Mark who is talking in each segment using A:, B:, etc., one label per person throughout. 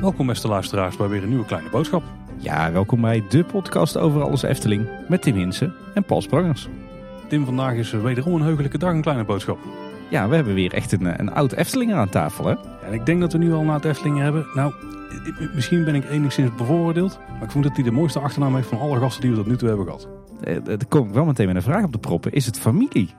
A: Welkom beste luisteraars bij weer een nieuwe kleine boodschap.
B: Ja, welkom bij de podcast over alles Efteling met Tim Hinsen en Paul Sprangers.
A: Tim, vandaag is wederom een heugelijke dag, een kleine boodschap.
B: Ja, we hebben weer echt een, een oud Eftelinger aan tafel, hè?
A: En ik denk dat we nu al een oud Eftelingen hebben. Nou, misschien ben ik enigszins bevooroordeeld, maar ik vond dat hij de mooiste achternaam heeft van alle gasten die we tot nu toe hebben gehad.
B: Eh, Er kom ik wel meteen met een vraag op de proppen. Is het familie?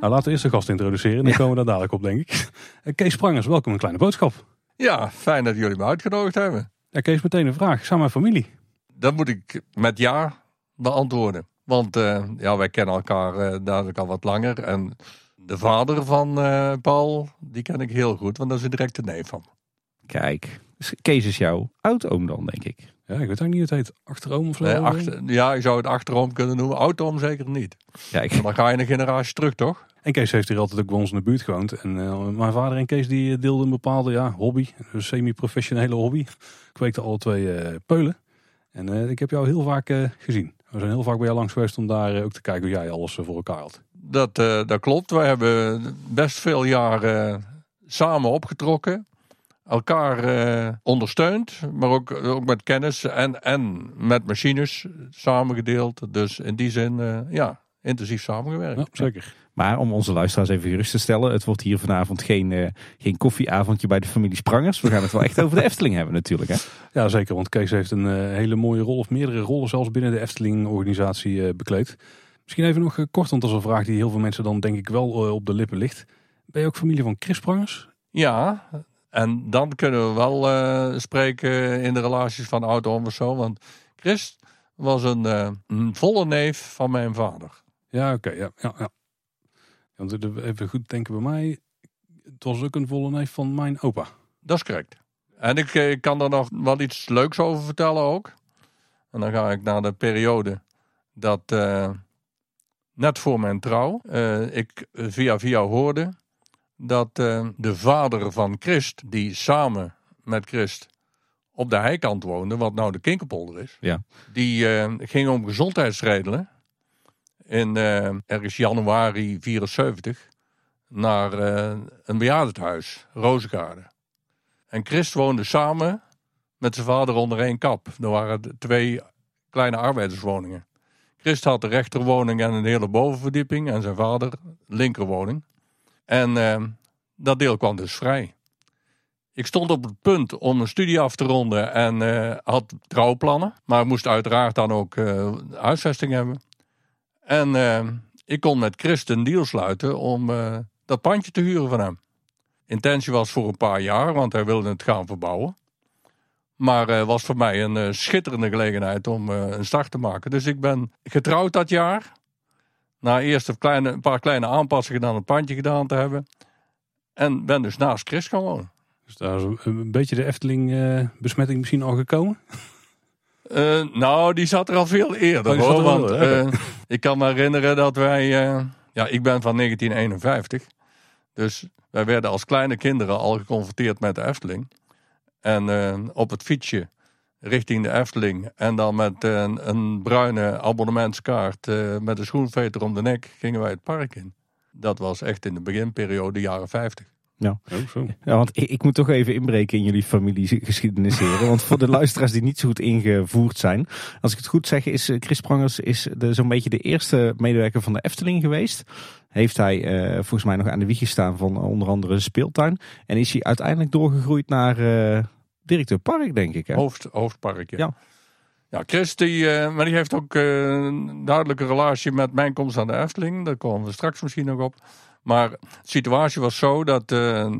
A: Nou, laten we eerst de gast introduceren en dan
B: Ja.
A: komen we daar dadelijk op, denk ik. Eh, Kees Sprangers, welkom een kleine boodschap.
C: Ja, fijn dat jullie me uitgenodigd hebben.
A: Ja, Kees, meteen een vraag. Zijn mijn familie?
C: Dat moet ik met ja beantwoorden. Want eh, ja, wij kennen elkaar eh dadelijk al wat langer. En de vader van eh, Paul, die ken ik heel goed, want dat is een directe neef van.
B: Kijk, dus Kees is jouw oud-oom dan, denk ik.
A: Ja, ik weet eigenlijk niet hoe het heet. Achteroom of zo?
C: Nee, achter, ja, ik zou het achterom kunnen noemen. Autoom zeker niet.
B: Kijk,
C: Maar dan ga je een generatie terug, toch?
A: En Kees heeft hier altijd ook bij ons in de buurt gewoond. En eh, mijn vader en Kees die deelden een bepaalde ja, hobby, een semi-professionele hobby. Kweekten alle twee eh, peulen. En eh, ik heb jou heel vaak eh, gezien. We zijn heel vaak bij jou langs geweest om daar eh, ook te kijken hoe jij alles eh, voor elkaar had.
C: Dat, eh, dat klopt. Wij hebben best veel jaren samen opgetrokken. Elkaar eh, ondersteund, maar ook, ook met kennis en, en met machines samengedeeld. Dus in die zin, eh, ja, intensief samengewerkt.
A: Ja, zeker.
B: maar om onze luisteraars even gerust te stellen. Het wordt hier vanavond geen, eh, geen koffieavondje bij de familie Sprangers. We gaan het wel echt over de Efteling hebben natuurlijk, hè?
A: Ja, zeker. Want Kees heeft een hele mooie rol, of meerdere rollen zelfs binnen de Efteling-organisatie eh, bekleed. Misschien even nog eh, kort, want dat is een vraag die heel veel mensen dan denk ik wel eh, op de lippen ligt. Ben je ook familie van Chris Sprangers?
C: Ja, en dan kunnen we wel eh, spreken in de relaties van oud-oom of zo. Want Chris was een, een volle neef van mijn vader.
A: Ja, oké. ja, ja, ja. Want even goed denken bij mij. Het was ook een volle neef van mijn opa.
C: Dat is correct. En ik, eh, kan er nog wel iets leuks over vertellen ook. En dan ga ik naar de periode dat net voor mijn trouw eh, ik via via hoorde dat eh, de vader van Christ, die samen met Christ op de heikant woonde, wat nou de Kinkerpolder is,
B: Ja.
C: die eh, ging om gezondheidsredenen in eh, ergens januari 74 naar eh, een bejaardenhuis, Rozengaarde. En Christ woonde samen met zijn vader onder één kap. Er waren twee kleine arbeiderswoningen. Christ had de rechterwoning en een hele bovenverdieping. En zijn vader de linkerwoning. En eh, dat deel kwam dus vrij. Ik stond op het punt om een studie af te ronden en eh, had trouwplannen. Maar moest uiteraard dan ook eh, huisvesting hebben. En eh, ik kon met Christ een deal sluiten om eh, dat pandje te huren van hem. Intentie was voor een paar jaar, want hij wilde het gaan verbouwen. Maar het was voor mij een eh, schitterende gelegenheid om eh, een start te maken. Dus ik ben getrouwd dat jaar. Na eerst een, kleine, een paar kleine aanpassingen aan het pandje gedaan te hebben. En ben dus naast Chris gaan wonen.
A: Dus daar is een, beetje de Efteling-besmetting misschien al gekomen.
C: Nou, die zat er al veel eerder.
A: Oh,
C: hoor, want ik kan me herinneren dat wij. ja, ik ben van 1951. Dus wij werden als kleine kinderen al geconfronteerd met de Efteling. En eh, op het fietsje richting de Efteling. En dan met eh, een, bruine abonnementskaart eh, met een schoenveter om de nek gingen wij het park in. Dat was echt in de beginperiode, jaren 50.
A: Oh, zo.
B: Ja, want ik, ik moet toch even inbreken in jullie familiegeschiedenis heren. Want voor de luisteraars die niet zo goed ingevoerd zijn. Als ik het goed zeg is eh, Chris Prangers is zo'n beetje de eerste medewerker van de Efteling geweest. Heeft hij eh, volgens mij nog aan de wieg gestaan van eh, onder andere de speeltuin. En is hij uiteindelijk doorgegroeid naar eh, directeur park denk ik. Hè?
C: Hoofd, hoofdpark, ja.
B: Ja.
C: Ja, Chris, die, maar die heeft ook een duidelijke relatie met mijn komst aan de Efteling. Daar komen we straks misschien nog op. Maar de situatie was zo dat eh,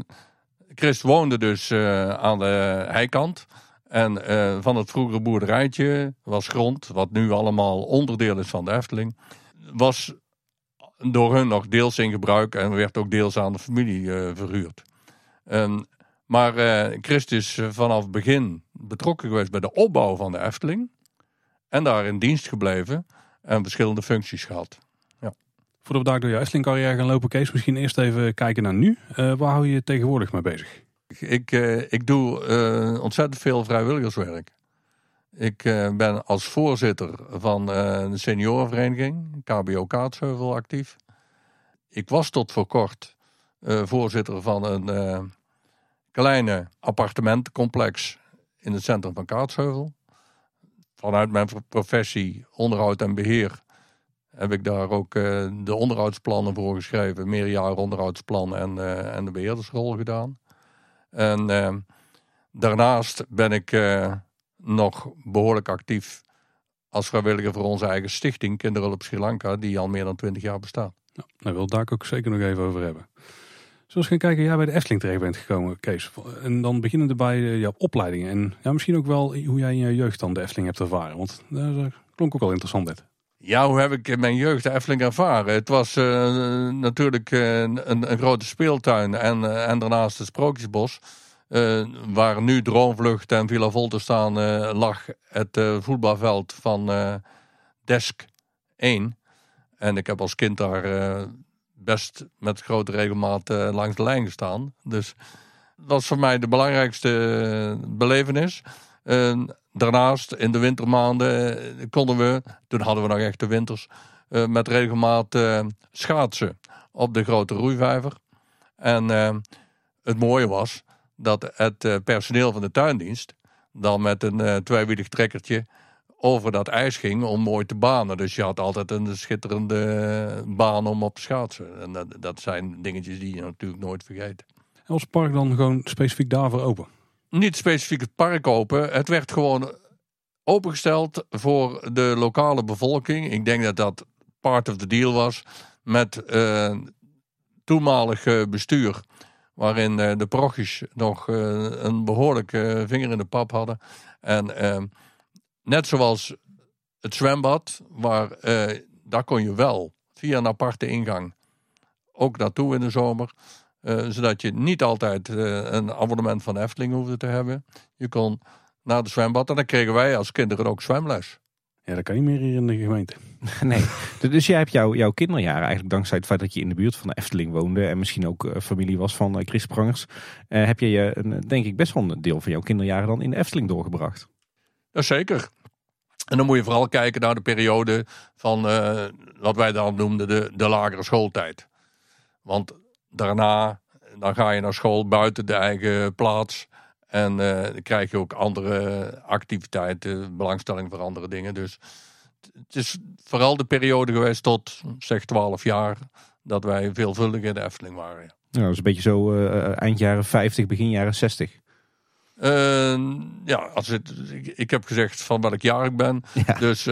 C: Chris woonde dus eh, aan de heikant. En eh, van het vroegere boerderijtje was grond, wat nu allemaal onderdeel is van de Efteling, was door hun nog deels in gebruik en werd ook deels aan de familie verhuurd. Maar eh Christ is vanaf het begin betrokken geweest bij de opbouw van de Efteling. En daar in dienst gebleven en verschillende functies gehad.
A: Voordat we daar door je carrière gaan lopen, Kees, misschien eerst even kijken naar nu. Eh, waar hou je je tegenwoordig mee bezig?
C: Ik, eh, ik doe eh, ontzettend veel vrijwilligerswerk. Ik ben als voorzitter van de seniorenvereniging, KBO Kaatsheuvel, actief. ik was tot voor kort voorzitter van een kleine appartementencomplex in het centrum van Kaatsheuvel. Vanuit mijn professie onderhoud en beheer heb ik daar ook uh, de onderhoudsplannen voor geschreven. Meerjaar onderhoudsplan en, en de beheerdersrol gedaan. En daarnaast ben ik nog behoorlijk actief als vrijwilliger voor onze eigen stichting Kinderhulp Sri Lanka, die al meer dan twintig jaar bestaat.
A: Nou, daar wil ik ook zeker nog even over hebben. Zoals gaan kijken, jij bij de Efteling terecht bent gekomen, Kees. En dan beginnen bij jouw opleidingen. En ja, misschien ook wel hoe jij in je jeugd dan de Efteling hebt ervaren. Want dat klonk ook wel interessant net.
C: Ja, hoe heb ik in mijn jeugd Efteling ervaren? Het was uh, natuurlijk uh, een, een, grote speeltuin en, en daarnaast het Sprookjesbos. waar nu Droomvlucht en Villa Volte staan, lag het voetbalveld van Desk 1. En ik heb als kind daar best met grote regelmaat langs de lijn gestaan. Dus dat was voor mij de belangrijkste belevenis. Daarnaast, in de wintermaanden eh, konden we, toen hadden we nog echte winters, met regelmaat schaatsen op de grote roeivijver. En het mooie was dat het personeel van de tuindienst dan met een tweewielig trekkertje over dat ijs ging om mooi te banen. Dus je had altijd een schitterende baan om op te schaatsen. En dat, dat zijn dingetjes die je natuurlijk nooit vergeet.
A: En was het park dan gewoon specifiek daarvoor open?
C: Niet specifiek het park open. Het werd gewoon opengesteld voor de lokale bevolking. Ik denk dat dat part of the deal was met uh, toenmalig bestuur. Waarin uh, de prochies nog een behoorlijke vinger in de pap hadden. En Net zoals het zwembad, waar eh, daar kon je wel via een aparte ingang ook naartoe in de zomer. Uh, zodat je niet altijd uh, een abonnement van Efteling hoefde te hebben. Je kon naar het zwembad en dan kregen wij als kinderen ook zwemles.
A: Ja, dat kan niet meer hier in de gemeente.
B: Nee, dus jij hebt jouw, jouw kinderjaren eigenlijk dankzij het feit dat je in de buurt van de Efteling woonde en misschien ook familie was van Chris Prangers, heb je je, denk ik, best wel een deel van jouw kinderjaren dan in de Efteling doorgebracht.
C: Jazeker. En dan moet je vooral kijken naar de periode van uh, wat wij dan noemden de, de lagere schooltijd. Want daarna dan ga je naar school buiten de eigen plaats. En uh, dan krijg je ook andere activiteiten, belangstelling voor andere dingen. Dus het is vooral de periode geweest tot zeg 12 jaar dat wij veelvuldig in de Efteling waren. Ja.
B: Nou, dat is een beetje zo uh, eind jaren 50, begin jaren 60.
C: Uh, ja, als het, ik, heb gezegd van welk jaar ik ben. Dus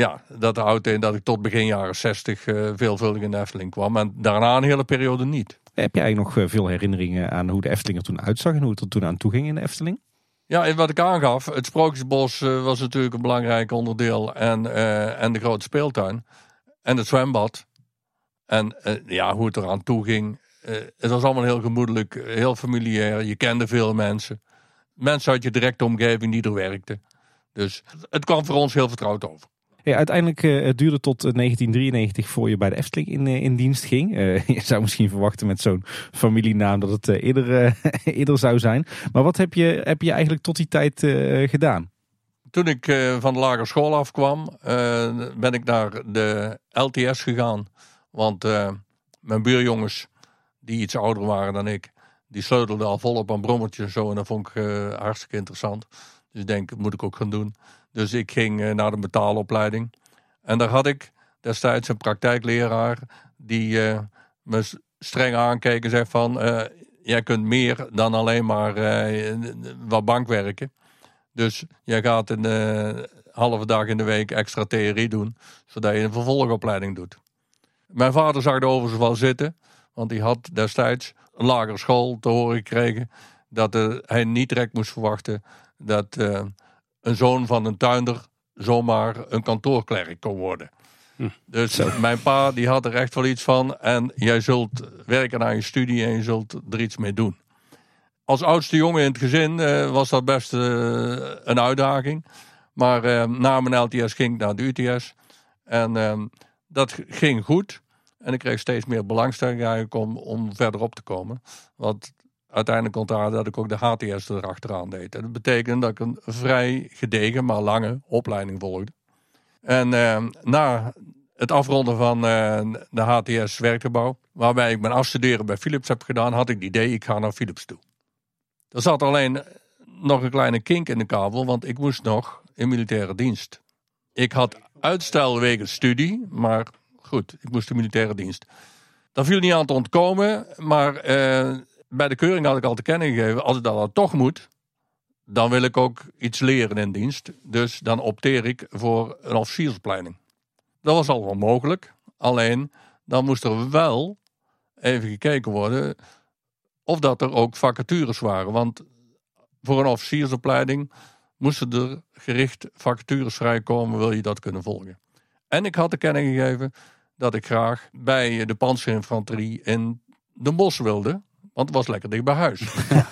C: ja, dat houdt in dat ik tot begin jaren 60 uh, eh, veelvuldig in de Efteling kwam. En daarna een hele periode niet.
B: Heb jij nog eh, veel herinneringen aan hoe de Efteling er toen uitzag en hoe het er toen aan toe ging in de Efteling?
C: Ja, en wat ik aangaf, het Sprookjesbos was natuurlijk een belangrijk onderdeel. En, en de grote speeltuin. En het zwembad. En ja, hoe het eraan toe ging. Het was allemaal heel gemoedelijk, heel familiair. Je kende veel mensen. Mensen uit je directe omgeving die er werkten. Dus het kwam voor ons heel vertrouwd over.
B: Uiteindelijk uh, het duurde tot 1993 voor je bij de Efteling in, uh, in dienst ging. Je zou misschien verwachten met zo'n familienaam dat het eerder, eerder zou zijn. Maar wat heb je, heb je eigenlijk tot die tijd gedaan?
C: Toen ik van de lagere school afkwam, ben ik naar de LTS gegaan. Want mijn buurjongens die iets ouder waren dan ik, die sleutelden al volop aan brommertjes en zo. En dat vond ik hartstikke interessant. Dus ik denk, dat moet ik ook gaan doen. Dus ik ging uh, naar de betaalopleiding. En daar had ik destijds een praktijkleraar die uh, me streng aankeek en zei van... jij kunt meer dan alleen maar wat bankwerken. Dus jij gaat een halve dag in de week extra theorie doen, zodat je een vervolgopleiding doet. Mijn vader zag er overigens wel zitten. Want hij had destijds een lagere school te horen gekregen dat hij niet direct moest verwachten dat een zoon van een tuinder zomaar een kantoorklerk kon worden. Hm. Dus mijn pa die had er echt wel iets van en jij zult werken aan je studie en je zult er iets mee doen. Als oudste jongen in het gezin uh, was dat best een uitdaging. Maar na mijn LTS ging ik naar de UTS en dat ging goed. En ik kreeg steeds meer belangstelling eigenlijk om, om verder op te komen. Want uiteindelijk daar dat ik ook de HTS erachteraan deed. Dat betekende dat ik een vrij gedegen, maar lange opleiding volgde. En eh, na het afronden van eh, de HTS werkgebouw, waarbij ik mijn afstuderen bij Philips heb gedaan, had ik het idee, ik ga naar Philips toe. Er zat alleen nog een kleine kink in de kabel, want ik moest nog in militaire dienst. Ik had uitstel wegens studie, maar goed, ik moest in militaire dienst. Daar viel niet aan te ontkomen, maar eh, bij de keuring had ik al te kennen gegeven, als dat dan toch moet, dan wil ik ook iets leren in dienst. Dus dan opteer ik voor een officiersopleiding. Dat was al wel mogelijk, alleen dan moest er wel even gekeken worden of dat er ook vacatures waren. Want voor een officiersopleiding moesten er gericht vacatures vrijkomen, wil je dat kunnen volgen. En ik had te kennen gegeven dat ik graag bij de panzerinfanterie in de bos wilde, want het was lekker dicht bij huis.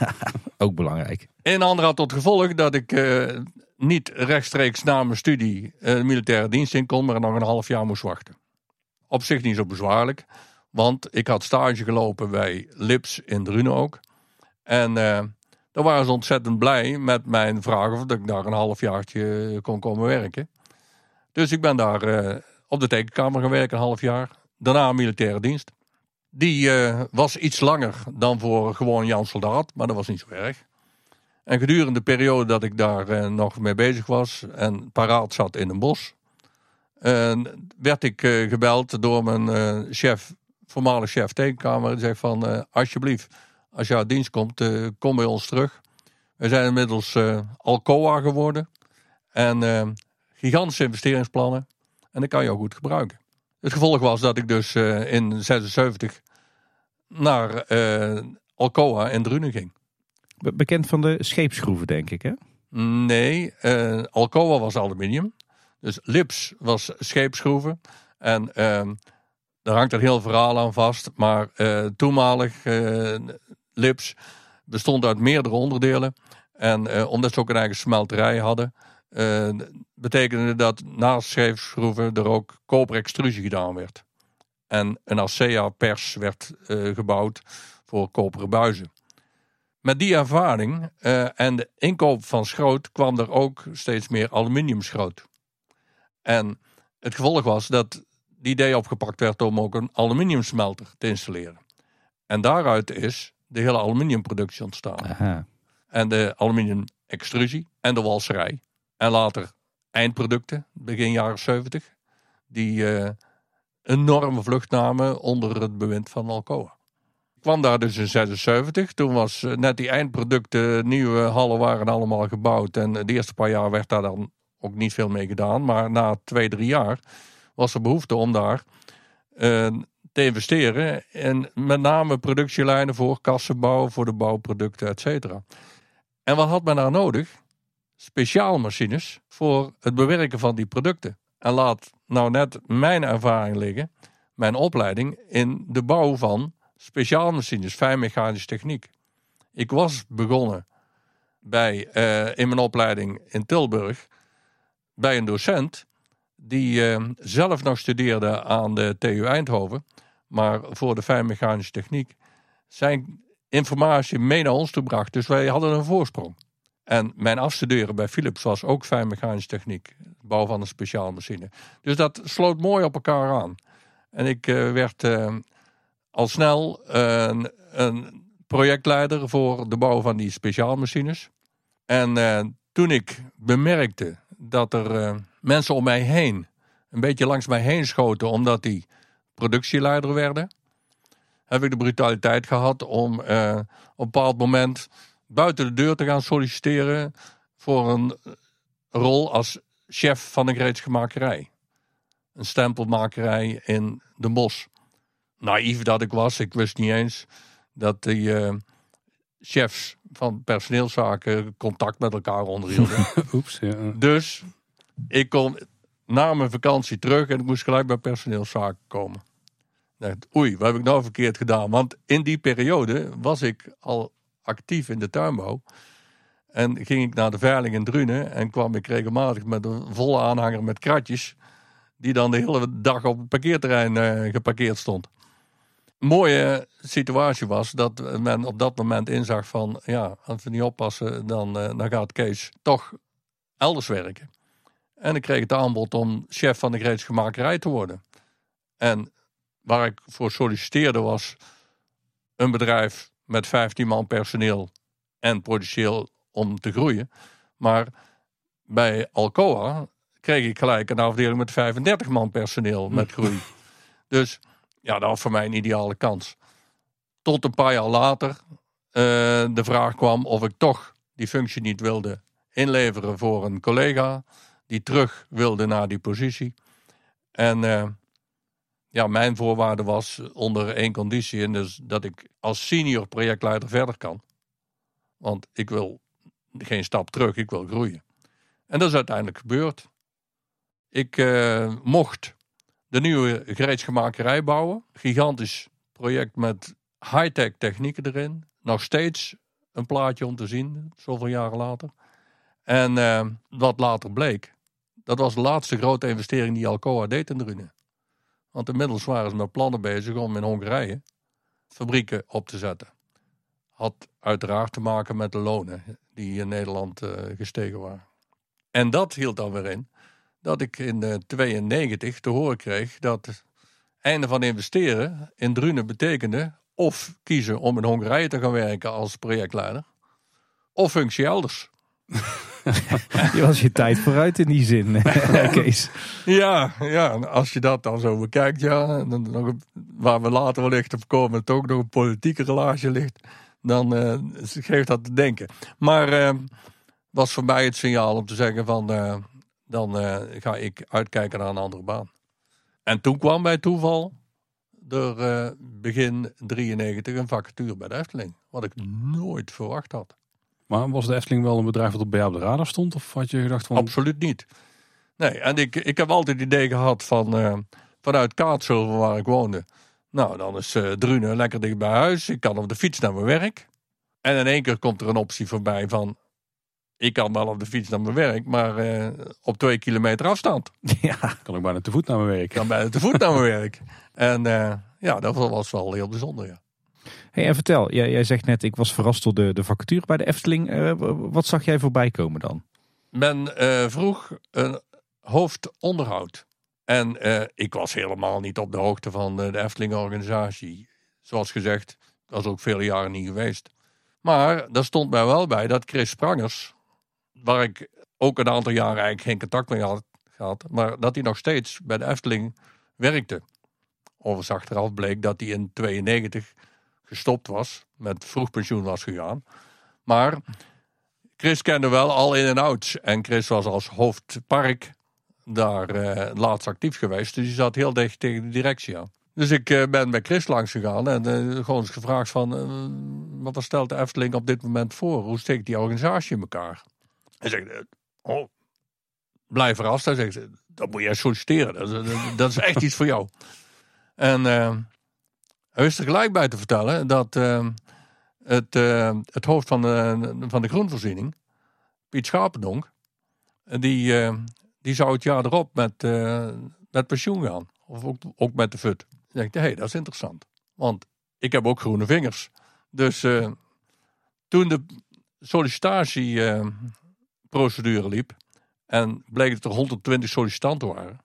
B: Ook belangrijk.
C: Een ander had tot gevolg dat ik eh, niet rechtstreeks na mijn studie uh, militaire dienst in kon, maar nog een half jaar moest wachten. Op zich niet zo bezwaarlijk, want ik had stage gelopen bij Lips in Drunen ook. En uh, daar waren ze ontzettend blij met mijn vraag of ik daar een halfjaartje kon komen werken. Dus ik ben daar op de tekenkamer gaan werken, een half jaar. Daarna militaire dienst. Die uh, was iets langer dan voor gewoon Jan Soldaat, maar dat was niet zo erg. En gedurende de periode dat ik daar uh, nog mee bezig was en paraat zat in een bos, uh, werd ik gebeld door mijn chef, voormalig chef tekenkamer. Die zegt van, alsjeblieft, als je uit dienst komt, kom bij ons terug. We zijn inmiddels Alcoa geworden en gigantische investeringsplannen. En dat kan je ook goed gebruiken. Het gevolg was dat ik dus uh, in 76 naar uh, Alcoa in Drunen ging.
B: bekend van de scheepsschroeven, denk ik, hè?
C: Nee, uh, Alcoa was aluminium. Dus Lips was scheepsschroeven. En daar hangt een heel verhaal aan vast. Maar toenmalig Lips bestond uit meerdere onderdelen. En omdat ze ook een eigen smelterij hadden, uh, betekende dat naast scheepsschroeven er ook koperextrusie gedaan werd. En een ASEA pers werd uh, gebouwd voor koperen buizen. Met die ervaring uh, en de inkoop van schroot kwam er ook steeds meer aluminiumschroot. En het gevolg was dat die idee opgepakt werd om ook een aluminiumsmelter te installeren. En daaruit is de hele aluminiumproductie ontstaan. Aha. En de aluminiumextrusie en de walserij. En later eindproducten, begin jaren 70, die uh, enorme vlucht namen onder het bewind van Alcoa. Ik kwam daar dus in 76. Toen was eh, net die eindproducten, nieuwe hallen waren allemaal gebouwd. En de eerste paar jaar werd daar dan ook niet veel mee gedaan. Maar na twee, drie jaar was er behoefte om daar uh, te investeren. En met name productielijnen voor kassenbouw, voor de bouwproducten, et cetera. En wat had men daar nodig? Speciaalmachines voor het bewerken van die producten. En laat nou net mijn ervaring liggen, mijn opleiding in de bouw van speciaalmachines, fijnmechanische techniek. Ik was begonnen bij, uh, in mijn opleiding in Tilburg bij een docent die uh, zelf nog studeerde aan de TU Eindhoven, maar voor de fijnmechanische techniek zijn informatie mee naar ons toe bracht. Dus wij hadden een voorsprong. En mijn afstuderen bij Philips was ook fijnmechanische techniek. Bouw van een speciaal machine. Dus dat sloot mooi op elkaar aan. En ik uh, werd uh, al snel uh, een projectleider voor de bouw van die speciaalmachines. En toen ik bemerkte dat er mensen om mij heen een beetje langs mij heen schoten omdat die productieleider werden, heb ik de brutaliteit gehad om op een bepaald moment buiten de deur te gaan solliciteren voor een rol als chef van een gereedschamakkerij. Een stempelmakerij in de bos. Naïef dat ik was, ik wist niet eens dat die uh, chefs van personeelszaken contact met elkaar onderhielden.
A: Oeps, ja.
C: Dus ik kon na mijn vakantie terug en ik moest gelijk bij personeelszaken komen. Oei, wat heb ik nou verkeerd gedaan? Want in die periode was ik al actief in de tuinbouw. En ging ik naar de veiling in Drunen en kwam ik regelmatig met een volle aanhanger met kratjes. Die dan de hele dag op het parkeerterrein uh, geparkeerd stond. mooie situatie was dat men op dat moment inzag van ja, als we niet oppassen, dan, uh, dan gaat Kees toch elders werken. En ik kreeg het aanbod om chef van de gereedschamakkerij te worden. En waar ik voor solliciteerde was een bedrijf met 15 man personeel en potentieel om te groeien. Maar bij Alcoa kreeg ik gelijk een afdeling met 35 man personeel met groei. Dus ja, dat was voor mij een ideale kans. Tot een paar jaar later eh, de vraag kwam of ik toch die functie niet wilde inleveren voor een collega die terug wilde naar die positie. En eh, ja, mijn voorwaarde was onder één conditie, en dus dat ik als senior projectleider verder kan. Want ik wil geen stap terug, ik wil groeien. En dat is uiteindelijk gebeurd. Ik eh, mocht de nieuwe gereedschamakkerij bouwen. Gigantisch project met high-tech technieken erin. Nog steeds een plaatje om te zien, zoveel jaren later. En eh, wat later bleek, dat was de laatste grote investering die Alcoa deed in Drunen. Want inmiddels waren ze met plannen bezig om in Hongarije fabrieken op te zetten. Had uiteraard te maken met de lonen die in Nederland uh, gestegen waren. En dat hield dan weer in dat ik in 1992 te horen kreeg dat het einde van investeren in Drunen betekende of kiezen om in Hongarije te gaan werken als projectleider, of functie elders.
B: je was je tijd vooruit in die zin, Kees.
C: Ja, ja, als je dat dan zo bekijkt, ja, dan, nog, waar we later wellicht op komen, toch nog een politieke relatie ligt, dan uh, geeft dat te denken. Maar uh, was voor mij het signaal om te zeggen van, uh, dan ga ik uitkijken naar een andere baan. En toen kwam bij toeval er begin 93 een vacature bij de Efteling, wat ik nooit verwacht had.
A: Maar was de Efteling wel een bedrijf dat bij jou op de radar stond? Of had je gedacht van...
C: Absoluut niet. Nee, en ik, ik heb altijd het idee gehad van... Uh, vanuit Kaatsheuvel, waar ik woonde... Nou, dan is uh, Drunen lekker dicht bij huis. Ik kan op de fiets naar mijn werk. En in één keer komt er een optie voorbij van... Ik kan wel op de fiets naar mijn werk, maar uh, op twee kilometer afstand.
A: Ja, kan ik bijna te voet naar mijn werk.
C: Kan bijna te voet naar mijn werk. En ja, dat was wel heel bijzonder, ja.
B: En vertel, jij, zegt net, ik was verrast door de, de vacature bij de Efteling. Uh, wat zag jij voorbij komen dan?
C: Men uh, vroeg een hoofdonderhoud. En uh, ik was helemaal niet op de hoogte van de Efteling-organisatie. Zoals gezegd, dat was ook vele jaren niet geweest. Maar daar stond mij wel bij dat Chris Sprangers, waar ik ook een aantal jaren eigenlijk geen contact mee had gehad, maar dat hij nog steeds bij de Efteling werkte. Overigens achteraf bleek dat hij in 92 gestopt was, met vroeg pensioen was gegaan. Maar Chris kende wel al in en outs. En Chris was als hoofdpark daar uh, laatst actief geweest. Dus hij zat heel dicht tegen de directie aan. Dus ik uh, ben bij Chris langs gegaan en uh, gewoon eens gevraagd van... wat stelt de Efteling op dit moment voor? Hoe steekt die organisatie in elkaar? Hij zegt, oh, blijf verrast. Hij dat moet jij solliciteren. Dat is echt iets voor jou. En er gelijk bij te vertellen dat uh, het, uh, het hoofd van de, van de groenvoorziening, Piet Schapendonk, die, uh, die zou het jaar erop met, met pensioen gaan. Of ook, ook met de FUT. Ik dacht, hé, hey, dat is interessant. Want ik heb ook groene vingers. Dus toen de sollicitatieprocedure liep en bleek dat er 120 sollicitanten waren,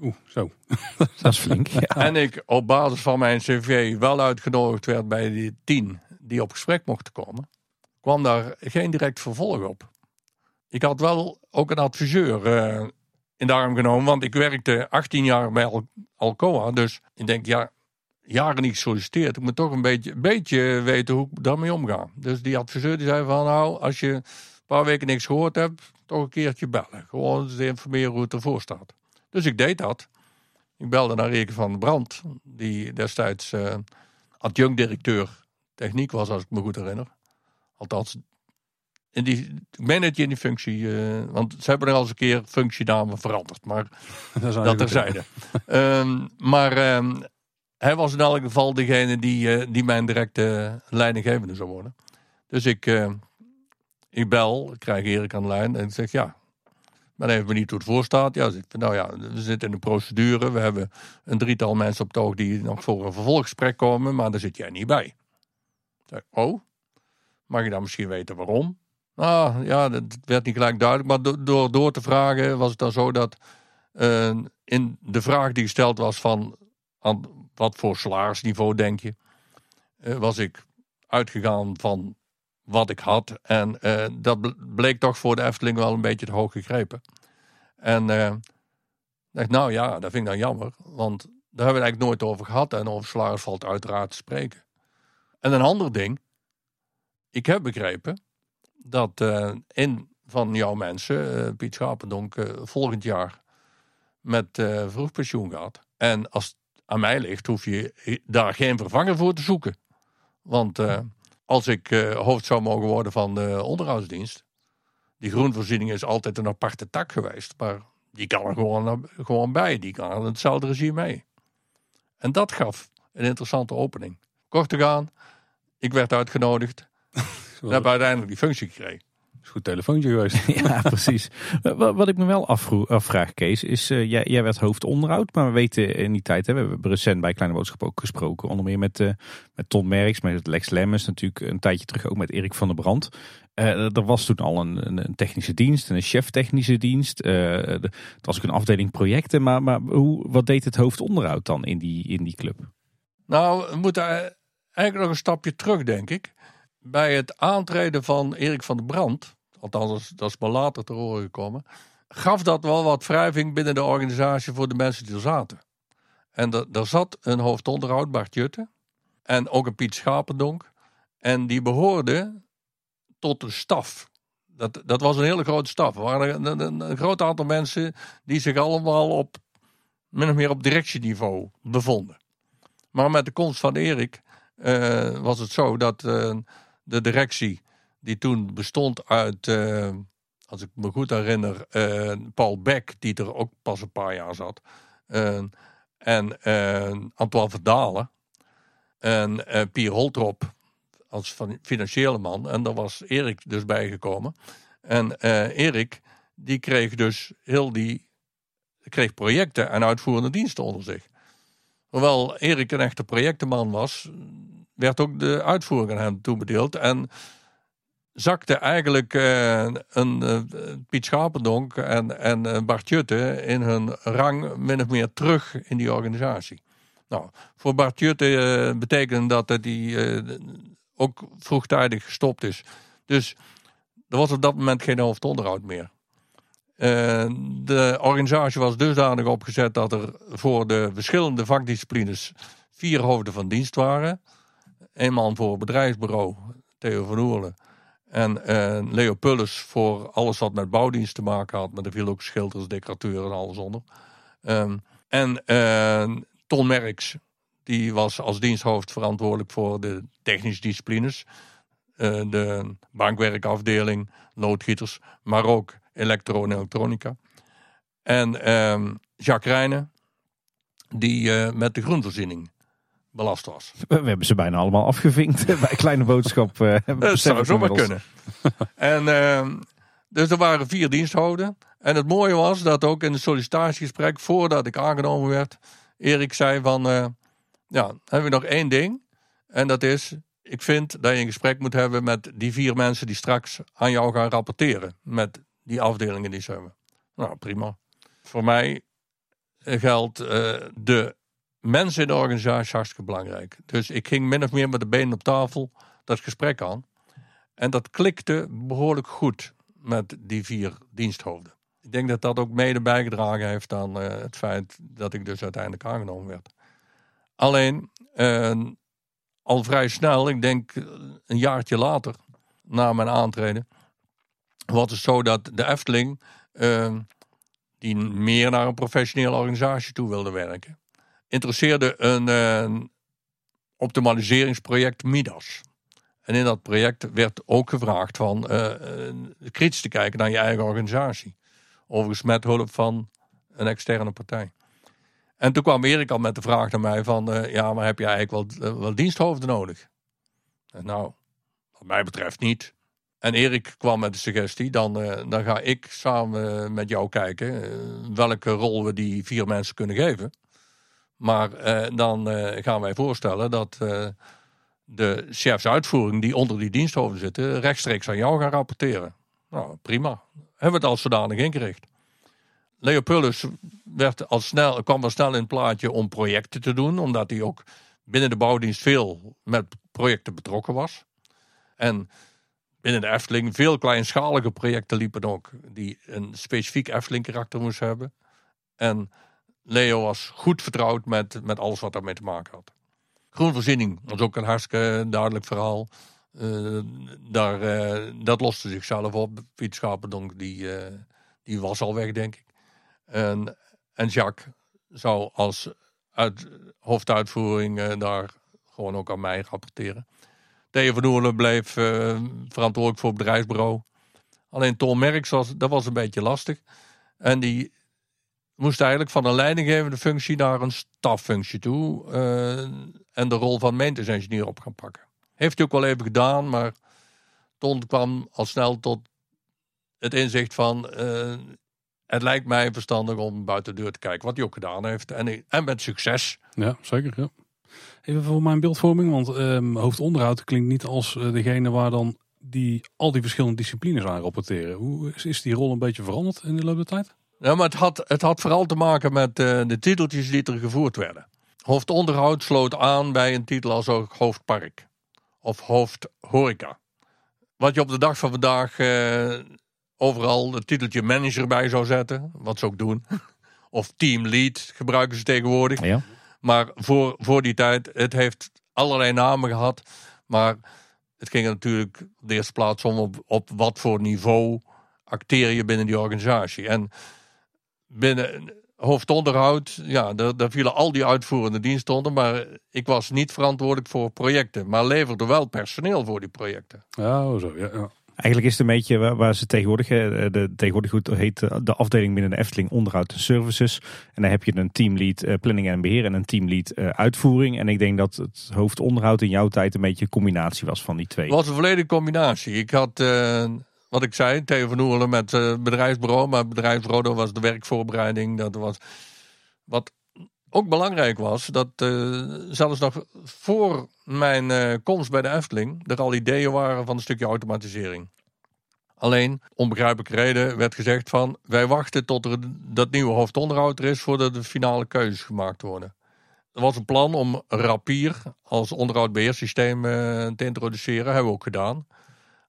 A: Oeh, zo.
B: dat is flink. Ja.
C: En ik op basis van mijn cv wel uitgenodigd werd bij die tien die op gesprek mochten komen, kwam daar geen direct vervolg op. Ik had wel ook een adviseur uh, in de arm genomen, want ik werkte 18 jaar bij Al Alcoa. Dus ik denk, ja, jaren niet gesolliciteerd. Ik moet toch een beetje, een beetje weten hoe ik daarmee omga. Dus die adviseur die zei van, nou, als je een paar weken niks gehoord hebt, toch een keertje bellen. Gewoon te informeren hoe het ervoor staat. Dus ik deed dat. Ik belde naar Erik van Brand, die destijds uh, adjunct-directeur techniek was, als ik me goed herinner. Althans, in die, ik meen dat je in die functie, uh, want ze hebben er al eens een keer functienamen veranderd, maar dat, dat terzijde. um, maar um, hij was in elk geval degene die, uh, die mijn directe leidinggevende zou worden. Dus ik, ik bel, ik krijg Erik aan de lijn en ik zeg ja, ben even benieuwd hoe het voor staat. Ja, nou ja, we zitten in de procedure. We hebben een drietal mensen op het oog die nog voor een vervolggesprek komen, maar daar zit jij niet bij. Zeg, oh, mag je dan misschien weten waarom? Nou ja, dat werd niet gelijk duidelijk. Maar do- door, door te vragen was het dan zo dat eh, in de vraag die gesteld was van wat voor salarisniveau denk je, eh, was ik uitgegaan van wat ik had. En eh, dat ble- bleek toch voor de Efteling wel een beetje te hoog gegrepen. En ik dacht, nou ja, dat vind ik dan jammer. Want daar hebben we het eigenlijk nooit over gehad. En over salaris valt uiteraard te spreken. En een ander ding. Ik heb begrepen dat eh een van jouw mensen, Piet Schapendonk, volgend jaar met vroeg pensioen gaat. En als het aan mij ligt, hoef je daar geen vervanger voor te zoeken. Want als ik eh, hoofd zou mogen worden van de onderhoudsdienst, die groenvoorziening is altijd een aparte tak geweest. Maar die kan er gewoon, gewoon bij. Die kan in hetzelfde regime mee. En dat gaf een interessante opening. Kort te gaan, ik werd uitgenodigd. En heb uiteindelijk die functie gekregen.
A: Is goed telefoontje geweest.
B: Ja, precies. Wat, wat ik me wel afvroeg, afvraag, Kees, is: eh, jij, jij werd hoofdonderhoud, maar we weten in die tijd, hè, we hebben recent bij Kleine Boodschap ook gesproken, onder meer met, eh, met Ton Merks, met Lex Lemmens, natuurlijk een tijdje terug ook met Erik van der Brand. Eh, er was toen al een, een, technische dienst, een chef technische dienst. Eh, de- het was ook een afdeling projecten, maar, maar hoe, wat deed het hoofdonderhoud dan in die, in die club?
C: Nou, we moeten eigenlijk nog een stapje terug, denk ik. Bij het aantreden van Erik van der Brand, althans dat is- maar later te horen gekomen, gaf dat wel wat wrijving binnen de organisatie voor de mensen die er zaten. En er, zat een hoofdonderhoud, Bart Jutte, en ook een Piet Schapendonk. En die behoorden tot de staf. Dat, dat was een hele grote staf. Er waren een groot aantal mensen die zich allemaal op, min of meer op directieniveau bevonden. Maar met de komst van Erik eh, was het zo dat eh, de directie, die toen bestond uit, eh, als ik me goed herinner, eh, Paul Beck, die er ook pas een paar jaar zat, eh, en Antoine Verdalen en Pier Holtrop als van financiële man. En daar was Erik dus bijgekomen. En Erik, die kreeg dus heel die kreeg projecten en uitvoerende diensten onder zich. Hoewel Erik een echte projectenman was, werd ook de uitvoering aan hem toebedeeld. En zakte eigenlijk eh, een eh, Piet Schapendonk en, en eh, Bart Jutte in hun rang min of meer terug in die organisatie. Nou, voor Bart Jutte betekende dat dat hij ook vroegtijdig gestopt is. Dus er was op dat moment geen hoofdonderhoud meer. De organisatie was dusdanig opgezet dat er voor de verschillende vakdisciplines vier hoofden van dienst waren. Een man voor het bedrijfsbureau, Theo van Oerle. En eh, Leo Pulles voor alles wat met bouwdienst te maken had. Maar er viel ook schilders, decorateurs en alles onder. Ehm, en eh, Ton Merks, die was als diensthoofd verantwoordelijk voor de technische disciplines. Eh, de bankwerkafdeling, loodgieters, maar ook elektro en elektronica. En ehm, Jacques Rijnen, die met de groenvoorziening belast was.
B: We, hebben ze bijna allemaal afgevinkt bij Kleine Boodschap. eh,
C: Dat zou zomaar kunnen. en, ehm, dus er waren vier diensthouden. En het mooie was dat ook in het sollicitatiegesprek, voordat ik aangenomen werd, Erik zei van, eh, ja, hebben we nog één ding. En dat is, ik vind dat je een gesprek moet hebben met die vier mensen die straks aan jou gaan rapporteren. Met die afdelingen die ze hebben. Nou, prima. Voor mij geldt eh, de mensen in de organisatie hartstikke belangrijk. Dus ik ging min of meer met de benen op tafel dat gesprek aan. En dat klikte behoorlijk goed met die vier diensthoofden. Ik denk dat dat ook mede bijgedragen heeft aan eh, het feit dat ik dus uiteindelijk aangenomen werd. Alleen, eh, al vrij snel, ik denk eh, een jaartje later, na mijn aantreden, was het zo dat de Efteling, die meer naar een professionele organisatie toe wilde werken, interesseerde een eh, optimaliseringsproject Midas. En in dat project werd ook gevraagd van eh, kritisch te kijken naar je eigen organisatie. Overigens met hulp van een externe partij. En toen kwam Erik al met de vraag naar mij van, ja, maar heb je eigenlijk wel, wel diensthoofden nodig? En nou, wat mij betreft niet. En Erik kwam met de suggestie, dan, dan ga ik samen met jou kijken welke rol we die vier mensen kunnen geven. Maar eh, dan eh, gaan wij voorstellen dat eh, de chefs uitvoering die onder die diensthoofden zitten rechtstreeks aan jou gaan rapporteren. Nou, prima. Hebben we het als zodanig ingericht. Leopoldus werd al snel, kwam al snel in het plaatje om projecten te doen, omdat hij ook binnen de bouwdienst veel met projecten betrokken was. En binnen de Efteling veel kleinschalige projecten liepen ook, die een specifiek Efteling karakter moesten hebben. En Leo was goed vertrouwd met, met alles wat daarmee te maken had. Groenvoorziening was ook een hartstikke duidelijk verhaal. Uh, daar, uh, dat loste zichzelf op. Piet Schapendonk, die, uh, die was al weg, denk ik. En, en Jacques zou als uit, hoofduitvoering daar gewoon ook aan mij rapporteren. Theo van bleef verantwoordelijk voor het bedrijfsbureau. Alleen Tom Merks was, dat was een beetje lastig. En die moest eigenlijk van een leidinggevende functie naar een staffunctie toe. en de rol van maintenance engineer op gaan pakken. Heeft hij ook wel even gedaan, maar Ton kwam al snel tot het inzicht van... Uh, het lijkt mij verstandig om buiten de deur te kijken, wat hij ook gedaan heeft. En, en met succes.
A: Ja, zeker. Ja. Even voor mijn beeldvorming, want um, hoofdonderhoud klinkt niet als uh, degene waar dan die, al die verschillende disciplines aan rapporteren. Hoe is, is die rol een beetje veranderd in de loop der tijd?
C: Ja, maar het had, het had vooral te maken met uh, de titeltjes die er gevoerd werden. Hoofdonderhoud sloot aan bij een titel als ook hoofdpark of hoofdhoreca. Wat je op de dag van vandaag uh, overal het titeltje manager bij zou zetten, wat ze ook doen. of teamlead gebruiken ze tegenwoordig.
B: Ja.
C: Maar voor, voor die tijd, het heeft allerlei namen gehad. Maar het ging er natuurlijk op de eerste plaats om op, op wat voor niveau acteer je binnen die organisatie. En binnen hoofdonderhoud, ja, daar, daar vielen al die uitvoerende diensten onder. Maar ik was niet verantwoordelijk voor projecten, maar leverde wel personeel voor die projecten.
A: Ja, oh zo, ja, ja.
B: Eigenlijk is het een beetje waar, ze tegenwoordig, de, tegenwoordig goed heet de afdeling binnen de Efteling onderhoud en services. En dan heb je een teamlead uh, planning en beheer en een teamlead uitvoering. En ik denk dat het hoofdonderhoud in jouw tijd een beetje een combinatie was van die twee.
C: Het was een volledige combinatie. Ik had... Uh, wat ik zei, Theo van Oerlen met uh, bedrijfsbureau. Maar bedrijfsbureau was de werkvoorbereiding. Dat was wat ook belangrijk was. Dat uh, zelfs nog voor mijn uh, komst bij de Efteling er al ideeën waren van een stukje automatisering. Alleen, onbegrijpelijke reden, werd gezegd van... wij wachten tot er dat nieuwe hoofdonderhoud er is... voordat de finale keuzes gemaakt worden. Er was een plan om Rapier als onderhoudbeheersysteem te introduceren. hebben we ook gedaan.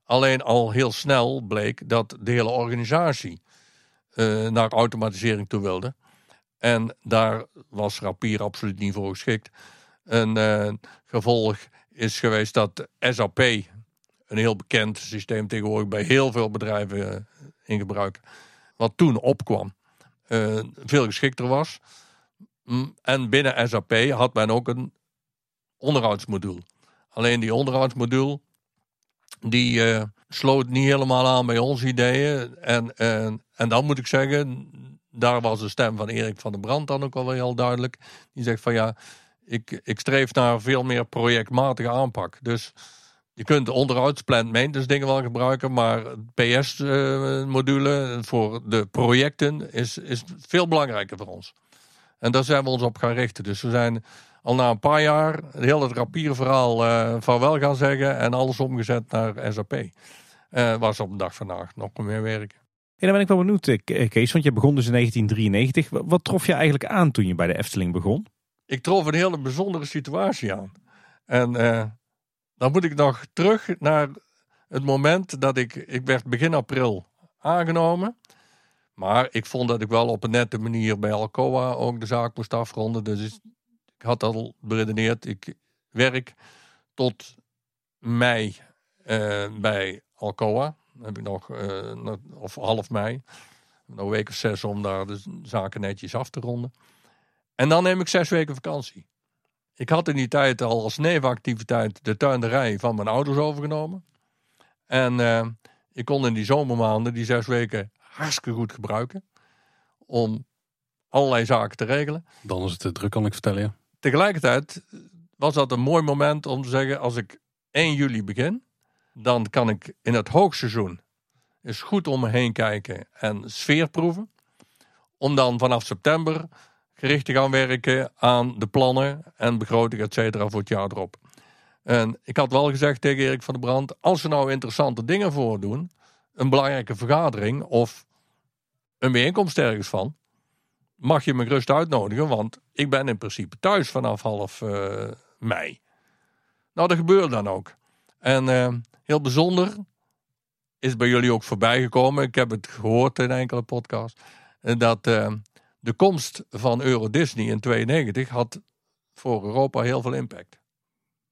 C: Alleen al heel snel bleek dat de hele organisatie uh, naar automatisering toe wilde. En daar was Rapier absoluut niet voor geschikt. Een uh, gevolg is geweest dat SAP, een heel bekend systeem tegenwoordig bij heel veel bedrijven uh, in gebruik, wat toen opkwam, veel geschikter was. Mm, en binnen SAP had men ook een onderhoudsmodule. Alleen die onderhoudsmodule die uh, sloot niet helemaal aan bij onze ideeën. En, en, en dan moet ik zeggen, daar was de stem van Erik van der Brand dan ook wel heel duidelijk. Die zegt van ja, ik, ik streef naar veel meer projectmatige aanpak. Dus je kunt de onderhoudsplan maintenance dingen wel gebruiken, maar PS-module uh, voor de projecten is, is veel belangrijker voor ons. En daar zijn we ons op gaan richten. Dus we zijn al na een paar jaar heel het rapierverhaal uh, vaarwel gaan zeggen en alles omgezet naar SAP. Uh, was op de dag vandaag nog meer werken.
B: Ja, dan ben ik wel benieuwd, eh, Kees, want je begon dus in 1993. Wat trof je eigenlijk aan toen je bij de Efteling begon?
C: Ik trof een hele bijzondere situatie aan. En uh, dan moet ik nog terug naar het moment dat ik, ik werd begin april aangenomen. Maar ik vond dat ik wel op een nette manier bij Alcoa ook de zaak moest afronden. Dus had al beredeneerd, ik werk tot mei uh, bij Alcoa. Dan heb ik nog, uh, of half mei, nog een week of zes om daar de zaken netjes af te ronden. En dan neem ik zes weken vakantie. Ik had in die tijd al als nevenactiviteit de tuinderij van mijn ouders overgenomen. En uh, ik kon in die zomermaanden die zes weken hartstikke goed gebruiken. Om allerlei zaken te regelen.
A: Dan is het te druk, kan ik vertellen. Ja
C: tegelijkertijd was dat een mooi moment om te zeggen: als ik 1 juli begin, dan kan ik in het hoogseizoen eens goed om me heen kijken en sfeer proeven. Om dan vanaf september gericht te gaan werken aan de plannen en begroting, et cetera, voor het jaar erop. En ik had wel gezegd tegen Erik van der Brand, als ze nou interessante dingen voordoen, een belangrijke vergadering of een bijeenkomst ergens van, mag je me gerust uitnodigen, want ik ben in principe thuis vanaf half uh, mei. Nou, dat gebeurde dan ook. En uh, heel bijzonder is bij jullie ook voorbij gekomen. Ik heb het gehoord in enkele podcasts. Dat uh, de komst van Euro Disney in 92 had voor Europa heel veel impact.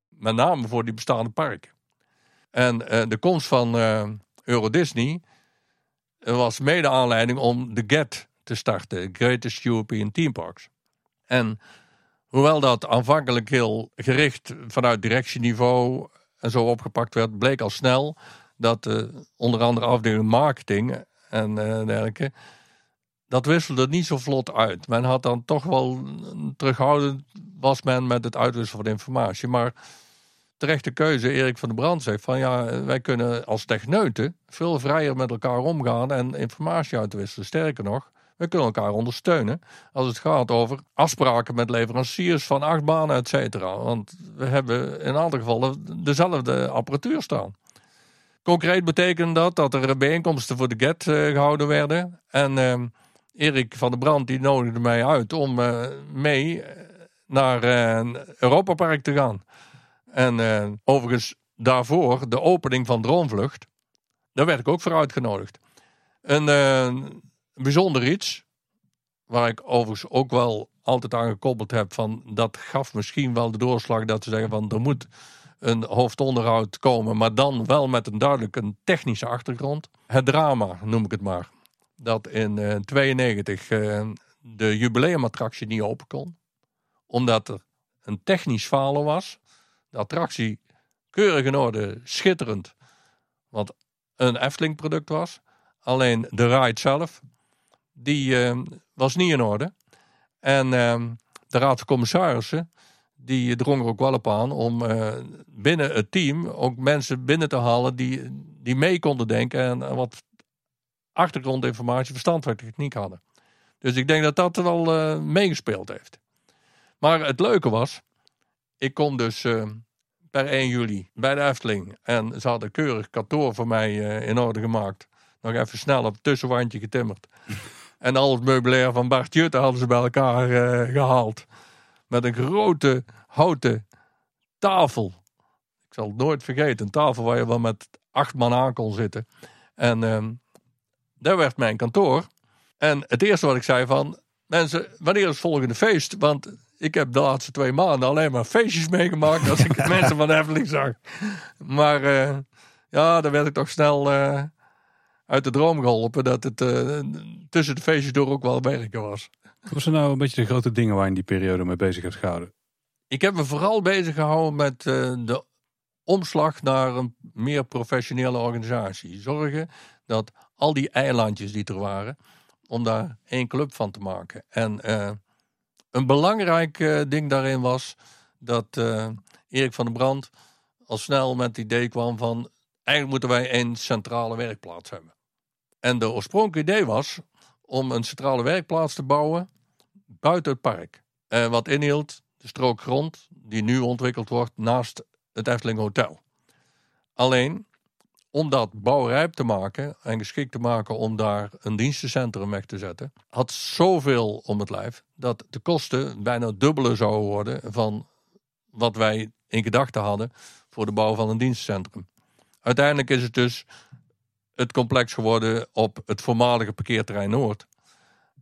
C: Met name voor die bestaande parken. En de komst van Euro Disney was mede aanleiding om de GET te starten, Greatest European Theme Parks. En hoewel dat aanvankelijk heel gericht vanuit directieniveau en zo opgepakt werd, bleek al snel dat uh, onder andere afdeling marketing en uh, dergelijke, dat wisselde niet zo vlot uit. Men had dan toch wel terughoudend was men met het uitwisselen van informatie. Maar terechte keuze, Erik van der Brand zegt van ja, wij kunnen als techneuten veel vrijer met elkaar omgaan en informatie uitwisselen. Sterker nog, we kunnen elkaar ondersteunen als het gaat over afspraken met leveranciers van achtbanen, et cetera. Want we hebben in een aantal gevallen dezelfde apparatuur staan. Concreet betekent dat dat er bijeenkomsten voor de GET uh, gehouden werden. En uh, Erik van der Brand die nodigde mij uit om uh, mee naar een Europapark te gaan. En overigens daarvoor de opening van Droomvlucht. Daar werd ik ook voor uitgenodigd. En bijzonder iets. Waar ik overigens ook wel altijd aan gekoppeld heb. Van, dat gaf misschien wel de doorslag dat ze zeggen van er moet een hoofdonderhoud komen. Maar dan wel met een duidelijk een technische achtergrond. Het drama noem ik het maar. Dat in 1992 uh, uh, de jubileumattractie niet open kon. Omdat er een technisch falen was. De attractie keurig in orde, schitterend. Wat een Efteling product was. Alleen de ride zelf die uh, was niet in orde. En uh, de Raad van Commissarissen die drong er ook wel op aan om uh, binnen het team ook mensen binnen te halen die, die mee konden denken en wat achtergrondinformatie, verstand van hadden. Dus ik denk dat dat wel uh, meegespeeld heeft. Maar het leuke was, ik kom dus uh, per 1 juli bij de Efteling en ze hadden keurig kantoor voor mij in orde gemaakt. Nog even snel op tussenwandje getimmerd. En al het meubilair van Bart Jutte hadden ze bij elkaar uh, gehaald. Met een grote houten tafel. Ik zal het nooit vergeten. Een tafel waar je wel met acht man aan kon zitten. En uh, daar werd mijn kantoor. En het eerste wat ik zei van... Mensen, wanneer is het volgende feest? Want ik heb de laatste twee maanden alleen maar feestjes meegemaakt... als ik mensen van Efteling zag. Maar uh, ja, dan werd ik toch snel uit de droom geholpen dat het uh, tussen de feestjes door ook wel werken was.
A: Wat zijn nou een beetje de grote dingen waar je in die periode mee bezig hebt gehouden?
C: Ik heb me vooral bezig gehouden met uh, de omslag naar een meer professionele organisatie. Zorgen dat al die eilandjes die er waren, om daar één club van te maken. En uh, een belangrijk ding daarin was dat Erik van der Brand al snel met het idee kwam van eigenlijk moeten wij één centrale werkplaats hebben. En de oorspronkelijke idee was om een centrale werkplaats te bouwen buiten het park. En wat inhield de strook grond die nu ontwikkeld wordt naast het Efteling Hotel. Alleen om dat bouwrijp te maken en geschikt te maken om daar een dienstencentrum weg te zetten, had zoveel om het lijf dat de kosten bijna dubbele zouden worden van wat wij in gedachten hadden voor de bouw van een dienstencentrum. Uiteindelijk is het dus het complex geworden op het voormalige parkeerterrein Noord.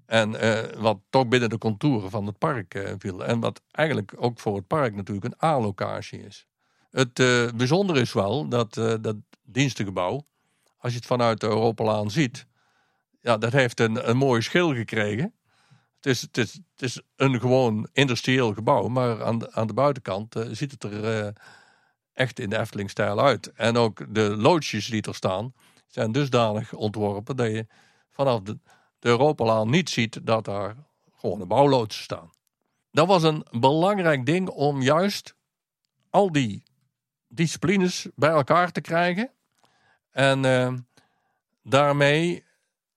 C: En uh, wat toch binnen de contouren van het park uh, viel. En wat eigenlijk ook voor het park natuurlijk een A-locatie is. Het uh, bijzondere is wel dat dat dienstengebouw, als je het vanuit de Europalaan ziet, ja, dat heeft een, een mooie schil gekregen. Het is, het, is, het is een gewoon industrieel gebouw, maar aan de, aan de buitenkant ziet het er echt in de Efteling-stijl uit. En ook de loodjes die er staan, zijn dusdanig ontworpen dat je vanaf de, Europalaan niet ziet dat daar gewone bouwloodsen staan. Dat was een belangrijk ding om juist al die disciplines bij elkaar te krijgen en uh, daarmee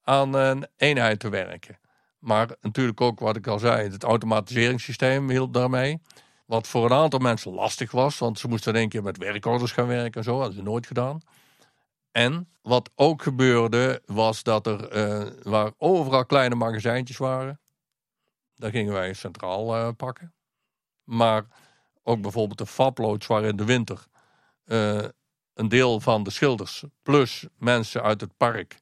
C: aan een eenheid te werken. Maar natuurlijk ook wat ik al zei, het automatiseringssysteem hielp daarmee. Wat voor een aantal mensen lastig was, want ze moesten in één keer met werkorders gaan werken en zo. Hadden ze nooit gedaan. En wat ook gebeurde, was dat er eh, waar overal kleine magazijntjes waren. Daar gingen wij centraal eh, pakken. Maar ook bijvoorbeeld de fabloods waar in de winter eh, een deel van de schilders plus mensen uit het park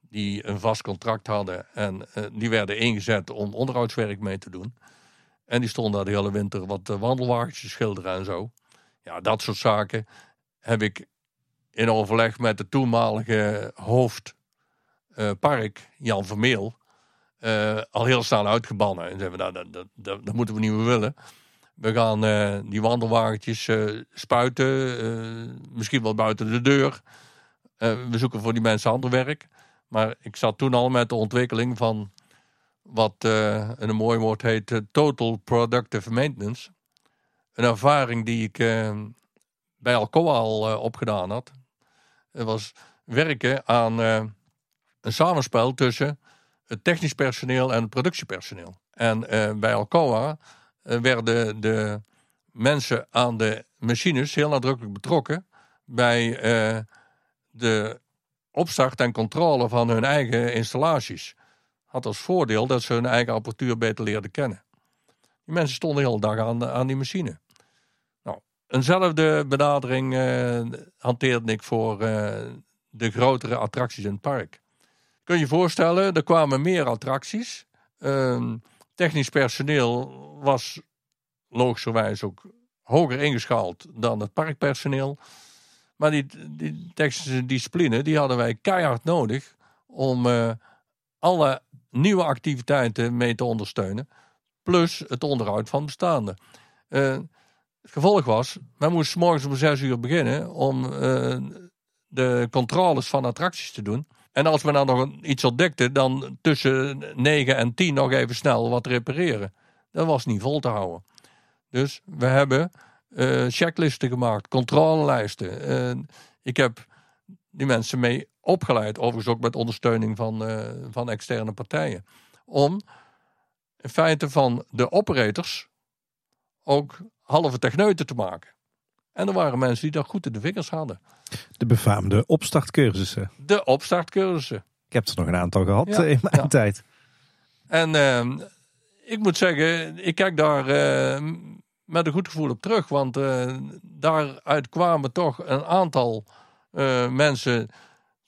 C: die een vast contract hadden en die werden ingezet om onderhoudswerk mee te doen. En die stonden daar de hele winter wat eh, wandelwagentjes schilderen en zo. Ja, dat soort zaken heb ik in overleg met de toenmalige hoofd eh, Jan Vermeel, eh, al heel snel uitgebannen. En zeiden we, nou, dat, dat, dat, moeten we niet meer willen. We gaan die wandelwagentjes spuiten, misschien wel buiten de deur. We zoeken voor die mensen ander werk. Maar ik zat toen al met de ontwikkeling van wat eh, een mooi woord heet eh, Total Productive Maintenance. Een ervaring die ik eh, bij Alcoa al opgedaan had. Het was werken aan een samenspel tussen het technisch personeel en het productiepersoneel. En bij Alcoa werden de mensen aan de machines heel nadrukkelijk betrokken bij de opstart en controle van hun eigen installaties. Had als voordeel dat ze hun eigen apparatuur beter leerden kennen. Die mensen stonden de hele dag aan, aan die machine. Nou, eenzelfde benadering eh, hanteerde ik voor eh, de grotere attracties in het park. Kun je je voorstellen, er kwamen meer attracties. Ehm, technisch personeel was logischerwijs ook hoger ingeschaald dan het parkpersoneel. Maar die, die technische discipline, die hadden wij keihard nodig om eh, alle nieuwe activiteiten mee te ondersteunen. Plus het onderhoud van bestaande. Eh, het gevolg was, men moest morgens om zes uur beginnen om eh, de controles van attracties te doen. En als men dan nog iets ontdekte, dan tussen 9 en 10 nog even snel wat repareren. Dat was niet vol te houden. Dus we hebben eh, checklisten gemaakt, controlelijsten. Ik heb die mensen mee opgeleid, overigens ook met ondersteuning van, eh, van externe partijen. Om in feite van de operators ook halve techneuten te maken. En er waren mensen die dat goed in de vingers hadden.
B: De befaamde opstartcursussen.
C: De opstartcursussen.
B: Ik heb er nog een aantal gehad
C: Ja,
B: eh, in mijn
C: ja.
B: tijd.
C: En ehm, ik moet zeggen, ik kijk daar eh, met een goed gevoel op terug. Want eh, daaruit kwamen toch een aantal mensen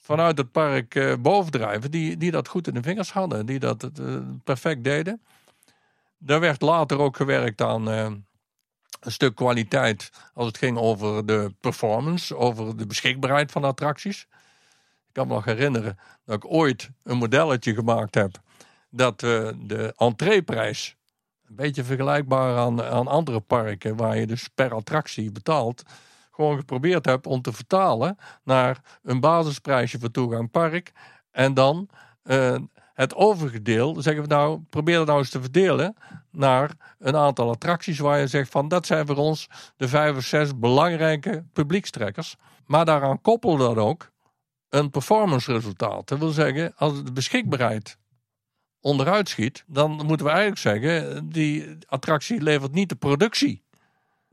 C: vanuit het park eh, bovendrijven. Die, die dat goed in de vingers hadden. Die dat eh, perfect deden. Er werd later ook gewerkt aan eh, een stuk kwaliteit. Als het ging over de performance. Over de beschikbaarheid van attracties. Ik kan me nog herinneren dat ik ooit een modelletje gemaakt heb dat de entreeprijs, een beetje vergelijkbaar aan, aan andere parken waar je dus per attractie betaalt, gewoon geprobeerd heb om te vertalen naar een basisprijsje voor toegang park. En dan eh, het overige deel, zeggen we nou, probeer dat nou eens te verdelen naar een aantal attracties waar je zegt van dat zijn voor ons de vijf of zes belangrijke publiekstrekkers. Maar daaraan koppel dat ook een performance resultaat. Dat wil zeggen, als de beschikbaarheid onderuit schiet, dan moeten we eigenlijk zeggen, die attractie levert niet de productie,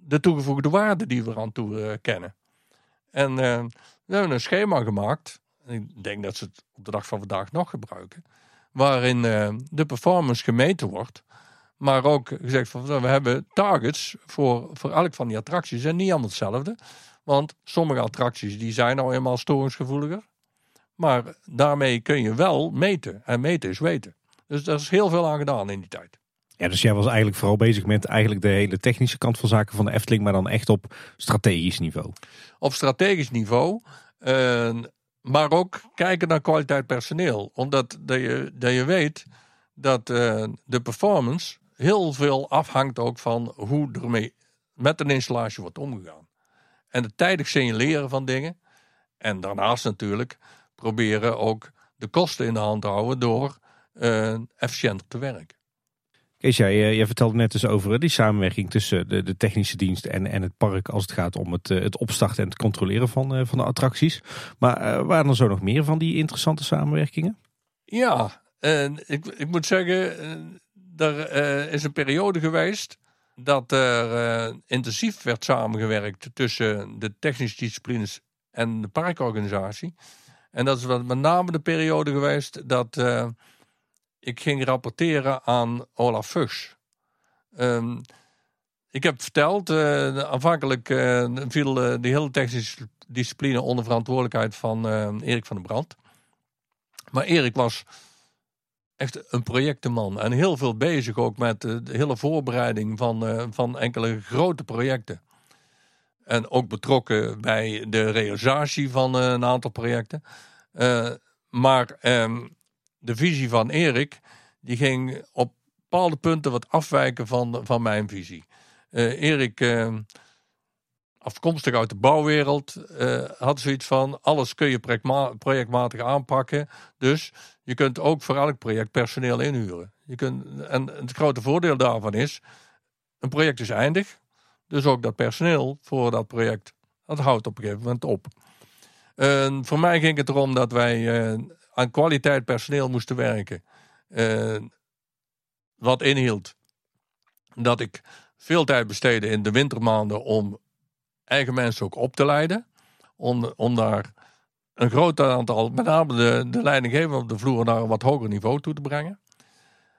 C: de toegevoegde waarde die we eraan toe eh, kennen. En eh, we hebben een schema gemaakt, ik denk dat ze het op de dag van vandaag nog gebruiken, waarin eh, de performance gemeten wordt, maar ook gezegd van we hebben targets voor, voor elk van die attracties en niet allemaal hetzelfde. Want sommige attracties die zijn nou eenmaal storingsgevoeliger. Maar daarmee kun je wel meten. En meten is weten. Dus daar is heel veel aan gedaan in die tijd.
B: Ja, dus jij was eigenlijk vooral bezig met eigenlijk de hele technische kant van zaken van de Efteling, maar dan echt op strategisch niveau.
C: Op strategisch niveau. eh, maar ook kijken naar kwaliteit personeel. Omdat dat je, dat je weet dat eh, de performance heel veel afhangt ook van hoe ermee met een installatie wordt omgegaan. En het tijdig signaleren van dingen. En daarnaast natuurlijk proberen ook de kosten in de hand te houden door eh, efficiënter te werken.
B: Kees, jij, eh, jij vertelde net dus over die samenwerking tussen de, de technische dienst en, en het park als het gaat om het, eh, het opstarten en het controleren van, eh, van de attracties. Maar waren er zo nog meer van die interessante samenwerkingen?
C: Ja, ik, ik moet zeggen, er is een periode geweest dat er intensief werd samengewerkt tussen de technische disciplines en de parkorganisatie. En dat is met name de periode geweest dat ik ging rapporteren aan Olaf Fuchs. Um, ik heb verteld, uh, aanvankelijk uh, viel de hele technische discipline onder verantwoordelijkheid van Erik van den Brand. Maar Erik was echt een projectenman en heel veel bezig ook met de hele voorbereiding van, van enkele grote projecten. En ook betrokken bij de realisatie van een aantal projecten. maar ehm, de visie van Erik, die ging op bepaalde punten wat afwijken van, van mijn visie. Uh, Erik, uh, afkomstig uit de bouwwereld, uh, had zoiets van: alles kun je projectmatig aanpakken. Dus je kunt ook voor elk project personeel inhuren. Je kunt, en het grote voordeel daarvan is: een project is eindig. Dus ook dat personeel voor dat project, dat houdt op een gegeven moment op. voor mij ging het erom dat wij aan kwaliteit personeel moesten werken. Uh, wat inhield dat ik veel tijd besteedde in de wintermaanden om eigen mensen ook op te leiden. Om, om daar een groot aantal, met name de, de op de vloer, naar een wat hoger niveau toe te brengen.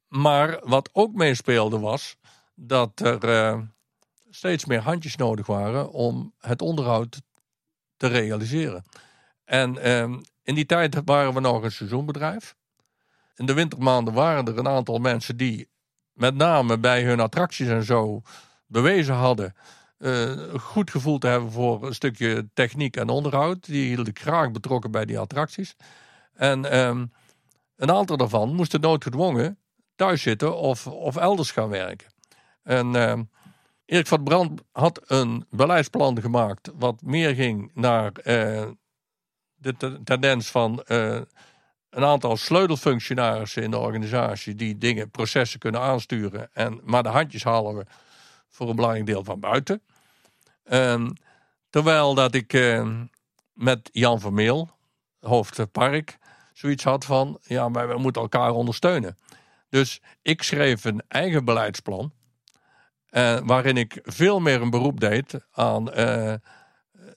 C: Maar wat ook meespeelde was dat er uh, steeds meer handjes nodig waren om het onderhoud te realiseren. En uh, in die tijd waren we nog een seizoenbedrijf. In de wintermaanden waren er een aantal mensen die met name bij hun attracties en zo bewezen hadden uh, goed gevoel te hebben voor een stukje techniek en onderhoud. Die hielden graag betrokken bij die attracties. En um, een aantal daarvan moesten noodgedwongen thuis zitten of, of elders gaan werken. En uh, Erik van Brand had een beleidsplan gemaakt wat meer ging naar uh, de tendens van uh, een aantal sleutelfunctionarissen in de organisatie die dingen, processen kunnen aansturen. En, maar de handjes halen we voor een belangrijk deel van buiten. Um, terwijl dat ik uh, met Jan Vermeel, hoofd park, zoiets had van, ja, maar we moeten elkaar ondersteunen. Dus ik schreef een eigen beleidsplan, uh, waarin ik veel meer een beroep deed aan uh,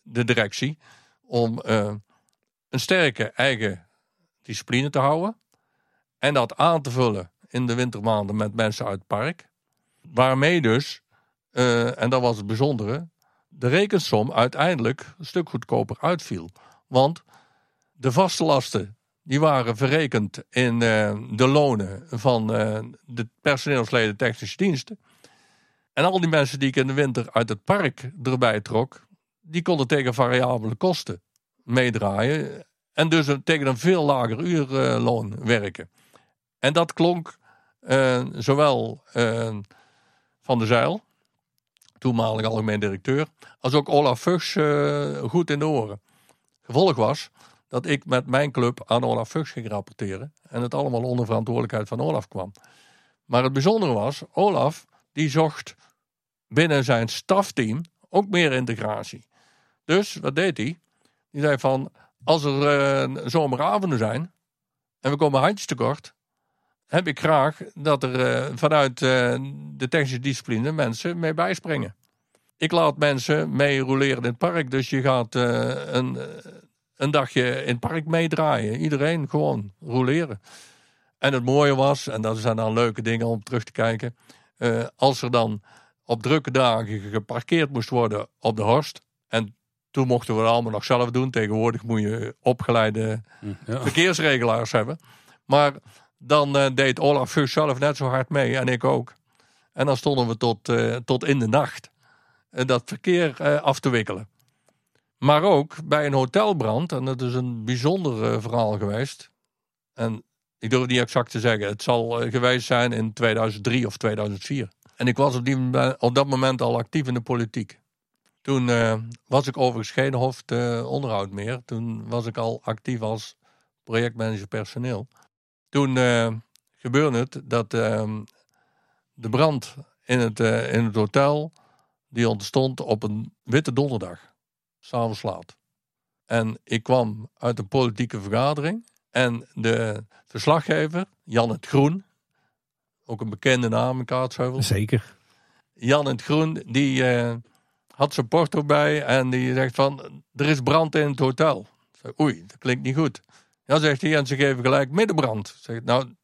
C: de directie om een sterke eigen discipline te houden. En dat aan te vullen in de wintermaanden met mensen uit het park. Waarmee dus, uh, en dat was het bijzondere, de rekensom uiteindelijk een stuk goedkoper uitviel. Want de vaste lasten die waren verrekend in uh, de lonen van uh, de personeelsleden technische diensten. En al die mensen die ik in de winter uit het park erbij trok, die konden tegen variabele kosten meedraaien. En dus tegen een veel lager uurloon werken. En dat klonk uh, zowel uh, Van de Zeil, toenmalig algemeen directeur, als ook Olaf Fuchs goed in de oren. Gevolg was dat ik met mijn club aan Olaf Fuchs ging rapporteren. En het allemaal onder verantwoordelijkheid van Olaf kwam. Maar het bijzondere was, Olaf die zocht binnen zijn stafteam ook meer integratie. Dus wat deed hij? Die zei van, als er uh, zomeravonden zijn en we komen handjes tekort, heb ik graag dat er uh, vanuit uh, de technische discipline mensen mee bijspringen. Ik laat mensen mee roleren in het park, dus je gaat een, een dagje in het park meedraaien. Iedereen gewoon roleren. En het mooie was, en dat zijn dan leuke dingen om terug te kijken, als er dan op drukke dagen geparkeerd moest worden op de Horst toen mochten we het allemaal nog zelf doen. Tegenwoordig moet je opgeleide verkeersregelaars hebben. Maar dan uh, deed Olaf Fuchs zelf net zo hard mee en ik ook. En dan stonden we tot, uh, tot in de nacht uh, dat verkeer af te wikkelen. Maar ook bij een hotelbrand, en dat is een bijzonder verhaal geweest. En ik durf het niet exact te zeggen. Het zal geweest zijn in 2003 of 2004. En ik was op, die, op dat moment al actief in de politiek. Toen uh, was ik overigens geen hoofd uh, onderhoud meer. Toen was ik al actief als projectmanager personeel. Toen uh, gebeurde het dat ehm, de brand in het, in het hotel, die ontstond op een witte donderdag, s'avonds laat. En ik kwam uit een politieke vergadering en de verslaggever, Jan het Groen, ook een bekende naam in Kaatsheuvel.
B: Zeker
C: Jan het Groen, die eh, had zijn porto bij en die zegt van, er is brand in het hotel. Zeg, Oei, dat klinkt niet goed. Ja, zegt hij, en ze geven gelijk middenbrand. Zeg, nou,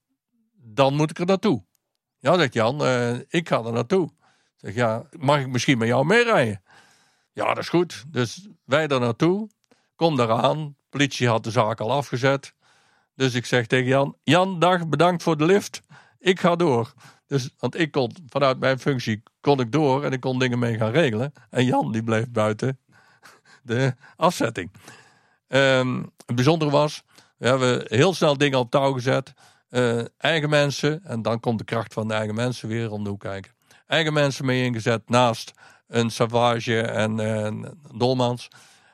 C: dan moet ik er naartoe. Ja, zegt Jan, eh, ik ga er naartoe. Zeg, ja, mag ik misschien met jou meerijden? Ja, dat is goed. Dus wij er naartoe. Kom daaraan. Politie had de zaak al afgezet. Dus ik zeg tegen Jan: Jan, dag, bedankt voor de lift. Ik ga door. Dus, want ik kon vanuit mijn functie kon ik door en ik kon dingen mee gaan regelen. En Jan die bleef buiten de afzetting. Ehm, het bijzondere was, we hebben heel snel dingen op touw gezet. Eh, eigen mensen, en dan komt de kracht van de eigen mensen weer om de hoek kijken. Eigen mensen mee ingezet naast een Savage en een Dolmans.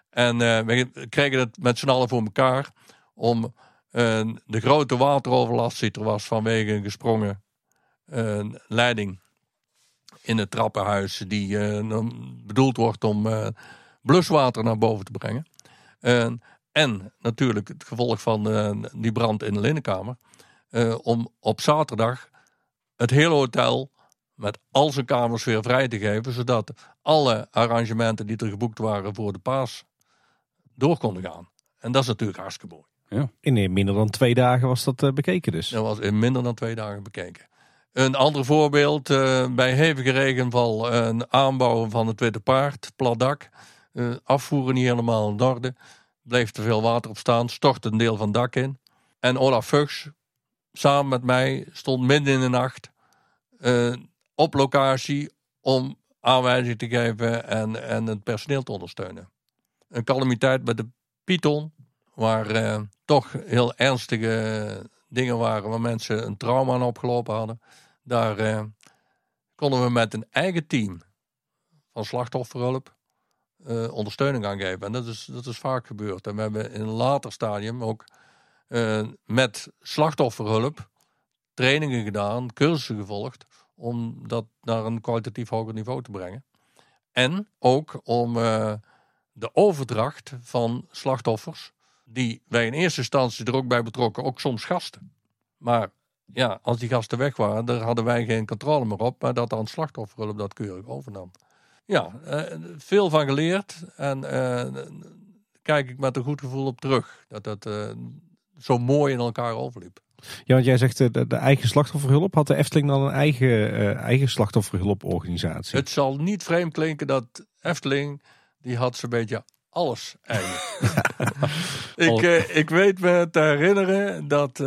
C: En eh, we kregen het met z'n allen voor elkaar om eh, de grote wateroverlast die er was vanwege een gesprongen leiding in het trappenhuis, die eh, bedoeld wordt om eh, bluswater naar boven te brengen. En natuurlijk het gevolg van eh, die brand in de linnenkamer, eh, om op zaterdag het hele hotel met al zijn kamers weer vrij te geven, zodat alle arrangementen die er geboekt waren voor de paas door konden gaan. En dat is natuurlijk hartstikke mooi.
B: In eh, minder dan twee dagen was dat bekeken dus.
C: Dat was in minder dan twee dagen bekeken. Een ander voorbeeld, eh, bij hevige regenval een aanbouw van het Witte Paard, plat dak. Eh, afvoeren niet helemaal in orde. Bleef te veel water op staan, stortte een deel van het dak in. En Olaf Fuchs, samen met mij, stond midden in de nacht eh, op locatie om aanwijzing te geven en, en het personeel te ondersteunen. Een calamiteit met de Python, waar toch heel ernstige dingen waren waar mensen een trauma aan opgelopen hadden. Daar eh, konden we met een eigen team van slachtofferhulp eh, ondersteuning aan geven. En dat is, dat is vaak gebeurd. En we hebben in een later stadium ook eh, met slachtofferhulp trainingen gedaan, cursussen gevolgd, om dat naar een kwalitatief hoger niveau te brengen. En ook om de overdracht van slachtoffers, die wij in eerste instantie er ook bij betrokken, ook soms gasten. Maar ja, als die gasten weg waren, daar hadden wij geen controle meer op, maar dat dan slachtofferhulp dat keurig overnam. Ja, eh, veel van geleerd en eh, kijk ik met een goed gevoel op terug. Dat dat eh, zo mooi in elkaar overliep.
B: Ja, want jij zegt de, de eigen slachtofferhulp. Had de Efteling dan een eigen, eigen slachtofferhulporganisatie?
C: Het zal niet vreemd klinken dat Efteling, die had zo'n beetje alles eigen. ik, ik weet me te herinneren dat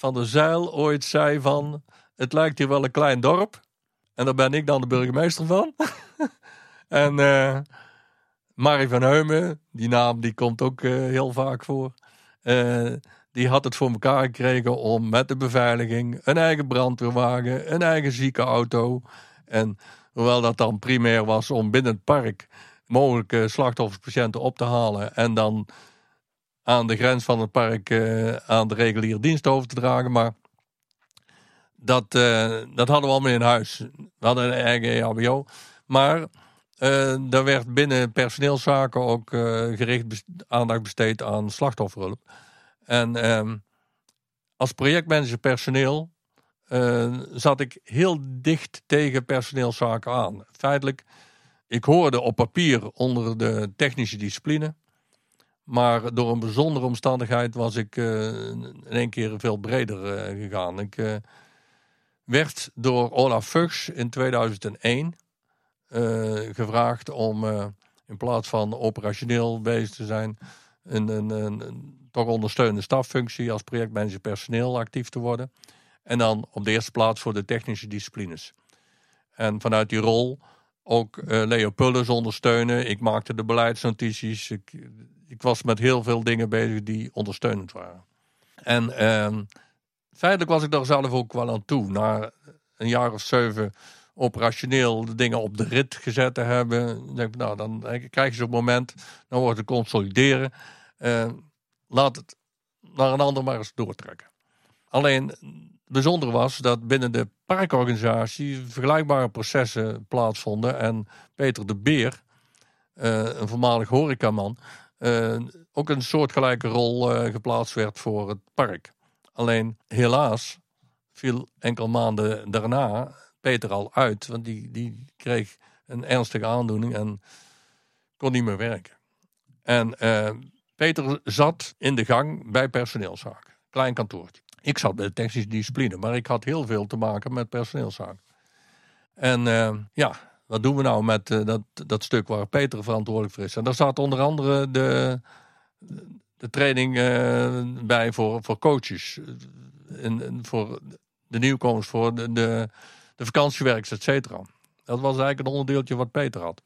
C: Van der Zeil ooit zei van... Het lijkt hier wel een klein dorp. En daar ben ik dan de burgemeester van. en eh Marie van Heumen, die naam die komt ook eh, heel vaak voor. Eh, die had het voor elkaar gekregen om met de beveiliging een eigen brandweerwagen, een eigen ziekenauto. En hoewel dat dan primair was om binnen het park mogelijke slachtofferspatiënten op te halen en dan aan de grens van het park eh, aan de reguliere dienst over te dragen. Maar dat, eh, dat hadden we allemaal in huis. We hadden een eigen E EHBO. Maar eh er werd binnen personeelszaken ook eh, gericht aandacht besteed aan slachtofferhulp. En ehm, als projectmanager personeel eh, zat ik heel dicht tegen personeelszaken aan. Feitelijk, ik hoorde op papier onder de technische discipline. Maar door een bijzondere omstandigheid was ik eh, in één keer veel breder eh, gegaan. Ik eh, werd door Olaf Fuchs in 2001 eh, gevraagd om in plaats van operationeel bezig te zijn, een, een, toch ondersteunende staffunctie als projectmanager personeel actief te worden. En dan op de eerste plaats voor de technische disciplines. En vanuit die rol ook Leo Pullens ondersteunen. Ik maakte de beleidsnotities. Ik, ik was met heel veel dingen bezig die ondersteunend waren. En ehm, feitelijk was ik daar zelf ook wel aan toe. Na een jaar of zeven operationeel de dingen op de rit gezet te hebben. Denk nou, dan krijg je zo'n moment. Dan wordt het consolideren. Eh, laat het naar een ander maar eens doortrekken. Alleen het bijzondere was dat binnen de parkorganisatie vergelijkbare processen plaatsvonden. En Peter de Beer, eh, een voormalig horecaman, ook een soortgelijke rol eh, geplaatst werd voor het park. Alleen helaas viel enkele maanden daarna Peter al uit, want die, die kreeg een ernstige aandoening en kon niet meer werken. En eh, Peter zat in de gang bij personeelszaken, klein kantoortje. Ik zat bij de technische discipline, maar ik had heel veel te maken met personeelszaken. En ja, wat doen we nou met uh, dat, dat stuk waar Peter verantwoordelijk voor is? En daar staat onder andere de, de training uh, bij voor, voor coaches. En, en, voor de nieuwkomers, voor de, de, de vakantiewerkers, et cetera. Dat was eigenlijk een onderdeeltje wat Peter had.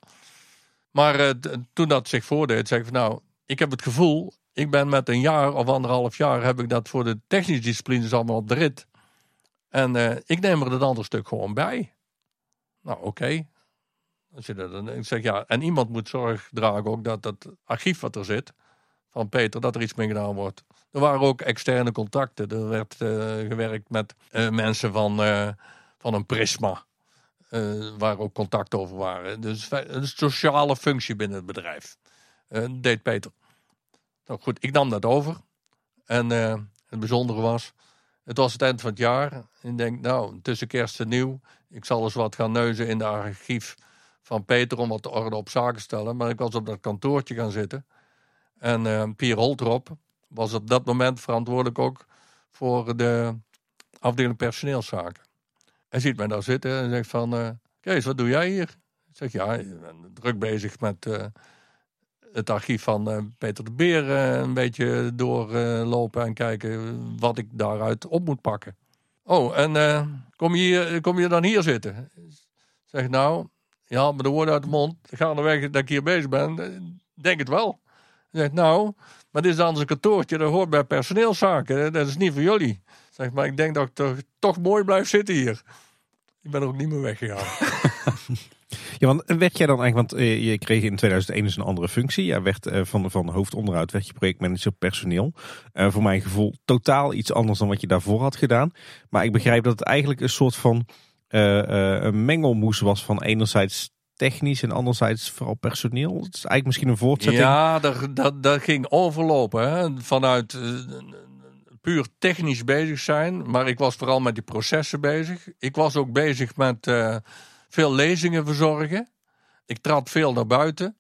C: Maar toen dat zich voordeed, zei ik van nou, ik heb het gevoel, ik ben met een jaar of anderhalf jaar heb ik dat voor de technische disciplines allemaal op de rit. En ik neem er een ander stuk gewoon bij. Nou, oké. Ik zeg ja, en iemand moet zorg dragen ook dat dat archief wat er zit van Peter, dat er iets mee gedaan wordt. Er waren ook externe contacten. Er werd uh, gewerkt met uh, mensen van, van een prisma. waar ook contact over waren. Dus een sociale functie binnen het bedrijf. deed Peter. Nou goed, ik nam dat over. En het bijzondere was, het was het eind van het jaar. En ik denk, nou, tussen kerst en nieuw, ik zal eens wat gaan neuzen in de archief van Peter om wat de orde op zaken te stellen. Maar ik was op dat kantoortje gaan zitten. En uh, Pier Holtrop was op dat moment verantwoordelijk ook voor de afdeling personeelszaken. Hij ziet mij daar zitten en zegt van, uh, Kees, wat doe jij hier? Ik zeg, ja, ik ben druk bezig met het archief van Peter de Beer een beetje doorlopen en kijken wat ik daaruit op moet pakken. Oh, en kom, je kom je dan hier zitten? Zeg nou, ja, maar de woorden uit de mond. weg dat ik hier bezig ben. Denk het wel. Zeg nou, maar dit is dan een kantoortje, dat hoort bij personeelszaken. Dat is niet voor jullie. Zeg maar, ik denk dat ik toch, mooi blijf zitten hier. Ik ben er ook niet meer weggegaan.
B: Ja, want werd jij dan eigenlijk, want eh, je kreeg in 2001 dus een andere functie. Jij werd van, van hoofdonderhoud, werd je projectmanager personeel. Voor mijn gevoel totaal iets anders dan wat je daarvoor had gedaan. Maar ik begrijp dat het eigenlijk een soort van een mengelmoes was van enerzijds technisch en anderzijds vooral personeel. Het is eigenlijk misschien een voortzetting.
C: Ja, dat, dat, dat ging overlopen. Hè? Vanuit puur technisch bezig zijn. Maar ik was vooral met die processen bezig. Ik was ook bezig met veel lezingen verzorgen. Ik trad veel naar buiten.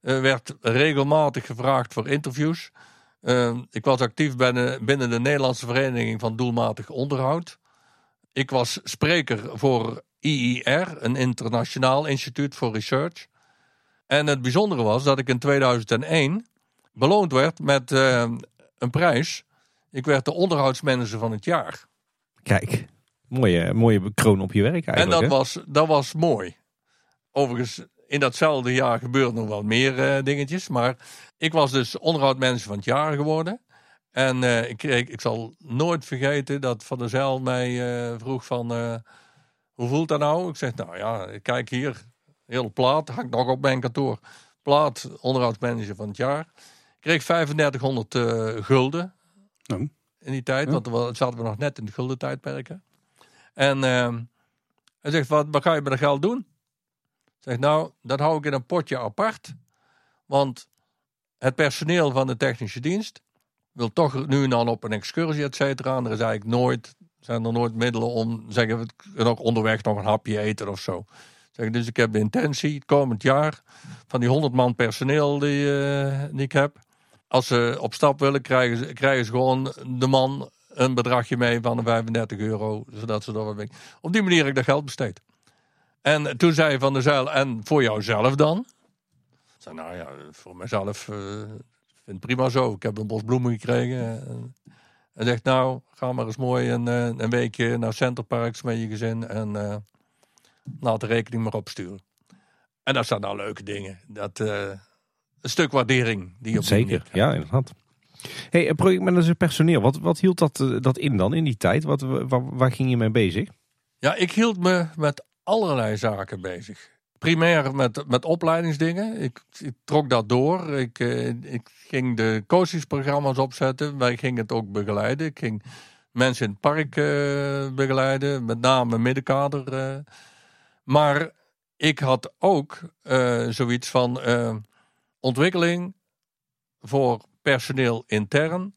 C: Werd regelmatig gevraagd voor interviews. Ik was actief binnen, binnen de Nederlandse Vereniging van Doelmatig Onderhoud. Ik was spreker voor IIR, een internationaal instituut voor research. En het bijzondere was dat ik in 2001 beloond werd met uh, een prijs. Ik werd de onderhoudsmanager van het jaar.
B: Kijk. Mooie, mooie kroon op je werk eigenlijk.
C: En dat, was, dat was mooi. Overigens, in datzelfde jaar gebeurden nog wel meer uh, dingetjes. Maar ik was dus onderhoudmanager van het jaar geworden. En uh, ik, kreeg, ik zal nooit vergeten dat Van der Zijl mij uh, vroeg van... hoe voelt dat nou? Ik zeg, nou ja, kijk hier. Hele plaat, hangt nog op mijn kantoor. Plaat, onderhoudsmanager van het jaar. Ik kreeg 3500 gulden. Oh. In die tijd, want we zaten we nog net in de gulden tijdperken. En uh, hij zegt, wat, wat ga je met dat geld doen? Zeg nou, dat hou ik in een potje apart. Want het personeel van de technische dienst wil toch nu en dan op een excursie, et cetera. En er is eigenlijk nooit, zijn er nooit middelen om, zeggen we, nog onderweg nog een hapje eten of zo. Zeg, dus ik heb de intentie, het komend jaar, van die 100 man personeel die, uh, die ik heb. Als ze op stap willen, krijgen ze, krijgen ze gewoon de man een bedragje mee van de 35 euro, zodat ze dat. Op die manier heb ik dat geld besteed. En toen zei Van der Zuil, en voor jouzelf dan? Ik zei, nou ja, voor mezelf uh, vind het prima zo. Ik heb een bos bloemen gekregen. En zegt, nou, ga maar eens mooi een, eh, een weekje naar Centerparks met je gezin en uh, laat de rekening maar opsturen. En dat zijn nou leuke dingen. Dat, uh, een stuk waardering die je op
B: Zeker, ja, inderdaad. Hey, projectmanager personeel, wat, wat hield dat, eh, dat in dan in die tijd? Wat, waar, waar ging je mee bezig?
C: Ja, ik hield me met allerlei zaken bezig. Primair met, met opleidingsdingen. Ik, ik trok dat door. Ik, eh, ik ging de coachingsprogramma's opzetten. Wij gingen het ook begeleiden. Ik ging mensen in het park uh, begeleiden, met name middenkader. Uh. Maar ik had ook zoiets van ontwikkeling voor personeel intern,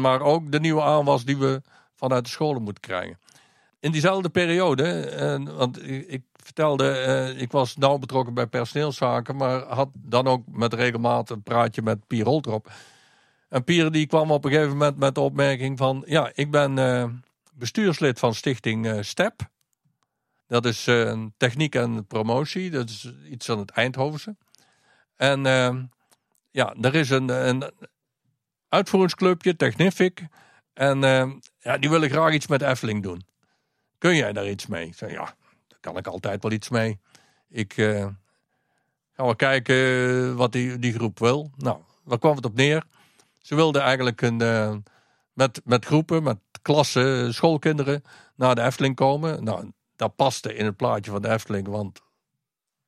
C: maar ook de nieuwe aanwas die we vanuit de scholen moeten krijgen. in diezelfde periode, eh, want ik vertelde, eh, ik was nauw betrokken bij personeelszaken, maar had dan ook met regelmaat een praatje met Pier Holtrop. En Pier die kwam op een gegeven moment met de opmerking van, ja, ik ben eh, bestuurslid van stichting eh, STEP. Dat is eh, techniek en promotie, dat is iets van het Eindhovense. En ja, er is een, een uitvoeringsclubje, Technific. En ja, die willen graag iets met Efteling doen. Kun jij daar iets mee? Ik zei, ja, kan ik altijd wel iets mee. Ik eh, ga wel kijken wat die, die groep wil. Nou, waar kwam het op neer? Ze wilden eigenlijk een, eh, met, met groepen, met klassen, schoolkinderen naar de Efteling komen. Nou, dat paste in het plaatje van de Efteling, want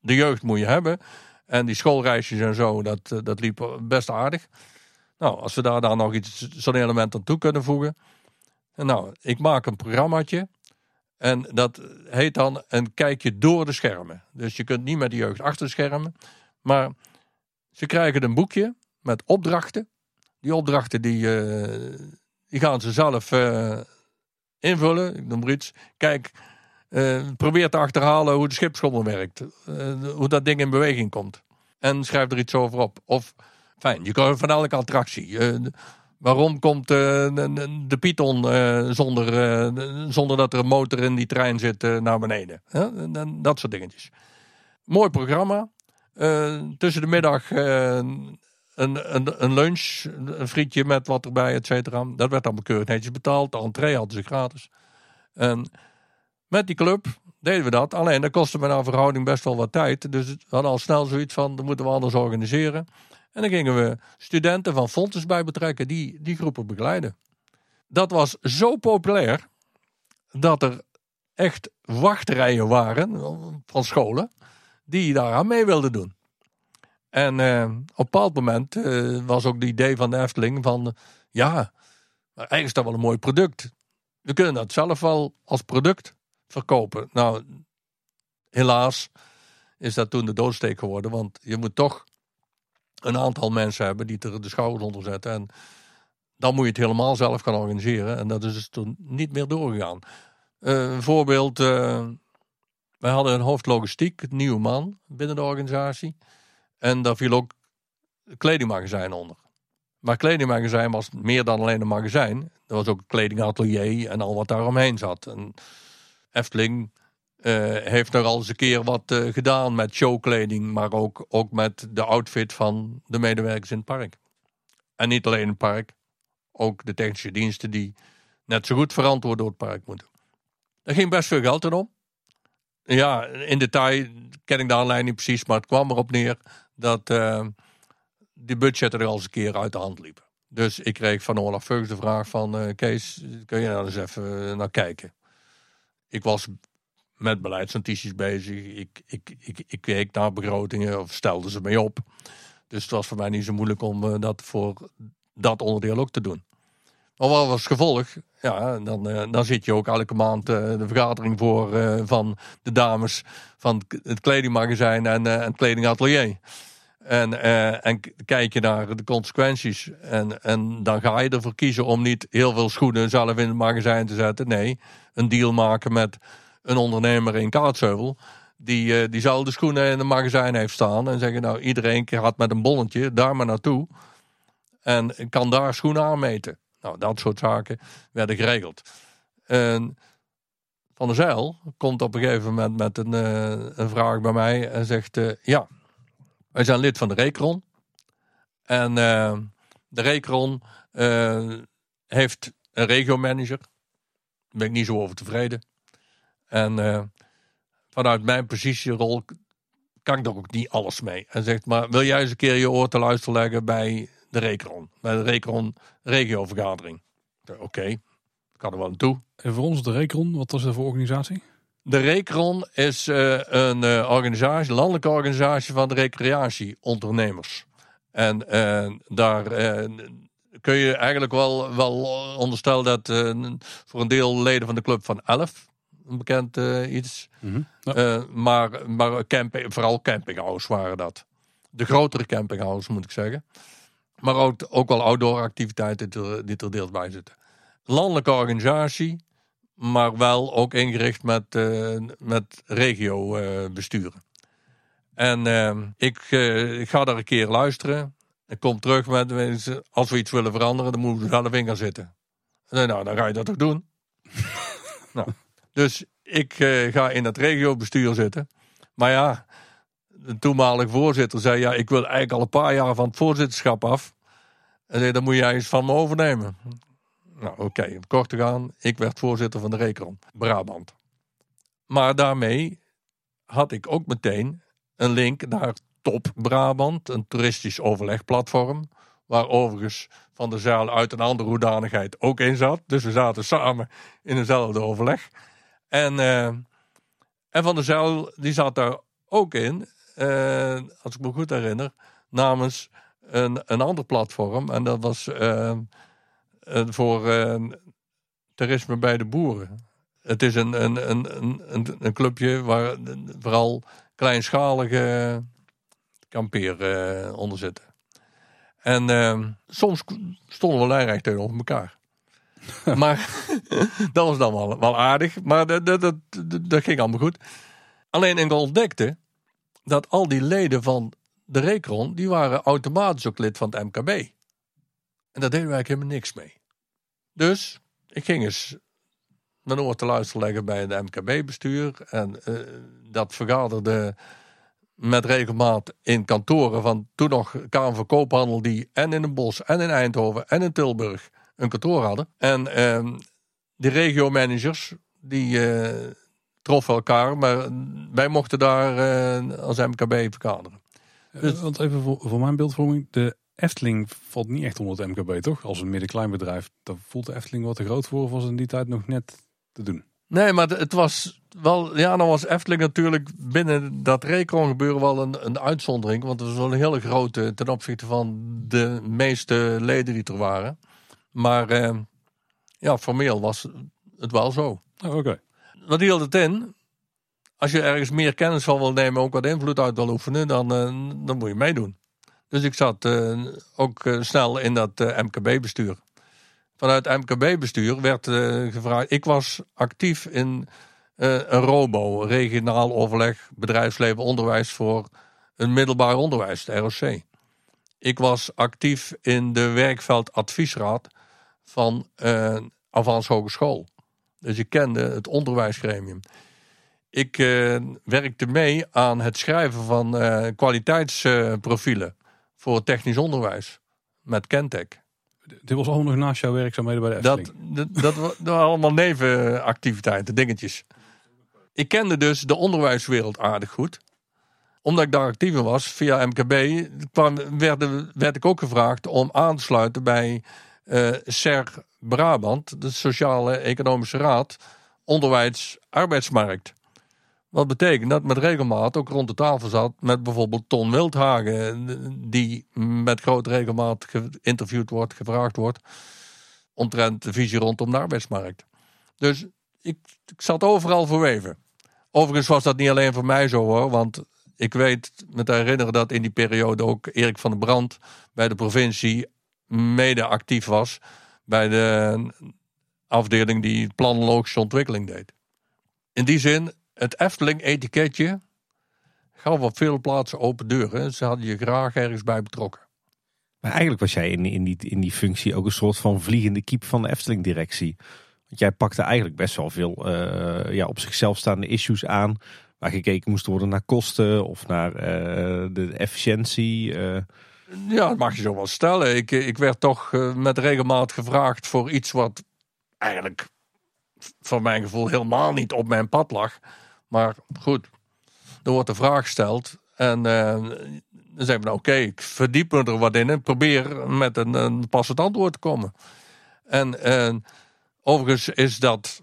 C: de jeugd moet je hebben. En die schoolreisjes en zo, dat, eh, dat liep best aardig. Nou, als we daar dan nog iets, zo'n element aan toe kunnen voegen. En nou, ik maak een programmaatje. En dat heet dan een kijkje door de schermen. Dus je kunt niet met de jeugd achter schermen. Maar ze krijgen een boekje met opdrachten. Die opdrachten die, eh, die gaan ze zelf eh, invullen. Ik noem maar iets. Kijk, eh, probeer te achterhalen hoe de schipschommel werkt. Hoe dat ding in beweging komt. En schrijf er iets over op. Of, fijn, je kan van elke attractie. Waarom komt eh, de, Python eh, zonder, eh, zonder dat er een motor in die trein zit naar beneden? Dat soort dingetjes. Mooi programma. Tussen de middag een, een, een lunch, een frietje met wat erbij, et cetera. Dat werd allemaal keurig netjes betaald. De entree hadden ze gratis. En met die club deden we dat. Alleen dat kostte me naar verhouding best wel wat tijd. Dus we hadden al snel zoiets van, dat moeten we anders organiseren. En dan gingen we studenten van Fontes bij betrekken die die groepen begeleiden. Dat was zo populair dat er echt wachtrijen waren van scholen die daar aan mee wilden doen. En eh, op een bepaald moment eh, was ook de idee van de Efteling van... ja, maar eigenlijk is dat wel een mooi product. We kunnen dat zelf wel als product verkopen. Nou, helaas is dat toen de doodsteek geworden. Want je moet toch een aantal mensen hebben die er de schouders onder zetten. En dan moet je het helemaal zelf gaan organiseren. En dat is dus toen niet meer doorgegaan. Eh, een voorbeeld. eh, wij hadden een hoofdlogistiek, een nieuwe man binnen de organisatie. En daar viel ook een kledingmagazijn onder. Maar kledingmagazijn was meer dan alleen een magazijn. Er was ook een kledingatelier en al wat daar omheen zat. En Efteling eh, heeft nog al eens een keer wat eh, gedaan met showkleding, maar ook, ook met de outfit van de medewerkers in het park. En niet alleen het park, ook de technische diensten die net zo goed verantwoord door het park moeten. Er ging best veel geld in om. Ja, in detail ken ik de aanleiding niet precies, maar het kwam erop neer dat eh, die budgetten er al eens een keer uit de hand liepen. Dus ik kreeg van Olaf Veugs de vraag van eh, Kees, kun je nou eens even eh, naar kijken? Ik was met beleidsnotities bezig. Ik, ik, ik, ik keek naar begrotingen of stelde ze mee op. Dus het was voor mij niet zo moeilijk om eh, dat voor dat onderdeel ook te doen. Maar wat was het gevolg? Ja, dan, eh, dan zit je ook elke maand eh, de vergadering voor van de dames van het kledingmagazijn en, het kledingatelier. En, en kijk je naar de consequenties. En, en dan ga je ervoor kiezen om niet heel veel schoenen zelf in het magazijn te zetten. Nee, een deal maken met een ondernemer in Kaatsheuvel. Die eh, diezelfde schoenen in het magazijn heeft staan. En zeggen nou iedereen gaat met een bonnetje daar maar naartoe. En kan daar schoenen aanmeten. Nou, dat soort zaken werden geregeld. En Van der Zijl komt op een gegeven moment met een, eh, een vraag bij mij en zegt: eh, Ja, wij zijn lid van de Recron. En de Recron eh, heeft een regiomanager. Daar ben ik niet zo over tevreden. En eh, vanuit mijn positierol kan ik er ook niet alles mee. En zegt, maar wil jij eens een keer je oor te luisteren leggen bij de Recron? Bij de Recron regiovergadering. Oké, ik kan er wel aan toe.
A: En voor ons de Recron, wat was dat voor organisatie?
C: De Recron is eh, een eh, organisatie, landelijke organisatie van de recreatieondernemers. En daar kun je eigenlijk wel, wel onderstellen dat voor een deel leden van de club van 11, een bekend eh, iets,
A: Ja.
C: eh, maar, maar camping, vooral campinghouse waren dat. De grotere campinghouse moet ik zeggen. Maar ook, ook wel outdoor activiteiten die er, die er deels bij zitten. Landelijke organisatie maar wel ook ingericht met, uh, met regio-besturen. en ik, ik ga daar een keer luisteren. Ik kom terug met, als we iets willen veranderen, dan moeten we aan de vinger zitten. En nou, dan ga je dat toch doen. nou, dus ik ga in het regiobestuur zitten. Maar ja, de toenmalige voorzitter zei: Ja, ik wil eigenlijk al een paar jaar van het voorzitterschap af. En zei: Dan moet jij eens van me overnemen. Nou, oké, okay, om kort te gaan, ik werd voorzitter van de Rekron, Brabant. Maar daarmee had ik ook meteen een link naar Top Brabant, een toeristisch overlegplatform. Waar overigens Van der Zijl uit een andere hoedanigheid ook in zat. Dus we zaten samen in eenzelfde overleg. En, uh, en Van der Zijl die zat daar ook in. Uh, als ik me goed herinner, namens een, een ander platform. En dat was uh, voor toerisme bij de boeren. Het is een, een, een, een, een clubje waar vooral kleinschalige kampeer onder zitten. En soms stonden we lijnrecht tegenover elkaar. maar dat was dan wel, wel aardig. Maar dat, dat, dat, ging allemaal goed. Alleen ik ontdekte dat al die leden van de Recron, die waren automatisch ook lid van het MKB. En daar deden wij helemaal niks mee. Dus ik ging eens mijn oor te luisteren leggen bij het MKB-bestuur. En uh, dat vergaderde met regelmaat in kantoren van toen nog Kamer van die en in een bos en in Eindhoven en in Tilburg een kantoor hadden. En uh, de regio-managers, die, uh, troffen elkaar, maar wij mochten daar uh, als MKB vergaderen.
A: Dus... Want even voor, voor, mijn beeldvorming, de Efteling valt niet echt onder het MKB, toch? Als een middenklein bedrijf, dan voelt de Efteling wat te groot voor of was in die tijd nog net te doen?
C: Nee, maar het was wel, ja, dan was Efteling natuurlijk binnen dat Recron gebeuren wel een, een uitzondering. Want het was wel een hele grote ten opzichte van de meeste leden die er waren. Maar uh, ja, formeel was het wel zo.
A: Oh, Oké
C: wat hield het in? Als je ergens meer kennis van wil nemen, ook wat invloed uit wil oefenen, dan, uh, dan moet je meedoen. Dus ik zat uh, ook uh, snel in dat MKB-bestuur. Vanuit MKB-bestuur werd gevraagd. Ik was actief in een ROBO, regionaal overleg bedrijfsleven onderwijs voor een middelbaar onderwijs, de ROC. Ik was actief in de werkveldadviesraad van Avans Hogeschool. Dus ik kende het onderwijsgremium. Ik uh, werkte mee aan het schrijven van uh, kwaliteitsprofielen voor technisch onderwijs met Kentech.
A: Dit was allemaal nog naast jouw werkzaamheden bij de Efteling?
C: Dat, dat, dat, waren allemaal nevenactiviteiten, dingetjes. Ik kende dus de onderwijswereld aardig goed. Omdat ik daar actief was via MKB, kwam, werd, werd ik ook gevraagd om aan te sluiten bij uh, SER Brabant, de Sociale Economische Raad, onderwijs, arbeidsmarkt. Wat betekent dat met regelmaat ook rond de tafel zat met bijvoorbeeld Ton Wildhagen, die met grote regelmaat geïnterviewd wordt, gevraagd wordt, omtrent de visie rondom de arbeidsmarkt. Dus ik, ik zat overal verweven. Overigens was dat niet alleen voor mij zo hoor, want ik weet me te herinneren dat in die periode ook Erik van der Brand bij de provincie mede actief was bij de afdeling die planologische ontwikkeling deed. In die zin, het Efteling-etiketje gaf op veel plaatsen open deuren. Ze hadden je graag ergens bij betrokken.
B: Maar eigenlijk was jij in, in, die, in die functie ook een soort van vliegende kiep van de Efteling-directie. Want jij pakte eigenlijk best wel veel uh, ja, op zichzelf staande issues aan. Waar gekeken moest worden naar kosten of naar uh, de efficiëntie. Uh,
C: ja, dat mag je zo wel stellen. Ik, ik werd toch eh, met regelmaat gevraagd voor iets wat eigenlijk voor mijn gevoel helemaal niet op mijn pad lag. Maar goed, er wordt een vraag gesteld. En uh, dan zeggen we, nou, oké, ik verdiep me er wat in en probeer met een, een passend antwoord te komen. En overigens is dat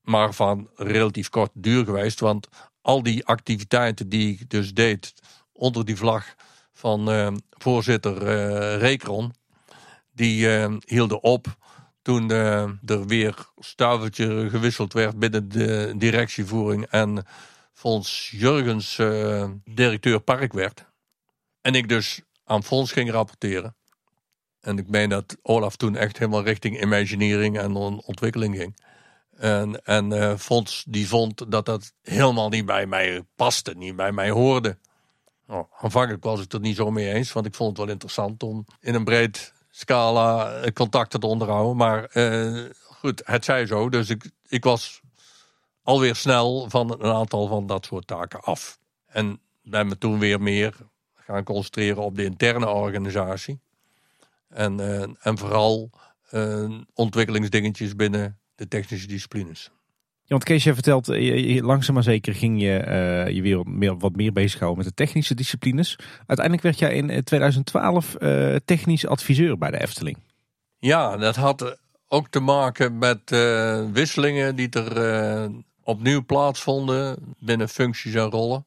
C: maar van relatief kort duur geweest. Want al die activiteiten die ik dus deed onder die vlag van uh, voorzitter uh, Rekron. Die uh, hielden op toen er weer stuivertje gewisseld werd binnen de directievoering en Fons Jurgens directeur park werd. En ik dus aan Fons ging rapporteren. En ik meen dat Olaf toen echt helemaal richting imagineering en ontwikkeling ging. En, en Fons die vond dat dat helemaal niet bij mij paste, niet bij mij hoorde. Nou, aanvankelijk was ik het niet zo mee eens, want ik vond het wel interessant om in een breed scala eh, contacten te onderhouden. Maar uh, goed, het zij zo. Dus ik, ik was alweer snel van een aantal van dat soort taken af. En ben me toen weer meer gaan concentreren op de interne organisatie. En, uh, en vooral ontwikkelingsdingetjes binnen de technische disciplines.
B: Want Kees, je vertelt, je, langzaam maar zeker ging je uh, je weer meer, wat meer bezighouden met de technische disciplines. Uiteindelijk werd jij in 2012 uh, eh, technisch adviseur bij de Efteling.
C: Ja, dat had ook te maken met wisselingen die er opnieuw plaatsvonden binnen functies en rollen.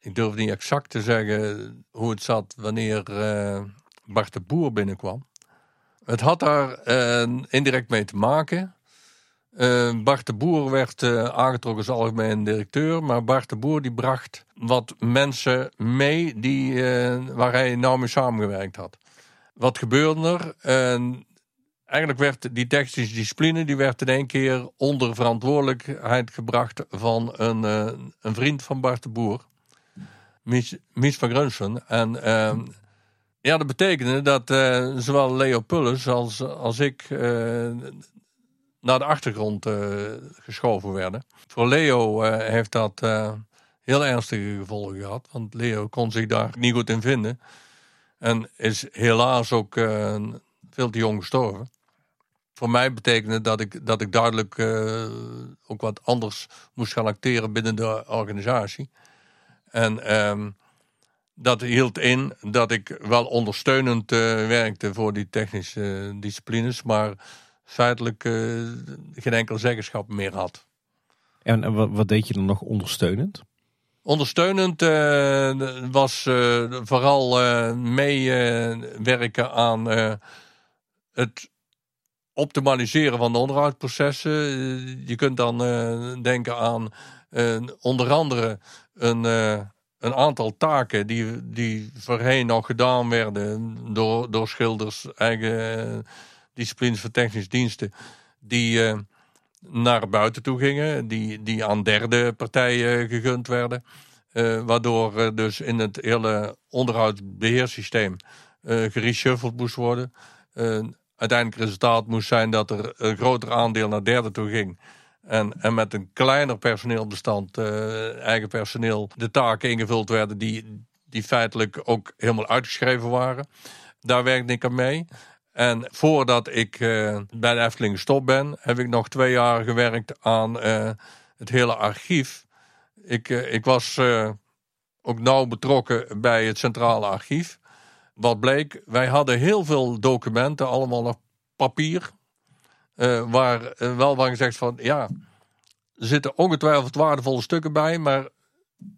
C: Ik durf niet exact te zeggen hoe het zat wanneer Bart de Boer binnenkwam. Het had daar indirect mee te maken. Uh, Bart de Boer werd uh, aangetrokken als algemeen directeur. Maar Bart de Boer die bracht wat mensen mee die, uh, waar hij nauw mee samengewerkt had. Wat gebeurde er? eigenlijk werd die technische discipline die werd in één keer onder verantwoordelijkheid gebracht van een, een vriend van Bart de Boer. Mies, van Grunsen. En ehm, ja, dat betekende dat zowel Leo Pulles als, als ik naar de achtergrond uh, geschoven werden. Voor Leo uh, heeft dat uh, heel ernstige gevolgen gehad, want Leo kon zich daar niet goed in vinden. En is helaas ook veel te jong gestorven. Voor mij betekende dat ik, dat ik duidelijk ook wat anders moest gaan acteren binnen de organisatie. En um, dat hield in dat ik wel ondersteunend werkte voor die technische disciplines, maar feitelijk uh, geen enkel zeggenschap meer had.
B: En wat, wat deed je dan nog ondersteunend?
C: Ondersteunend uh, was uh, vooral meewerken aan het optimaliseren van de onderhoudsprocessen. je kunt dan denken aan onder andere een, een aantal taken die, die voorheen nog gedaan werden door, door schilders, eigen disciplines van technische diensten, die uh, naar buiten toe gingen, die, die aan derde partijen gegund werden. Uh, waardoor dus in het hele onderhoudsbeheersysteem uh, gereshuffeld moest worden. uiteindelijk resultaat moest zijn dat er een groter aandeel naar derde toe ging. En, en met een kleiner personeelbestand, eigen personeel, de taken ingevuld werden die, die feitelijk ook helemaal uitgeschreven waren. Daar werkte ik aan mee. En voordat ik uh, bij de Efteling gestopt ben, heb ik nog twee jaar gewerkt aan uh, het hele archief. Ik, uh, ik was ook nauw betrokken bij het centrale archief. Wat bleek, wij hadden heel veel documenten, allemaal nog papier. waar wel van gezegd van, ja, er zitten ongetwijfeld waardevolle stukken bij, maar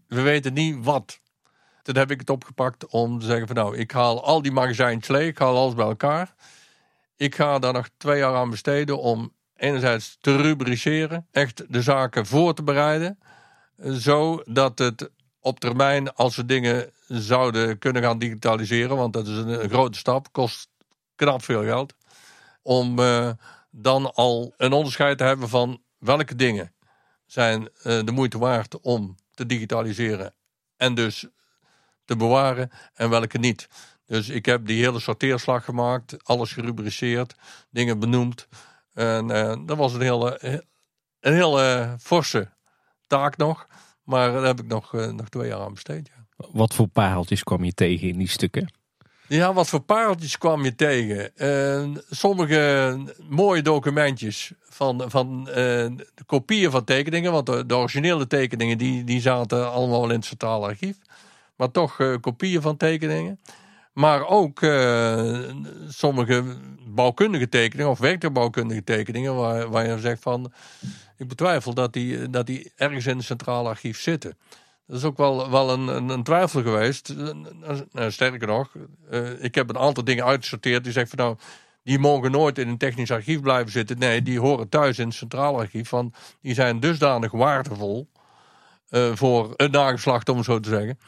C: we weten niet wat. Toen heb ik het opgepakt om te zeggen van nou, ik haal al die magazijns leeg, ik haal alles bij elkaar. Ik ga daar nog twee jaar aan besteden om enerzijds te rubriceren, echt de zaken voor te bereiden, zodat het op termijn, als we dingen zouden kunnen gaan digitaliseren, want dat is een, grote stap, kost knap veel geld, om uh, dan al een onderscheid te hebben van welke dingen zijn uh, de moeite waard om te digitaliseren en dus te bewaren en welke niet. Dus ik heb die hele sorteerslag gemaakt, alles gerubriceerd, dingen benoemd. En uh, dat was een hele, een hele forse taak nog. Maar daar heb ik nog, uh, nog twee jaar aan besteed. Ja.
B: Wat voor pareltjes kwam je tegen in die stukken?
C: Ja, wat voor pareltjes kwam je tegen? Uh, sommige mooie documentjes van, van de kopieën van tekeningen. Want de, de, originele tekeningen die, die zaten allemaal in het centraal archief. Maar toch kopieën van tekeningen. Maar ook uh, sommige bouwkundige tekeningen of werktuigbouwkundige tekeningen waar, waar je zegt van ik betwijfel dat die, dat die ergens in het centraal archief zitten. Dat is ook wel, wel een, een, twijfel geweest. Uh, sterker nog, uh, ik heb een aantal dingen uitgesorteerd die zeggen van nou, die mogen nooit in een technisch archief blijven zitten. Nee, die horen thuis in het centraal archief. Want die zijn dusdanig waardevol voor een nageslacht, om het zo te zeggen,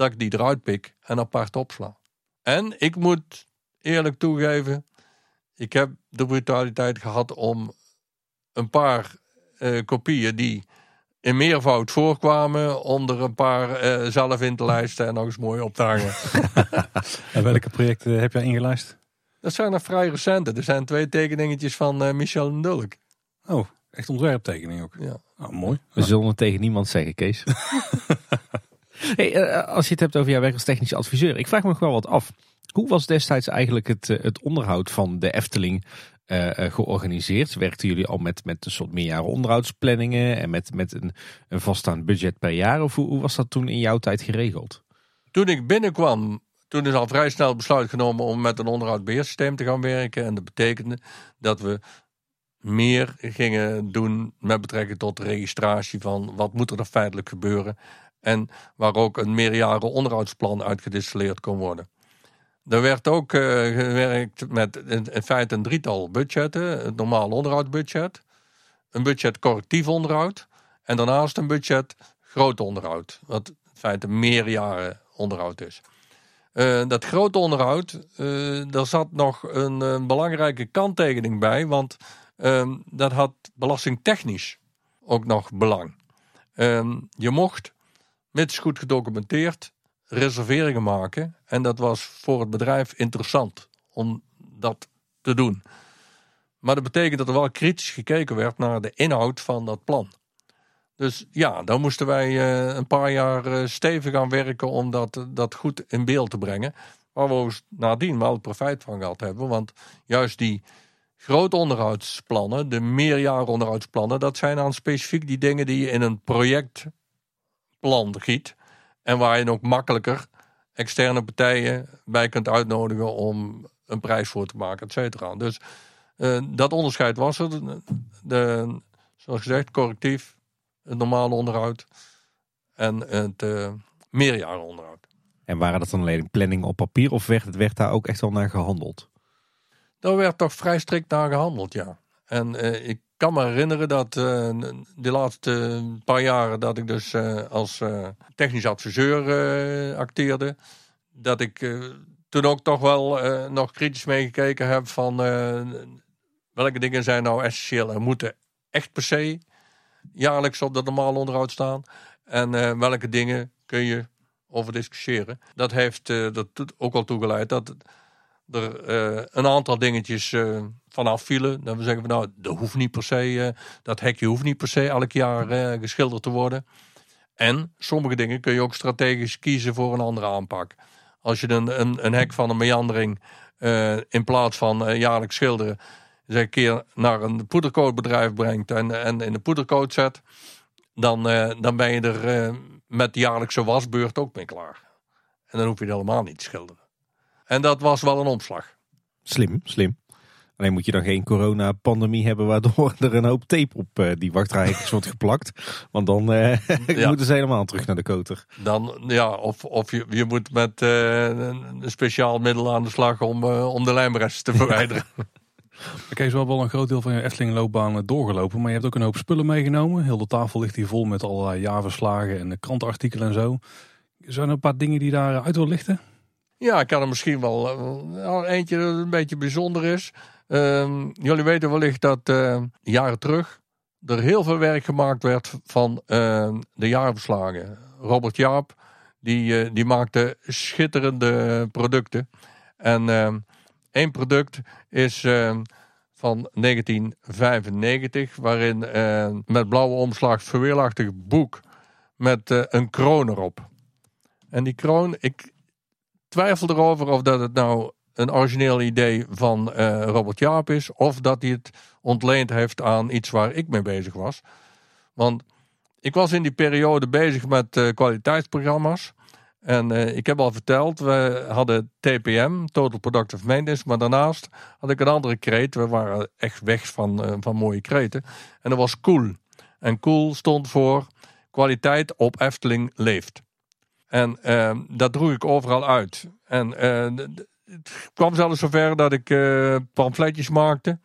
C: dat ik die eruit pik en apart opsla. En ik moet eerlijk toegeven, ik heb de brutaliteit gehad om een paar eh, kopieën die in meervoud voorkwamen om er een paar eh, zelf in te lijsten en nog eens mooi op te hangen.
A: En welke projecten heb jij ingelijst?
C: Dat zijn er vrij recente. Er zijn twee tekeningetjes van eh, Michel Dulk.
A: Oh, echt ontwerptekening ook.
C: Ja.
A: Oh, mooi.
B: We zullen het tegen niemand zeggen, Kees. hey, eh, als je het hebt over jouw werk als technisch adviseur. Ik vraag me nog wel wat af. Hoe was destijds eigenlijk het, eh, het onderhoud van de Efteling eh, eh, georganiseerd? Werkten jullie al met, met een soort meerjaren onderhoudsplanningen en met, met een, een vaststaand budget per jaar? Of hoe, hoe was dat toen in jouw tijd geregeld?
C: Toen ik binnenkwam, toen is al vrij snel besluit genomen om met een onderhoudbeheersysteem te gaan werken. En dat betekende dat we meer gingen doen met betrekking tot de registratie van wat moet er dan feitelijk gebeuren. En waar ook een meerjaren onderhoudsplan uit gedistilleerd kon worden. Er werd ook eh, gewerkt met in, feite een drietal budgetten. Het normale onderhoudsbudget, een budget correctief onderhoud en daarnaast een budget groot onderhoud. Wat in feite meerjaren onderhoud is. Eh, dat grote onderhoud, eh, daar zat nog een, een belangrijke kanttekening bij, want ehm, dat had belastingtechnisch ook nog belang. Ehm, je mocht, mits goed gedocumenteerd, reserveringen maken. En dat was voor het bedrijf interessant om dat te doen. Maar dat betekent dat er wel kritisch gekeken werd naar de inhoud van dat plan. Dus ja, dan moesten wij eh, een paar jaar eh, stevig aan werken om dat, dat goed in beeld te brengen. Waar we nadien wel profijt van gehad hebben. Want juist die grote onderhoudsplannen, de meerjarenonderhoudsplannen, dat zijn dan specifiek die dingen die je in een projectplan giet. En waar je ook makkelijker externe partijen bij kunt uitnodigen om een prijs voor te maken, et cetera. Dus eh, dat onderscheid was er. De, de, zoals gezegd, correctief, het normale onderhoud en het uh, meerjarenonderhoud.
B: En waren dat dan alleen planningen op papier of werd, werd daar ook echt wel naar gehandeld?
C: Daar werd toch vrij strikt naar gehandeld, ja. En uh, ik kan me herinneren dat uh, de laatste paar jaren dat ik dus uh, als technisch adviseur acteerde, dat ik toen ook toch wel nog kritisch meegekeken heb van welke dingen zijn nou essentieel en moeten echt per se jaarlijks op dat normale onderhoud staan. En welke dingen kun je over discussiëren. Dat heeft dat ook al toegeleid dat er uh, een aantal dingetjes uh, vanaf vielen. Dan we zeggen van nou, dat hoeft niet per se, uh, dat hekje hoeft niet per se elk jaar geschilderd te worden. En sommige dingen kun je ook strategisch kiezen voor een andere aanpak. Als je een, een, een hek van een meandering in plaats van jaarlijks schilderen, zeg een keer naar een poedercoatbedrijf brengt en, en in de poedercoat zet, dan, dan ben je er met de jaarlijkse wasbeurt ook mee klaar. En dan hoef je het helemaal niet te schilderen. En dat was wel een omslag.
B: Slim, slim. Alleen moet je dan geen coronapandemie hebben waardoor er een hoop tape op uh, die wachtrijkers wordt geplakt. Want dan uh, ja. moeten ze helemaal terug naar de koter.
C: Dan, ja, of, of je, je moet met uh, een speciaal middel aan de slag om, om de lijmresten te verwijderen.
A: Ik heb wel wel een groot deel van je Efteling loopbaan doorgelopen. Maar je hebt ook een hoop spullen meegenomen. Heel de tafel ligt hier vol met allerlei jaarverslagen en krantenartikelen en zo. Zijn er een paar dingen die daar uit wil lichten?
C: Ja, ik kan er misschien wel uh, eentje dat een beetje bijzonder is. Uh, jullie weten wellicht dat uh, jaren terug er heel veel werk gemaakt werd van ehm, de jaarverslagen. Robert Jaap, die, eh, die maakte schitterende producten. En ehm, één product is van 1995, waarin met blauwe omslag verweerachtig boek met een kroon erop. En die kroon, ik, twijfel erover of dat het nou een origineel idee van uh, Robert Jaap is. Of dat hij het ontleend heeft aan iets waar ik mee bezig was. Want ik was in die periode bezig met uh, kwaliteitsprogramma's. En uh, ik heb al verteld, we hadden TPM, Total Productive Maintenance. Maar daarnaast had ik een andere kreet. We waren echt weg van, van mooie kreten. En dat was Cool. En Cool stond voor kwaliteit op Efteling leeft. En uh, dat droeg ik overal uit. En uh, het kwam zelfs zover dat ik uh, pamfletjes maakte.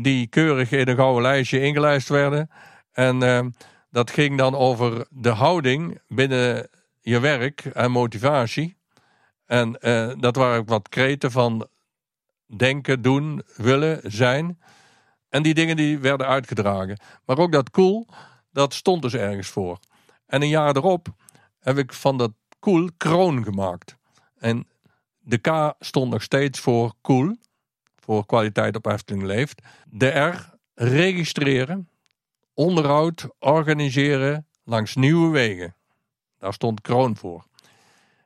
C: die keurig in een gouden lijstje ingelijst werden. En ehm, dat ging dan over de houding binnen je werk en motivatie. En dat waren wat kreten van denken, doen, willen, zijn. En die dingen die werden uitgedragen. Maar ook dat koel, dat stond dus ergens voor. En een jaar erop heb ik van dat koel kroon gemaakt. En de K stond nog steeds voor koel, voor kwaliteit op Efteling leeft. De R, registreren, onderhoud, organiseren langs nieuwe wegen. Daar stond kroon voor.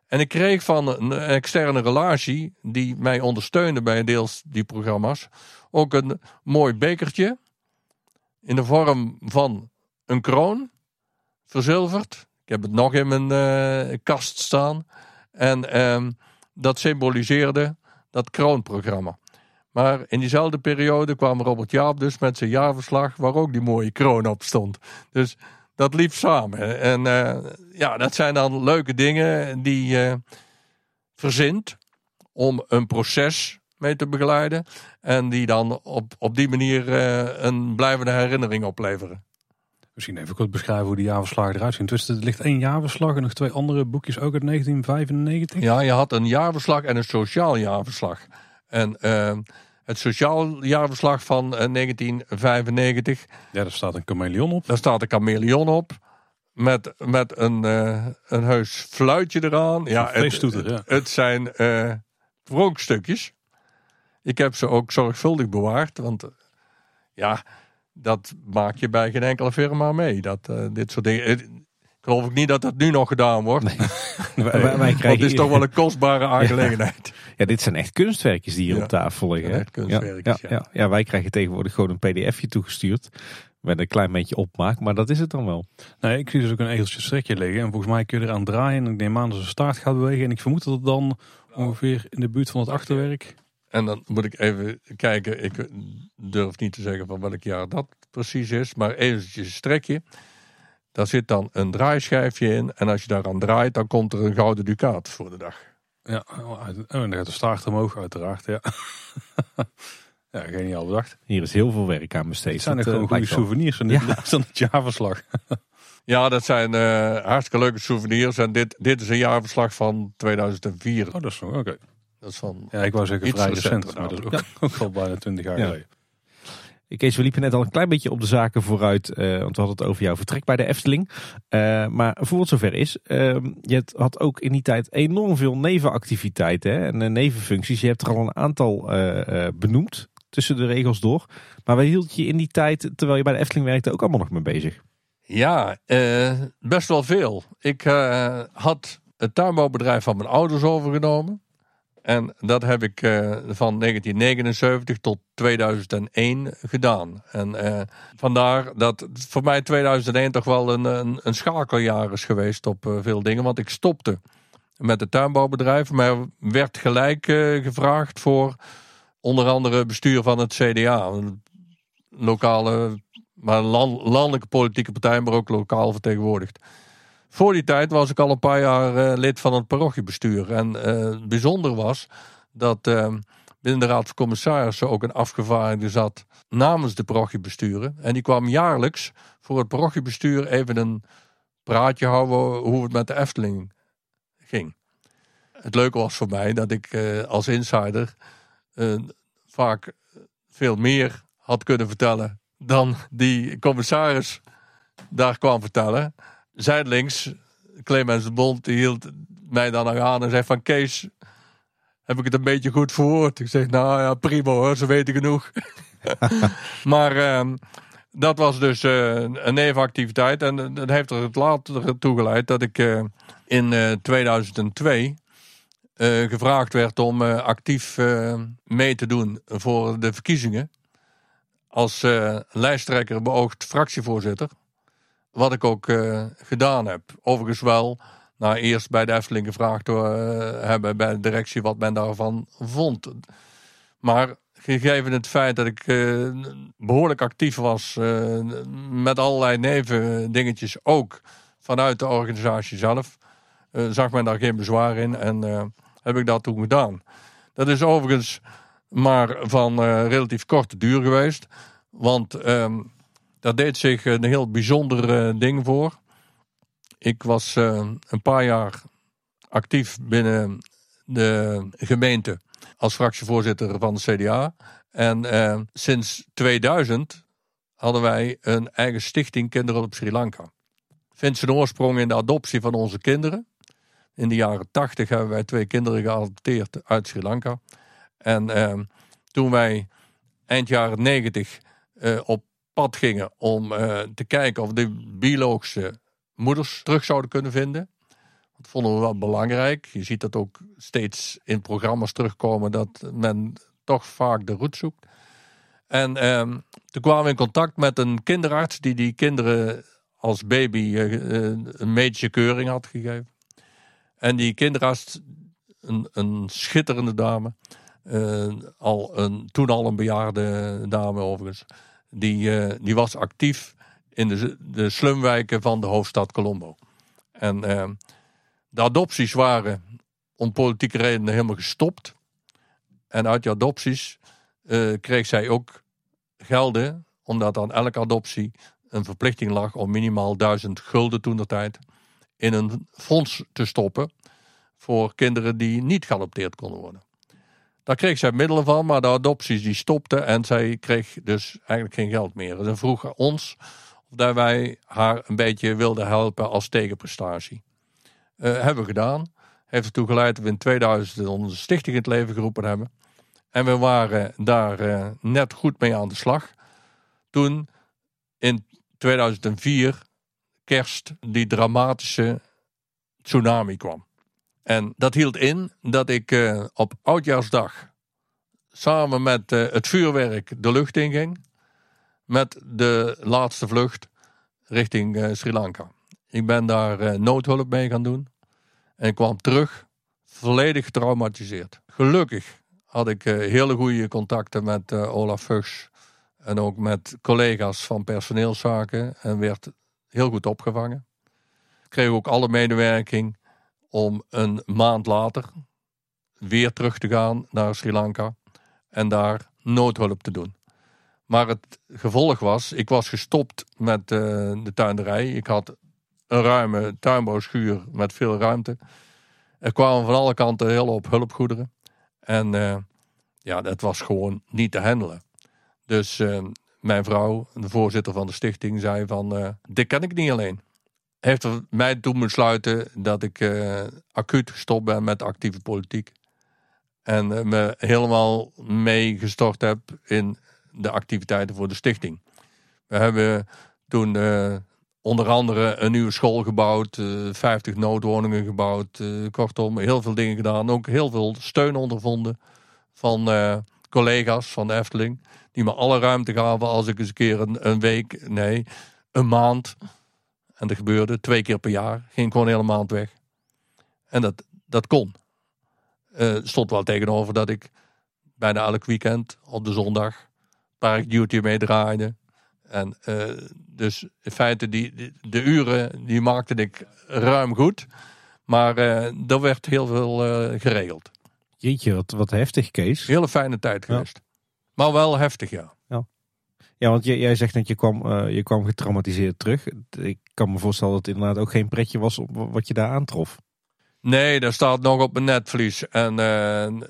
C: En ik kreeg van een externe relatie, die mij ondersteunde bij deels die programma's, ook een mooi bekertje in de vorm van een kroon, verzilverd. Heb het nog in mijn eh, kast staan. En ehm, dat symboliseerde dat kroonprogramma. Maar in diezelfde periode kwam Robert Jaap dus met zijn jaarverslag, waar ook die mooie kroon op stond. Dus dat liep samen. En eh, ja, dat zijn dan leuke dingen die je verzint om een proces mee te begeleiden. En die dan op, op die manier eh, een blijvende herinnering opleveren.
A: Misschien even kort beschrijven hoe die jaarverslagen eruit zien. Dus er ligt één jaarverslag en nog twee andere boekjes ook uit 1995.
C: Ja, je had een jaarverslag en een sociaal jaarverslag. En uh, het sociaal jaarverslag van 1995.
A: Ja, daar staat een chameleon op.
C: Daar staat een chameleon op. Met, met een, uh, een heus fluitje eraan. Ja,
A: het, ja.
C: het zijn uh. Ik heb ze ook zorgvuldig bewaard. Want ja, dat maak je bij geen enkele firma mee. Dat, uh, dit soort dingen. Ik geloof ik niet dat dat nu nog gedaan wordt. Nee. wij, wij krijgen het is toch wel een kostbare aangelegenheid.
B: Ja, dit zijn echt kunstwerkjes die hier
C: ja,
B: op tafel liggen.
C: Echt kunstwerkjes,
B: ja, ja, ja. wij krijgen tegenwoordig gewoon een pdfje toegestuurd. Met een klein beetje opmaak, maar dat is het dan wel.
A: Nee, ik zie dus ook een egeltje strekje liggen. En volgens mij kun je eraan draaien. En ik neem aan dat zijn staart gaat bewegen. En ik vermoed dat het dan ongeveer in de buurt van het achterwerk
C: en dan moet ik even kijken. Ik durf niet te zeggen van welk jaar dat precies is. Maar eventjes een strekje. Daar zit dan een draaischijfje in. En als je daaraan draait, dan komt er een gouden ducaat voor de dag.
A: Ja, oh, en dan gaat de staart omhoog uiteraard. Ja, ja geniaal bedacht.
B: Hier is heel veel werk aan besteed. Het
A: zijn er gewoon goede souvenirs van, dit, ja. het jaarverslag.
C: Ja, dat zijn uh, hartstikke leuke souvenirs. En dit, dit is een jaarverslag van 2004.
A: Oh, dat is oké.
C: Dat is van
A: ja, ik wou zeggen vrij recent, maar dat is ook, ja. ook al bijna twintig jaar geleden.
B: Kees, we liepen net al een klein beetje op de zaken vooruit, uh, want we hadden het over jouw vertrek bij de Efteling. Uh, maar voor het zover is, uh, je had ook in die tijd enorm veel nevenactiviteiten hè, en nevenfuncties. Je hebt er al een aantal benoemd tussen de regels door. Maar waar hield je in die tijd, terwijl je bij de Efteling werkte, ook allemaal nog mee bezig?
C: Ja, best wel veel. Ik had het tuinbouwbedrijf van mijn ouders overgenomen. En dat heb ik uh, van 1979 tot 2001 gedaan. En uh, vandaar dat voor mij 2001 toch wel een, een, schakeljaar is geweest op uh, veel dingen. Want ik stopte met het tuinbouwbedrijf, maar werd gelijk gevraagd voor onder andere bestuur van het CDA. Een lokale, maar land, landelijke politieke partij, maar ook lokaal vertegenwoordigd. Voor die tijd was ik al een paar jaar uh, lid van het parochiebestuur. En uh, bijzonder was dat uh, binnen de Raad van Commissarissen ook een afgevaardigde zat namens de parochiebesturen. En die kwam jaarlijks voor het parochiebestuur even een praatje houden hoe het met de Efteling ging. Het leuke was voor mij dat ik als insider vaak veel meer had kunnen vertellen dan die commissaris daar kwam vertellen zijdelings, Clemens Bond, die hield mij dan nog aan en zei van Kees, heb ik het een beetje goed verwoord? Ik zeg, nou ja, prima hoor, ze weten genoeg. maar uh, dat was dus uh, een nevenactiviteit en dat heeft er het later toe geleid dat ik uh, in 2002 eh, gevraagd werd om actief mee te doen voor de verkiezingen. Als lijsttrekker beoogd fractievoorzitter. Wat ik ook uh, gedaan heb. Overigens wel, nou, eerst bij de Efteling gevraagd uh, hebben bij de directie wat men daarvan vond. Maar gegeven het feit dat ik uh, behoorlijk actief was met allerlei nevendingetjes ook vanuit de organisatie zelf, zag men daar geen bezwaar in en heb ik dat toen gedaan. Dat is overigens maar van relatief korte duur geweest. Want ehm, daar deed zich een heel bijzonder eh, ding voor. Ik was eh, een paar jaar actief binnen de gemeente als fractievoorzitter van de CDA. En eh, sinds 2000 hadden wij een eigen stichting Kinderen op Sri Lanka. Vindt zijn oorsprong in de adoptie van onze kinderen. In de jaren 80 hebben wij twee kinderen geadopteerd uit Sri Lanka. En eh, toen wij eind jaren 90 eh, op pad gingen om eh, te kijken of de biologische moeders terug zouden kunnen vinden. Dat vonden we wel belangrijk. Je ziet dat ook steeds in programma's terugkomen dat men toch vaak de route zoekt. En ehm, toen kwamen we in contact met een kinderarts die die kinderen als baby uh, een medische keuring had gegeven. En die kinderarts, een, een schitterende dame, al een, toen al een bejaarde dame overigens, die, uh, die was actief in de, de slumwijken van de hoofdstad Colombo. En ehm, de adopties waren om politieke redenen helemaal gestopt. En uit die adopties uh, kreeg zij ook gelden, omdat aan elke adoptie een verplichting lag om minimaal duizend gulden toen de tijd in een fonds te stoppen voor kinderen die niet geadopteerd konden worden. Daar kreeg zij middelen van, maar de adopties die stopten en zij kreeg dus eigenlijk geen geld meer. Ze vroeg ons of wij haar een beetje wilden helpen als tegenprestatie. Uh, hebben we gedaan. Heeft ertoe geleid dat we in 2000 onze stichting in het leven geroepen hebben. En we waren daar uh, net goed mee aan de slag. Toen in 2004 kerst die dramatische tsunami kwam. En dat hield in dat ik uh, op oudjaarsdag samen met uh, het vuurwerk de lucht inging. Met de laatste vlucht richting uh, Sri Lanka. Ik ben daar noodhulp mee gaan doen. En kwam terug volledig getraumatiseerd. Gelukkig had ik hele goede contacten met Olaf Fuchs. En ook met collega's van personeelszaken. En werd heel goed opgevangen. Kreeg ook alle medewerking om een maand later weer terug te gaan naar Sri Lanka en daar noodhulp te doen. Maar het gevolg was, ik was gestopt met uh, de tuinderij. Ik had een ruime tuinbouwschuur met veel ruimte. Er kwamen van alle kanten heel op hulpgoederen. En uh, ja, dat was gewoon niet te handelen. Dus uh, mijn vrouw, de voorzitter van de stichting, zei van, dit kan ik niet alleen heeft mij toen besluiten dat ik uh, acuut gestopt ben met actieve politiek. En uh, me helemaal meegestort heb in de activiteiten voor de stichting. We hebben toen uh, onder andere een nieuwe school gebouwd, 50 noodwoningen gebouwd. kortom, heel veel dingen gedaan. Ook heel veel steun ondervonden van collega's van de Efteling. Die me alle ruimte gaven als ik eens een keer een, een week, nee, een maand en dat gebeurde twee keer per jaar. Ging gewoon hele maand weg. En dat, dat kon. Uh, stond wel tegenover dat ik bijna elk weekend op de zondag park duty mee draaide. En uh, dus in feite, die, de uren die maakte ik ruim goed. Maar uh, er werd heel veel geregeld.
B: Jeetje, wat, wat heftig, Kees.
C: Hele fijne tijd geweest. Ja. Maar wel heftig, ja.
B: Ja, want jij, zegt dat je kwam, je kwam getraumatiseerd terug. Ik kan me voorstellen dat het inderdaad ook geen pretje was op wat je daar aantrof.
C: Nee, dat staat nog op mijn netvlies. En uh,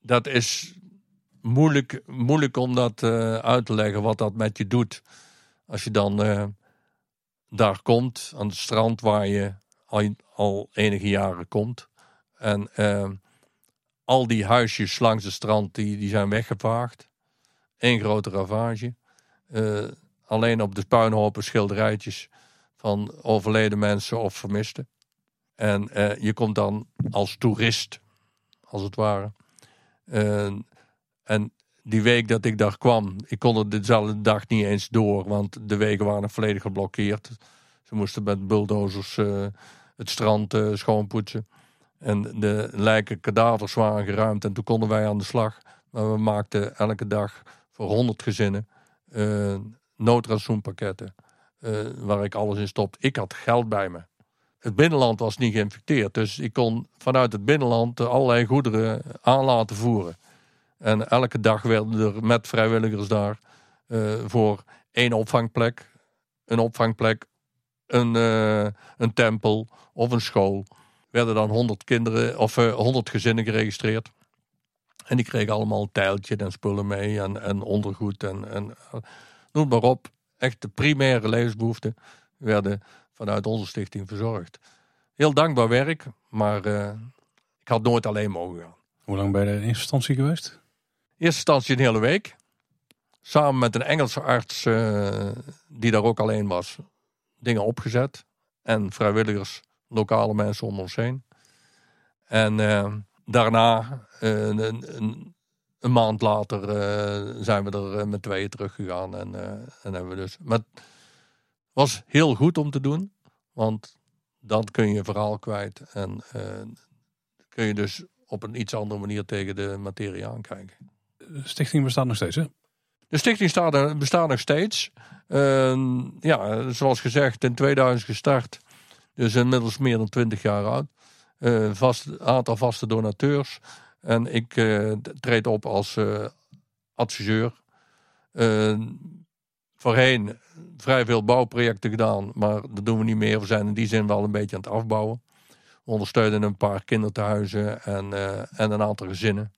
C: dat is moeilijk, moeilijk om dat uh, uit te leggen, wat dat met je doet. Als je dan daar komt, aan het strand waar je al, al enige jaren komt. En al die huisjes langs het strand, die, die zijn weggevaagd. Eén grote ravage. Alleen op de puinhopen schilderijtjes van overleden mensen of vermisten. En uh, je komt dan als toerist, als het ware. En die week dat ik daar kwam, ik kon er dezelfde dag niet eens door, want de wegen waren volledig geblokkeerd. Ze moesten met bulldozers het strand schoonpoetsen. En de lijken kadavers waren geruimd en toen konden wij aan de slag. Maar we maakten elke dag voor 100 gezinnen noodrationpakketten. Uh, waar ik alles in stopte. Ik had geld bij me. Het binnenland was niet geïnfecteerd. Dus ik kon vanuit het binnenland allerlei goederen aan laten voeren. En elke dag werden er met vrijwilligers daar uh, voor één opvangplek, een opvangplek, een, een tempel of een school. werden dan 100 kinderen of eh, 100 gezinnen geregistreerd. En die kregen allemaal een tijltje en spullen mee en, ondergoed en, en eh, noem maar op. Echt de primaire levensbehoeften werden vanuit onze stichting verzorgd. Heel dankbaar werk, maar eh, ik had nooit alleen mogen gaan.
A: Hoe lang ben je in eerste instantie geweest?
C: In eerste instantie een hele week. Samen met een Engelse arts eh, die daar ook alleen was. Dingen opgezet. En vrijwilligers, lokale mensen om ons heen. En eh, daarna, een, een, een maand later, eh, zijn we er eh, met tweeën teruggegaan. En, eh, en hebben we dus. Maar het was heel goed om te doen. Want dan kun je je verhaal kwijt. En kun je dus op een iets andere manier tegen de materie aankijken.
A: De stichting bestaat nog steeds, hè?
C: De stichting staat er, bestaat nog steeds. Ehm, ja, zoals gezegd, in 2000 gestart. Dus inmiddels meer dan 20 jaar oud. Eh vast, aantal vaste donateurs. En ik eh, treed op als eh, adviseur. Eh, voorheen vrij veel bouwprojecten gedaan, maar dat doen we niet meer. We zijn in die zin wel een beetje aan het afbouwen. We ondersteunen een paar kinderthuizen en, eh, en een aantal gezinnen.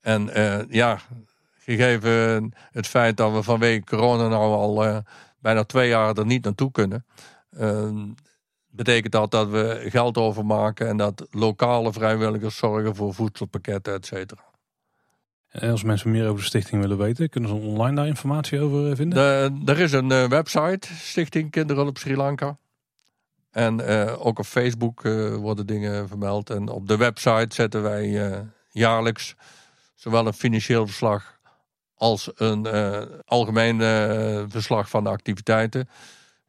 C: En ja, gegeven het feit dat we vanwege corona nou al bijna twee jaar er niet naartoe kunnen, eh, betekent dat dat we geld overmaken en dat lokale vrijwilligers zorgen voor voedselpakketten, et cetera.
A: En als mensen meer over de stichting willen weten, kunnen ze online daar informatie over eh, vinden?
C: De, er is een eh, website, Stichting Kinderhulp Sri Lanka. En eh, ook op Facebook eh, worden dingen vermeld. En op de website zetten wij eh, jaarlijks zowel een financieel verslag als een eh, algemeen eh, verslag van de activiteiten.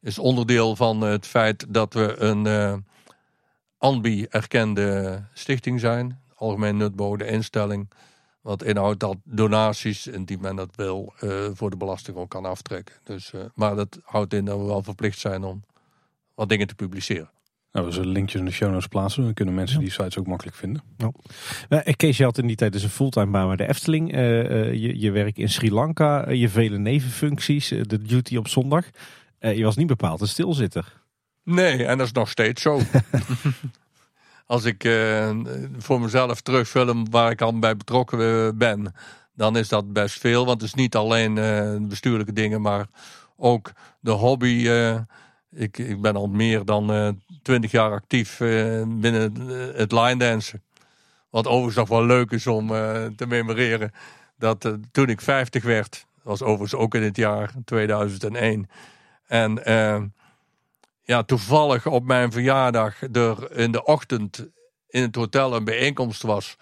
C: Is onderdeel van het feit dat we een eh ANBI erkende stichting zijn. Algemeen nutbode instelling. Wat inhoudt dat donaties, indien men dat wil, eh, voor de belasting ook kan aftrekken. Dus, eh, maar dat houdt in dat we wel verplicht zijn om wat dingen te publiceren.
A: Nou, we zullen linkjes in de show notes plaatsen. Dan kunnen mensen die sites ook makkelijk vinden.
B: Eh, Kees, je had in die tijd dus een fulltime baan bij de Efteling. Eh, eh, je, je werk in Sri Lanka, eh, je vele nevenfuncties, eh, de duty op zondag. Eh, je was niet bepaald een stilzitter.
C: Nee, en dat is nog steeds zo. Als ik eh, voor mezelf terugfilm waar ik al bij betrokken eh, ben, dan is dat best veel. Want het is niet alleen bestuurlijke dingen, maar ook de hobby. ik, ik ben al meer dan twintig jaar actief binnen het line dansen. Wat overigens nog wel leuk is om te memoreren. Dat toen ik 50 werd, was overigens ook in het jaar 2001. En eh, ja, toevallig op mijn verjaardag er in de ochtend in het hotel een bijeenkomst was.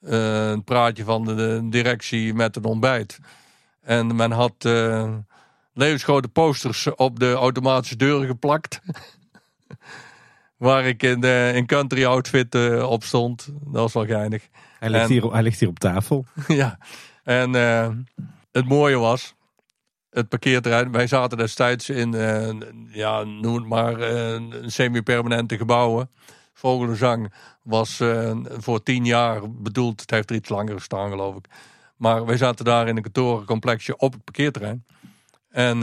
C: Eh, een praatje van de directie met een ontbijt. En men had eh, levensgrote posters op de automatische deuren geplakt. Waar ik in, de, in country outfit op stond. Dat was wel geinig.
B: Hij ligt,
C: En-
B: hier, hij ligt hier op tafel.
C: ja, en het mooie was, het parkeerterrein. Wij zaten destijds in, eh, ja, noem het maar, eh, een semi-permanente gebouwen. Vogelenzang was eh, voor tien jaar bedoeld. Het heeft er iets langer gestaan, geloof ik. Maar wij zaten daar in een kantorencomplexje op het parkeerterrein. En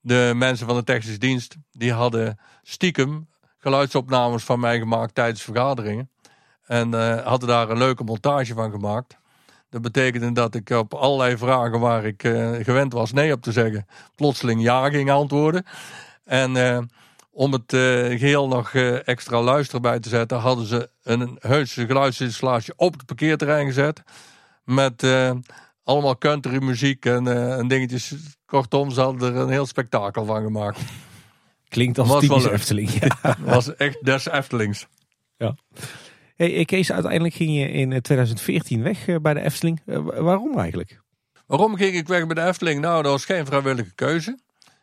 C: de mensen van de technische dienst, die hadden stiekem geluidsopnames van mij gemaakt tijdens vergaderingen. En hadden daar een leuke montage van gemaakt. Dat betekende dat ik op allerlei vragen waar ik eh, gewend was nee op te zeggen, plotseling ja ging antwoorden. En eh, om het eh, geheel nog extra luister bij te zetten, hadden ze een heuse geluidsinstallatie op het parkeerterrein gezet. Met allemaal country muziek en, en dingetjes. Kortom, ze hadden er een heel spektakel van gemaakt.
B: Klinkt als typisch. Efteling. Ja.
C: Het was echt des Eftelings.
B: Hey, eh, Kees, uiteindelijk ging je in eh, 2014 weg eh, bij de Efteling. Eh, wa- waarom eigenlijk?
C: Waarom ging ik weg bij de Efteling? Nou, dat was geen vrijwillige keuze.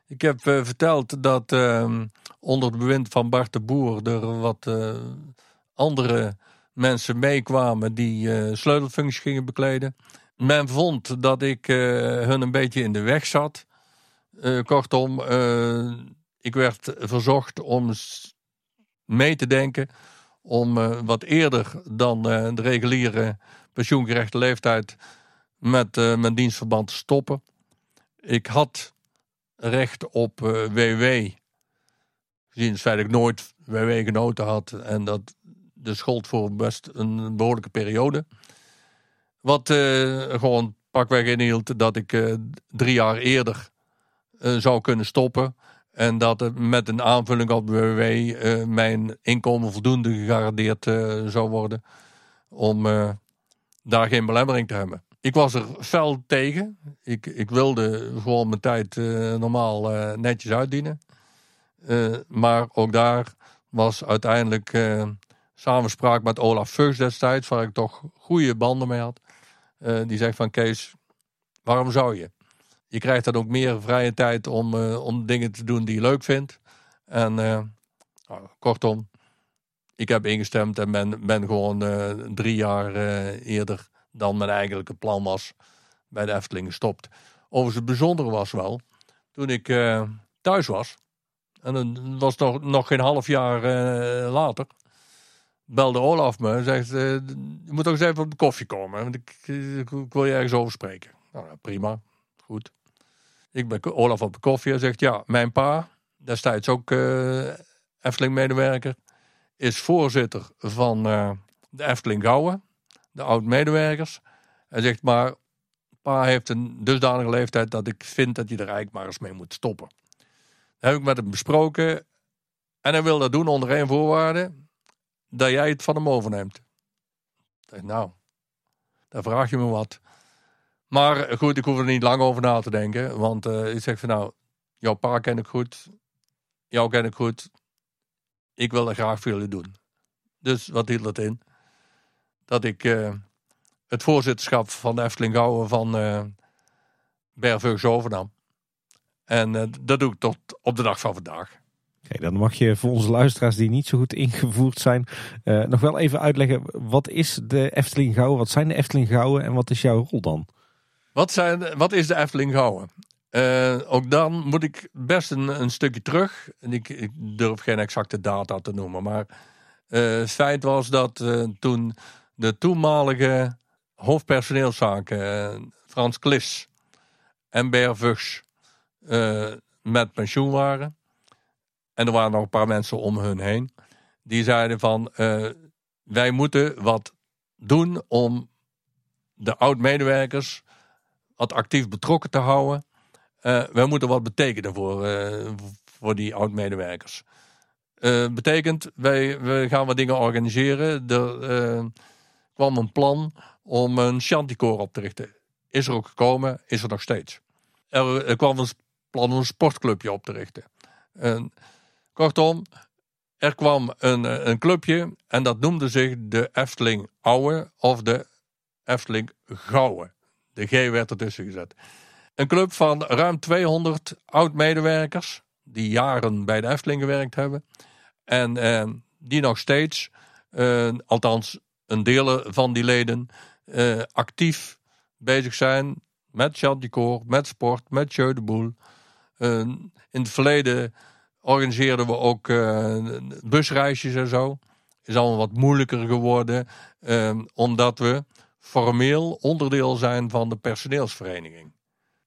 C: Ik heb eh, verteld dat ehm, onder het bewind van Bart de Boer er wat eh, andere mensen meekwamen die eh, sleutelfuncties gingen bekleden. Men vond dat ik eh, hun een beetje in de weg zat. Eh, kortom, eh, ik werd verzocht om mee te denken om eh, wat eerder dan eh, de reguliere pensioengerechte leeftijd met eh, mijn dienstverband te stoppen. Ik had recht op WW, gezien het feit dat ik nooit WW genoten had en dat Dus gold voor best een behoorlijke periode. Wat gewoon pakweg inhield dat ik drie jaar eerder zou kunnen stoppen. En dat met een aanvulling op WW uh, mijn inkomen voldoende gegarandeerd zou worden. Om daar geen belemmering te hebben. Ik was er fel tegen. Ik, ik wilde gewoon mijn tijd normaal netjes uitdienen. maar ook daar was uiteindelijk samenspraak met Olaf Fuchs destijds, waar ik toch goede banden mee had. Die zegt van Kees, waarom zou je? Je krijgt dan ook meer vrije tijd om, uh, om dingen te doen die je leuk vindt. En uh, nou, kortom, ik heb ingestemd en ben, ben gewoon drie jaar eerder dan mijn eigenlijke plan was bij de Efteling gestopt. Overigens het bijzondere was wel, toen ik thuis was, en dat was nog, nog geen half jaar later, belde Olaf me en zegt: Je moet toch eens even op de koffie komen. Want ik, ik, wil je ergens over spreken. Nou, prima, goed. Ik ben Olaf op de koffie en zegt: Ja, mijn pa, destijds ook uh, Efteling-medewerker, is voorzitter van uh, de Efteling Gouwen, de oud-medewerkers. Hij zegt: Maar pa heeft een dusdanige leeftijd dat ik vind dat hij er eigenlijk maar eens mee moet stoppen. Dat heb ik met hem besproken. En hij wil dat doen onder één voorwaarde dat jij het van hem overneemt. Ik nou, dan vraag je me wat. Maar goed, ik hoef er niet lang over na te denken. Want uh, ik zeg van nou, jouw pa ken ik goed. Jou ken ik goed. Ik wil dat graag voor jullie doen. Dus wat hield dat in? Dat ik uh, het voorzitterschap van de Efteling Gouwen van uh, Bervugs overnam. En dat doe ik tot op de dag van vandaag.
B: Oké, dan mag je voor onze luisteraars die niet zo goed ingevoerd zijn, nog wel even uitleggen. Wat is de Efteling Gouwen? Wat zijn de Efteling Gouwen en wat is jouw rol dan?
C: Wat, zijn, wat is de Efteling Gouwen? Uh, ook dan moet ik best een, een stukje terug. Ik, ik, durf geen exacte data te noemen. Maar uh, het feit was dat toen de toenmalige hoofdpersoneelszaken Frans Klis en Bervugs met pensioen waren en er waren nog een paar mensen om hun heen. Die zeiden van, wij moeten wat doen om de oud-medewerkers wat actief betrokken te houden. Uh, wij moeten wat betekenen voor, uh, voor die oud-medewerkers. betekent, wij, we gaan wat dingen organiseren. Er kwam een plan om een Chanticoor op te richten. Is er ook gekomen, is er nog steeds. Er, kwam een plan om een sportclubje op te richten. Kortom, er kwam een, eh, een clubje en dat noemde zich de Efteling Ouwe of de Efteling Gouwe. De G werd ertussen gezet. Een club van ruim 200 oud-medewerkers die jaren bij de Efteling gewerkt hebben. En eh, die nog steeds, eh, althans een deel van die leden, eh, actief bezig zijn met Chanticoor, met sport, met Jeu de Boel. Uh, in het verleden organiseerden we ook uh, busreisjes en zo. Is allemaal wat moeilijker geworden, uh, omdat we formeel onderdeel zijn van de personeelsvereniging.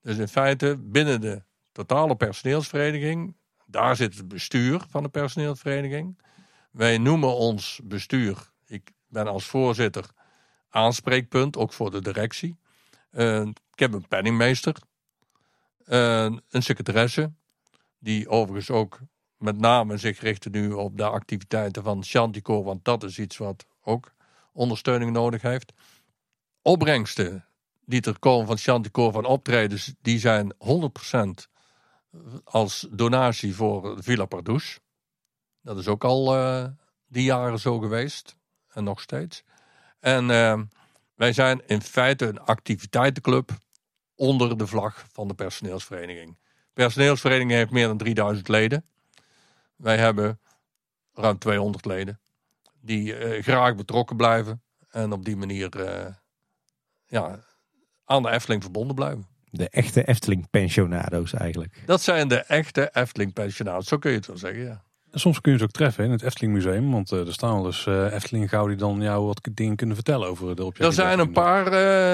C: Dus in feite binnen de totale personeelsvereniging, daar zit het bestuur van de personeelsvereniging. Wij noemen ons bestuur, ik ben als voorzitter aanspreekpunt, ook voor de directie. Uh, ik heb een penningmeester, een secretaresse, die overigens ook met name zich richten nu op de activiteiten van Chantico, want dat is iets wat ook ondersteuning nodig heeft. Opbrengsten die er komen van Chantico van optredens, die zijn 100% als donatie voor Villa Pardoes. Dat is ook al uh, die jaren zo geweest en nog steeds. En uh, wij zijn in feite een activiteitenclub onder de vlag van de personeelsvereniging personeelsvereniging heeft meer dan 3000 leden. Wij hebben ruim 200 leden die uh, graag betrokken blijven en op die manier ja, aan de Efteling verbonden blijven.
B: De echte Efteling-pensionado's eigenlijk.
C: Dat zijn de echte Efteling-pensionado's, zo kun je het wel zeggen, ja.
A: soms kun je ze ook treffen in het Efteling Museum, want uh, er staan wel eens Efteling gauw die dan jou wat dingen kunnen vertellen over de
C: objecten. Er zijn een paar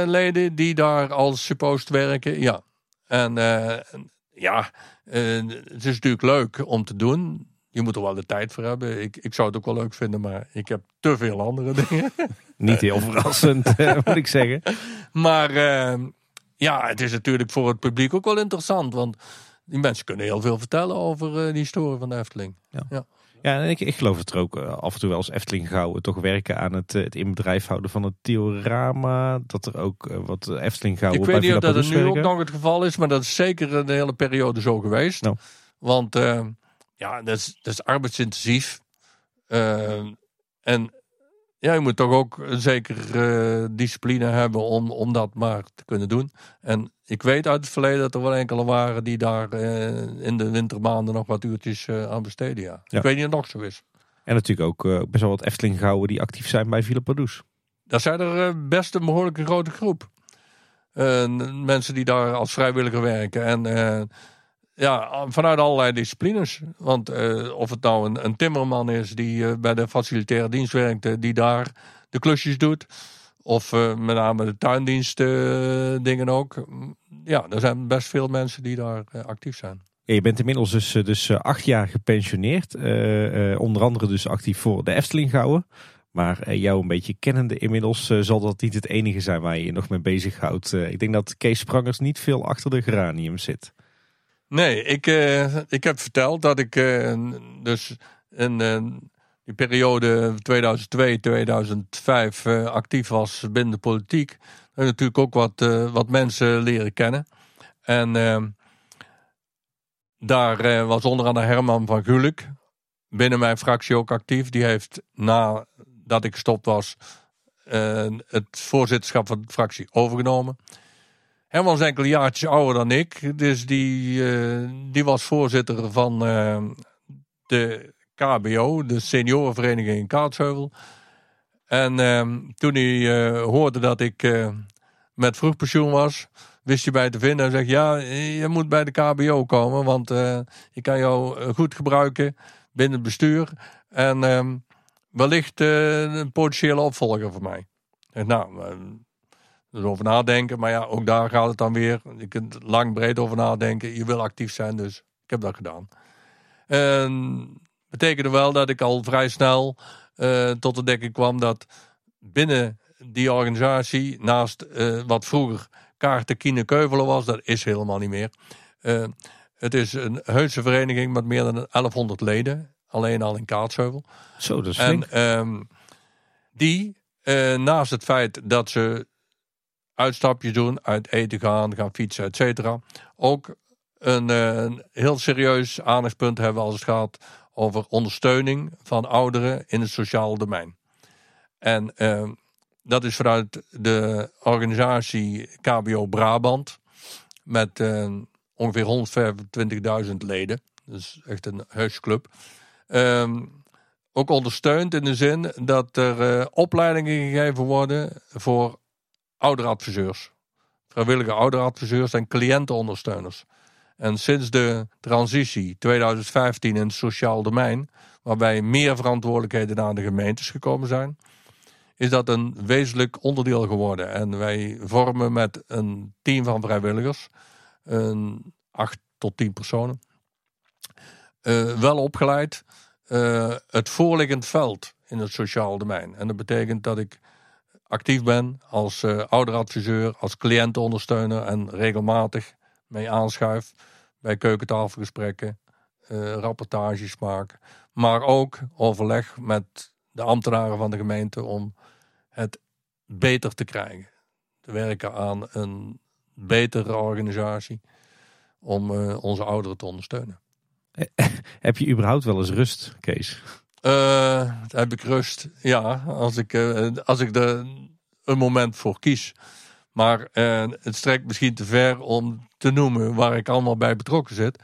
C: leden die daar als suppost werken, ja. En ja, uh, het is natuurlijk leuk om te doen. Je moet er wel de tijd voor hebben. Ik, ik zou het ook wel leuk vinden, maar ik heb te veel andere dingen.
B: Niet heel verrassend, eh, moet ik zeggen.
C: Maar eh, ja, het is natuurlijk voor het publiek ook wel interessant. Want die mensen kunnen heel veel vertellen over uh, die historie van de Efteling.
B: Ja. ja. Ja, en ik, ik geloof dat er ook af en toe wel als Efteling Gouwen toch werken aan het, het in bedrijf houden van het diorama. Dat er ook wat Efteling Gouwen
C: Ik weet niet of dat het nu ook nog het geval is, maar dat is zeker een hele periode zo geweest. Nou. Want ja, dat is, dat is arbeidsintensief. en ja, je moet toch ook een zekere uh, discipline hebben om, om dat maar te kunnen doen. En ik weet uit het verleden dat er wel enkele waren die daar uh, in de wintermaanden nog wat uurtjes uh, aan besteden. Ja. Ik weet niet of het nog zo is.
B: En natuurlijk ook best wel wat Efteling gehouden die actief zijn bij Villa Padus.
C: Dat zijn er best een behoorlijke grote groep. mensen die daar als vrijwilliger werken. En ja, vanuit allerlei disciplines. Want uh, of het nou een, een timmerman is die uh, bij de facilitaire dienst werkt, uh, die daar de klusjes doet. Of met name de tuindienst dingen ook. Ja, er zijn best veel mensen die daar actief zijn.
B: je bent inmiddels dus, dus acht jaar gepensioneerd. onder andere dus actief voor de Efteling Gouwen. Maar jou een beetje kennende inmiddels zal dat niet het enige zijn waar je je nog mee bezighoudt. ik denk dat Kees Sprangers niet veel achter de geranium zit.
C: Nee, ik, uh, ik heb verteld dat ik uh, dus in uh, die periode 2002-2005 actief was binnen de politiek. En natuurlijk ook wat, wat mensen leren kennen. En ehm, daar was onder andere Herman van Gulik binnen mijn fractie ook actief. Die heeft nadat ik gestopt was het voorzitterschap van de fractie overgenomen. Herman is enkele jaartjes ouder dan ik. Dus die, uh, die was voorzitter van uh, de KBO, de seniorenvereniging in Kaatsheuvel. En uh, toen hij hoorde dat ik met vroegpensioen was, wist hij bij te vinden. en zegt, ja, je moet bij de KBO komen, want ik kan jou goed gebruiken binnen het bestuur. En ehm, wellicht een potentiële opvolger voor mij. Nou, dus over nadenken. Maar ja, ook daar gaat het dan weer. Je kunt lang breed over nadenken. Je wil actief zijn, dus ik heb dat gedaan. En betekende wel dat ik al vrij snel uh, tot de dekking kwam dat binnen die organisatie, naast uh, wat vroeger Kaarten Kiene Keuvelen was, dat is helemaal niet meer. Uh, het is een heuse vereniging met meer dan 1100 leden, alleen al in Kaatsheuvel.
B: Zo, dat is En
C: um, die, naast het feit dat ze uitstapjes doen, uit eten gaan, gaan fietsen, et cetera. Ook een, eh, een, heel serieus aandachtspunt hebben als het gaat over ondersteuning van ouderen in het sociale domein. En uh, dat is vanuit de organisatie KBO Brabant met uh, ongeveer 125.000 leden. Dus echt een huisclub. Uh, ook ondersteund in de zin dat er opleidingen gegeven worden voor ouderadviseurs. Vrijwillige ouderadviseurs en cliëntenondersteuners. En sinds de transitie 2015 in het sociaal domein, waarbij meer verantwoordelijkheden naar de gemeentes gekomen zijn, is dat een wezenlijk onderdeel geworden. En wij vormen met een team van vrijwilligers, een acht tot tien personen, uh, wel opgeleid, uh, het voorliggend veld in het sociaal domein. En dat betekent dat ik actief ben als uh, ouderadviseur, als cliëntenondersteuner en regelmatig mee aanschuif bij keukentafelgesprekken, uh, rapportages maken, maar ook overleg met de ambtenaren van de gemeente om het beter te krijgen. Te werken aan een betere organisatie om uh, onze ouderen te ondersteunen.
B: Heb je überhaupt wel eens rust, Kees?
C: Uh, heb ik rust. Ja, als ik, uh, als ik er een moment voor kies. Maar uh, het strekt misschien te ver om te noemen waar ik allemaal bij betrokken zit.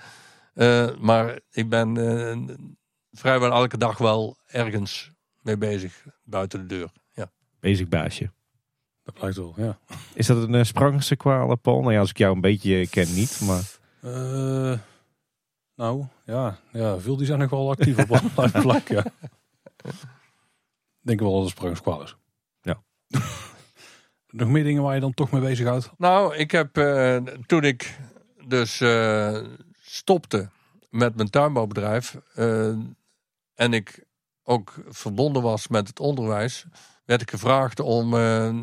C: maar ik ben vrijwel elke dag wel ergens mee bezig buiten de deur. Ja.
B: Bezig baasje.
A: Dat blijkt wel, ja.
B: Is dat een Sprangse kwalen, Paul? Nou ja, als ik jou een beetje ken niet, maar...
A: Nou, ja, ja, veel die zijn nog wel actief op allerlei vlakken. Ja. Denk wel dat het sprangskwal is.
B: Ja.
A: nog meer dingen waar je dan toch mee bezighoudt?
C: Nou, ik heb uh, toen ik dus uh, stopte met mijn tuinbouwbedrijf, uh, en ik ook verbonden was met het onderwijs, werd ik gevraagd om eh,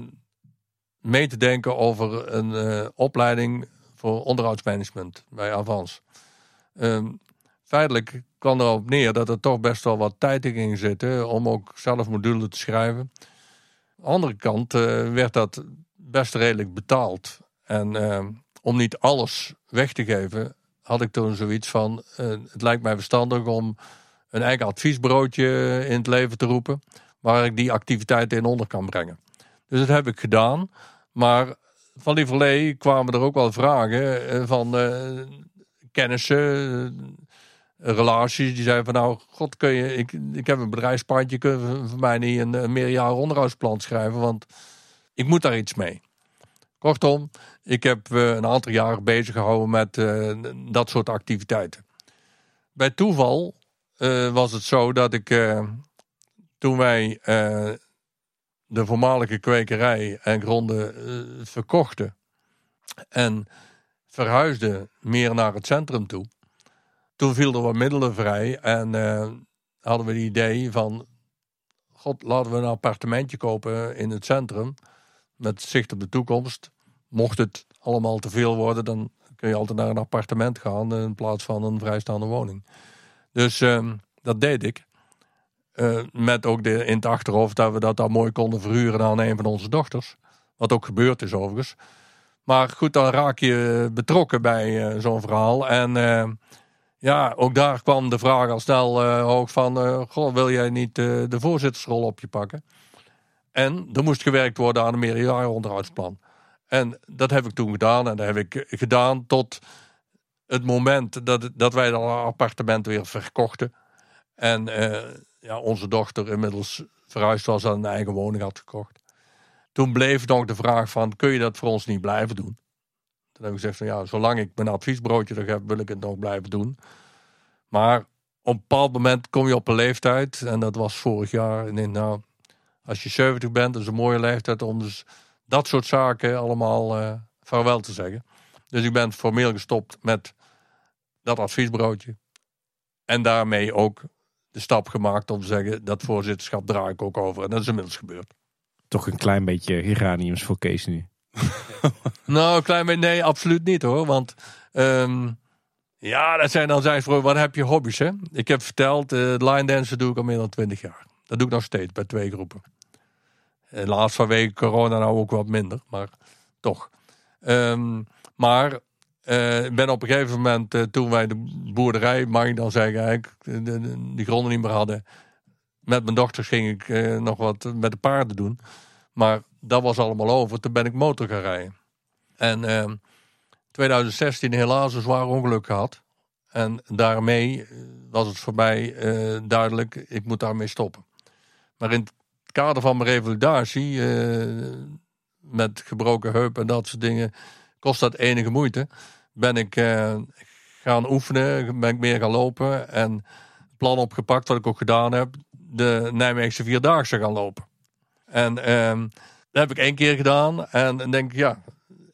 C: mee te denken over een eh, opleiding voor onderhoudsmanagement bij Avans. Ehm, feitelijk kwam erop neer dat er toch best wel wat tijd in ging zitten om ook zelf modules te schrijven. Aan de andere kant eh, werd dat best redelijk betaald. En ehm, om niet alles weg te geven, had ik toen zoiets van: eh, het lijkt mij verstandig om een eigen adviesbureautje in het leven te roepen, waar ik die activiteiten in onder kan brengen. Dus dat heb ik gedaan. Maar van die verleden kwamen er ook wel vragen eh, van kennissen, eh, relaties. Die zeiden van nou, god, kun je, ik, ik heb een bedrijfspandje, kun voor mij niet een, een meerjarig onderhoudsplan schrijven, want ik moet daar iets mee. Kortom, ik heb eh, een aantal jaren bezig gehouden met eh, dat soort activiteiten. Bij toeval was het zo dat ik toen wij de voormalige kwekerij en gronden verkochten en verhuisden meer naar het centrum toe. Toen viel er wat middelen vrij en eh, hadden we het idee van, god, laten we een appartementje kopen in het centrum met zicht op de toekomst. Mocht het allemaal te veel worden, dan kun je altijd naar een appartement gaan in plaats van een vrijstaande woning. Dus ehm, dat deed ik. Eh, met ook de, in het achterhoofd dat we dat dan mooi konden verhuren aan een van onze dochters. Wat ook gebeurd is overigens. Maar goed, dan raak je betrokken bij eh, zo'n verhaal. En eh, ja, ook daar kwam de vraag al snel eh, hoog van... wil jij niet de voorzittersrol op je pakken? En er moest gewerkt worden aan een meerjarig onderhoudsplan. En dat heb ik toen gedaan. En dat heb ik gedaan tot het moment dat, dat wij dat appartement weer verkochten. En ja, onze dochter inmiddels verhuisd was en een eigen woning had gekocht. Toen bleef nog de vraag van, kun je dat voor ons niet blijven doen? Toen heb ik gezegd van, ja, zolang ik mijn adviesbroodje nog heb, wil ik het nog blijven doen. Maar op een bepaald moment kom je op een leeftijd, en dat was vorig jaar. En ik, nou, als je 70 bent, dat is een mooie leeftijd om dus dat soort zaken allemaal eh vaarwel te zeggen. Dus ik ben formeel gestopt met dat adviesbroodje. En daarmee ook de stap gemaakt om te zeggen, dat voorzitterschap draai ik ook over. En dat is inmiddels gebeurd.
B: Toch een klein beetje geraniums voor Kees nu.
C: Nou, een klein beetje, nee, absoluut niet hoor. Want ehm, ja, dat zijn dan zijn voor wat heb je hobby's hè? Ik heb verteld, eh line dansen doe ik al meer dan 20 jaar. Dat doe ik nog steeds bij twee groepen. Eh, laatst vanwege corona nou ook wat minder, maar toch. Ehm, maar eh, ik ben op een gegeven moment, toen wij de boerderij, mag ik dan zeggen, eigenlijk, de, de- gronden niet meer hadden. Met mijn dochters ging ik eh, nog wat met de paarden doen. Maar dat was allemaal over. Toen ben ik motor gaan rijden. En ehm 2016 helaas een zwaar ongeluk gehad. En daarmee eh, was het voor mij eh, duidelijk, ik moet daarmee stoppen. Maar in het kader van mijn revalidatie, met gebroken heup en dat soort dingen, kost dat enige moeite. Ben ik gaan oefenen, ben ik meer gaan lopen en plan opgepakt, wat ik ook gedaan heb, de Nijmeegse Vierdaagse gaan lopen. En ehm, dat heb ik één keer gedaan en dan denk ik, ja,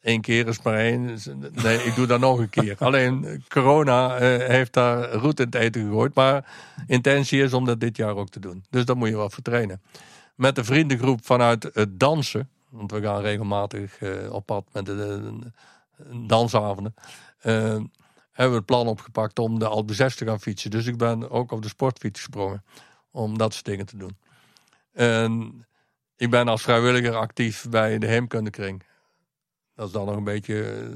C: één keer is maar één. Dus, Nee, ik doe dat nog een keer. Alleen corona eh, heeft daar roet in het eten gegooid. Maar intentie is om dat dit jaar ook te doen. Dus daar moet je wel voor trainen. Met de vriendengroep vanuit het dansen. Want we gaan regelmatig eh, op pad met de, de- de dansavonden. eh, hebben we het plan opgepakt om de Alpe 6 te gaan fietsen. Dus ik ben ook op de sportfiets gesprongen. Om dat soort dingen te doen. En ik ben als vrijwilliger actief bij de Heemkundekring. Dat is dan nog een beetje eh,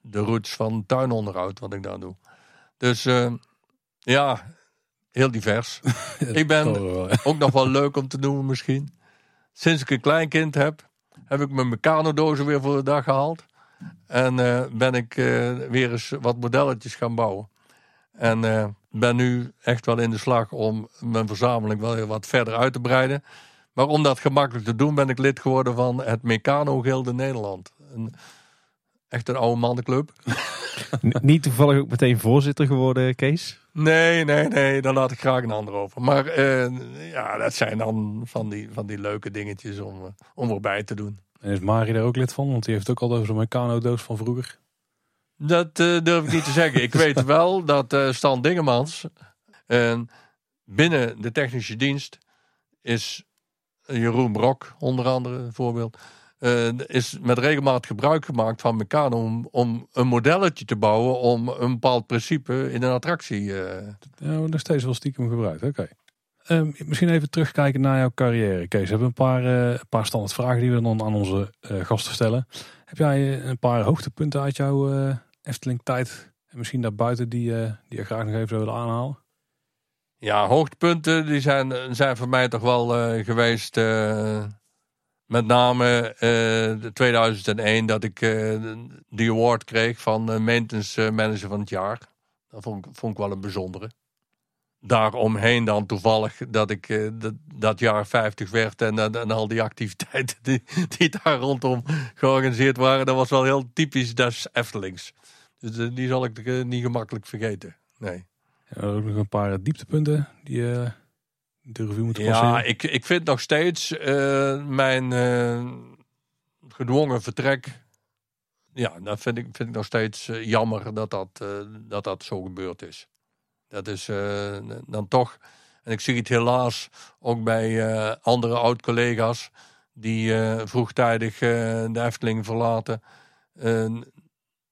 C: de roots van tuinonderhoud wat ik daar doe. Dus eh, ja, heel divers. ik ben ook nog wel leuk om te noemen misschien. Sinds ik een kleinkind heb, heb ik mijn mecanodozen weer voor de dag gehaald. En eh, ben ik weer eens wat modelletjes gaan bouwen. En eh, ben nu echt wel in de slag om mijn verzameling wel weer wat verder uit te breiden. Maar om dat gemakkelijk te doen ben ik lid geworden van het Mecano Gilde Nederland. Een, echt een oude mannenclub.
B: Niet toevallig ook meteen voorzitter geworden, Kees?
C: Nee, nee, nee, daar laat ik graag een ander over. Maar eh, ja, dat zijn dan van die, van die leuke dingetjes om, eh, om erbij te doen.
A: En is Mari daar ook lid van? Want die heeft ook al over zo'n Meccano-doos van vroeger.
C: Dat eh, durf ik niet te zeggen. Ik weet wel dat eh, Stan Dingemans, eh, binnen de technische dienst is Jeroen Brok, onder andere een voorbeeld, is met regelmaat gebruik gemaakt van Meccano om, om een modelletje te bouwen om een bepaald principe in een attractie.
A: Ja, nog steeds wel stiekem gebruikt. Oké. Ehm, misschien even terugkijken naar jouw carrière, Kees. We hebben een paar, een paar standaard vragen die we dan aan onze gasten stellen. Heb jij een paar hoogtepunten uit jouw eh, Efteling-tijd? En misschien daarbuiten die, eh, die je graag nog even zou willen aanhalen?
C: Ja, hoogtepunten die zijn, zijn voor mij toch wel eh, geweest. eh, met name eh, de 2001 dat ik die award kreeg van Maintenance Manager van het jaar. Dat vond, ik- vond ik wel een bijzondere. Daaromheen dan toevallig dat ik dat, dat jaar 50 werd en, en, en al die activiteiten die, die daar rondom georganiseerd waren. Dat was wel heel typisch des Eftelings. Dus eh, die zal ik eh, niet gemakkelijk vergeten. Nee.
A: Ja, ook nog een paar dieptepunten die eh de review moeten
C: Ja,
A: passeren.
C: ik, ik vind nog steeds mijn gedwongen vertrek. Ja, dat vind ik, vind ik nog steeds jammer dat dat, dat dat zo gebeurd is. Dat is dan toch. En ik zie het helaas ook bij andere oud-collega's die vroegtijdig de Efteling verlaten.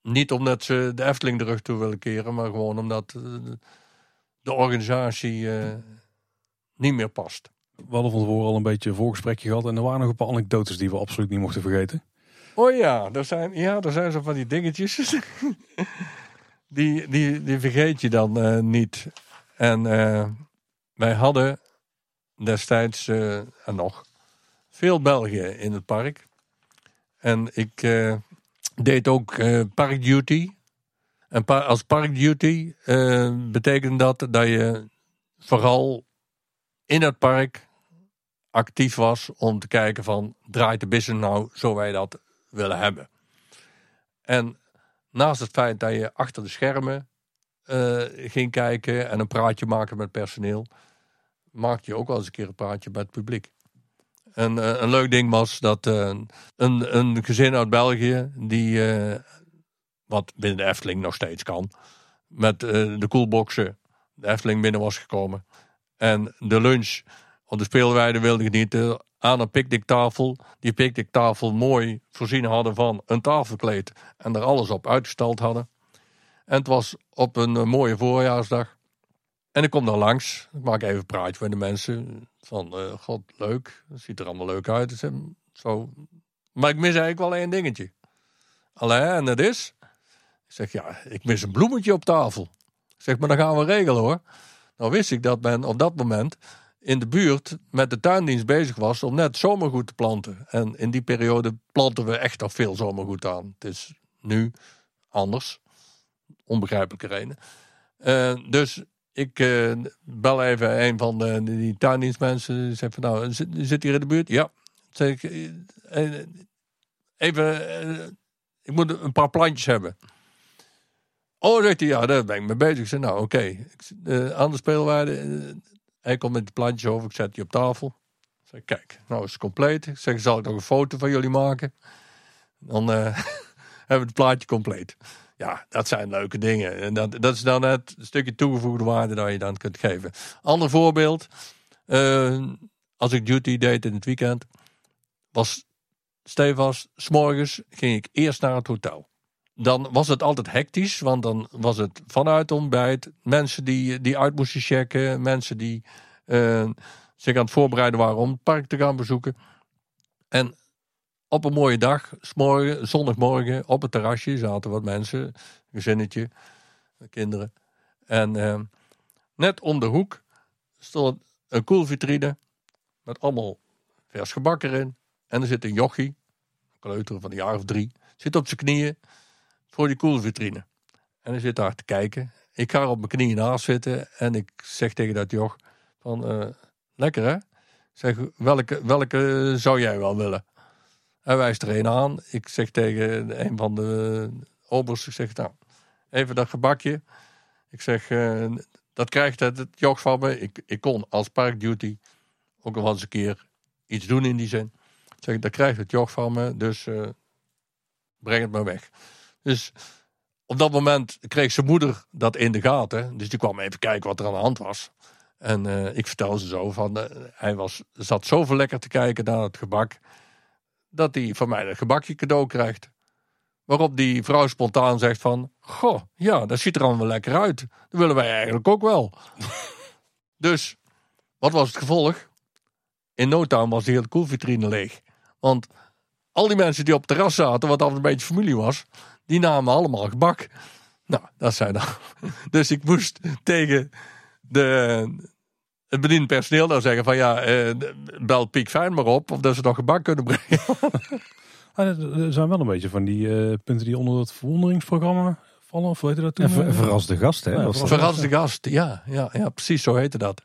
C: Niet omdat ze de Efteling de rug toe willen keren, maar gewoon omdat eh, de organisatie eh, niet meer past.
A: We hadden van tevoren al een beetje een voorgesprekje gehad. En er waren nog een paar anekdotes die we absoluut niet mochten vergeten.
C: Oh ja, er zijn, ja, er zijn zo van die dingetjes. die, die, die vergeet je dan eh, niet. En wij hadden destijds, en nog, veel Belgen in het park. En ik deed ook eh parkduty. En pa- als parkduty eh betekent dat dat je vooral in het park actief was om te kijken van draait de business nou zo wij dat willen hebben. En naast het feit dat je achter de schermen eh, ging kijken en een praatje maken met personeel, maakte je ook wel eens een keer een praatje met het publiek. En eh, een leuk ding was dat eh, een, een gezin uit België, die, eh, wat binnen de Efteling nog steeds kan, met de koelboxen de Efteling binnen was gekomen. En de lunch op de speelweide wilde genieten aan een picknicktafel. Die picknicktafel mooi voorzien hadden van een tafelkleed. En er alles op uitgestald hadden. En het was op een mooie voorjaarsdag. En ik kom dan langs. Ik maak even een praatje met de mensen. Van, eh, god, leuk. Het ziet er allemaal leuk uit. Zo. Maar ik mis eigenlijk wel één dingetje. Allee, en dat is... Ik zeg, ja, ik mis een bloemetje op tafel. Ik zeg, maar dat gaan we regelen hoor. Nou wist ik dat men op dat moment in de buurt met de tuindienst bezig was om net zomergoed te planten. En in die periode planten we echt nog veel zomergoed aan. Het is nu anders. Onbegrijpelijke reden. Eh, dus ik eh, bel even een van de, die tuindienstmensen. Die zegt van nou, zit, hier in de buurt? Ja. Zeg ik, eh, eh, even, ik moet een paar plantjes hebben. Oh, zegt hij, ja, daar ben ik mee bezig. Ik nou, oké. Zit, eh, aan de speelwaarde. hij komt met de plantjes over. Ik zet die op tafel. Ik zeg, kijk, nou is het compleet. Ik zeg, zal ik nog een foto van jullie maken? Dan hebben we het plaatje compleet. Ja, dat zijn leuke dingen. En dat, dat is dan het stukje toegevoegde waarde dat je dan kunt geven. Ander voorbeeld. eh, als ik duty deed in het weekend, was stevast, s'morgens ging ik eerst naar het hotel. Dan was het altijd hectisch, want dan was het vanuit ontbijt. Mensen die, die uit moesten checken, mensen die eh, zich aan het voorbereiden waren om het park te gaan bezoeken. En op een mooie dag, zondagmorgen, op het terrasje zaten wat mensen, een gezinnetje, kinderen. En eh, net om de hoek stond een koelvitrine met allemaal vers gebak erin. En er zit een jochie, een kleuter van een jaar of drie, zit op zijn knieën voor die koelvitrine. En hij zit daar te kijken. Ik ga er op mijn knieën naast zitten en ik zeg tegen dat joch van, eh, lekker hè? Zeg, welke, welke zou jij wel willen? Hij wijst er een aan. Ik zeg tegen een van de obers, ik zeg, nou, even dat gebakje. Ik zeg, eh, dat krijgt het, het joch van me. Ik, ik kon als parkduty ook nog eens een keer iets doen in die zin. Ik zeg, dat krijgt het joch van me, dus eh, breng het maar weg. Dus op dat moment kreeg zijn moeder dat in de gaten. Dus die kwam even kijken wat er aan de hand was. En eh, ik vertel ze zo van, hij was, zat zoveel lekker te kijken naar het gebak, dat hij van mij een gebakje cadeau krijgt. Waarop die vrouw spontaan zegt van, goh, ja, dat ziet er allemaal lekker uit. Dat willen wij eigenlijk ook wel. dus, wat was het gevolg? In no time was die hele koelvitrine leeg. Want al die mensen die op het terras zaten, wat altijd een beetje familie was, die namen allemaal gebak. Nou, dat zijn dan. Dus ik moest tegen de, het bediend personeel dan zeggen van ja, eh, bel Piek Fijn maar op of dat ze nog gebak kunnen brengen.
A: Ah, er er zijn wel een beetje van die eh, punten die onder het verwonderingsprogramma vallen. Of weet je dat toen?
B: En ver-
A: eh?
B: verraste gast, hè?
A: Ja,
B: dat?
A: verras-
C: Verras de gast, ja, ja, ja, precies zo heette dat.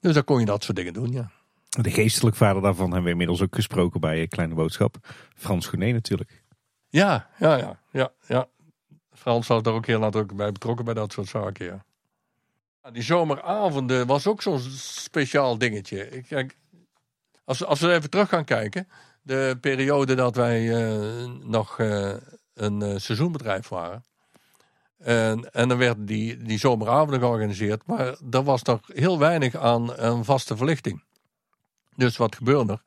C: Dus dan kon je dat soort dingen doen, ja.
B: De geestelijk vader daarvan hebben we inmiddels ook gesproken bij eh, Kleine Boodschap. Frans Gournay natuurlijk.
C: Ja, ja, ja, ja, ja. Frans was daar ook heel nadrukkelijk bij betrokken bij dat soort zaken, ja. Ja, Die zomeravonden was ook zo'n speciaal dingetje. Ik- als, als we even terug gaan kijken, de periode dat wij eh, nog eh, een eh, seizoenbedrijf waren. En, en dan werden die, die zomeravonden georganiseerd, maar er was nog heel weinig aan een vaste verlichting. Dus wat gebeurde er?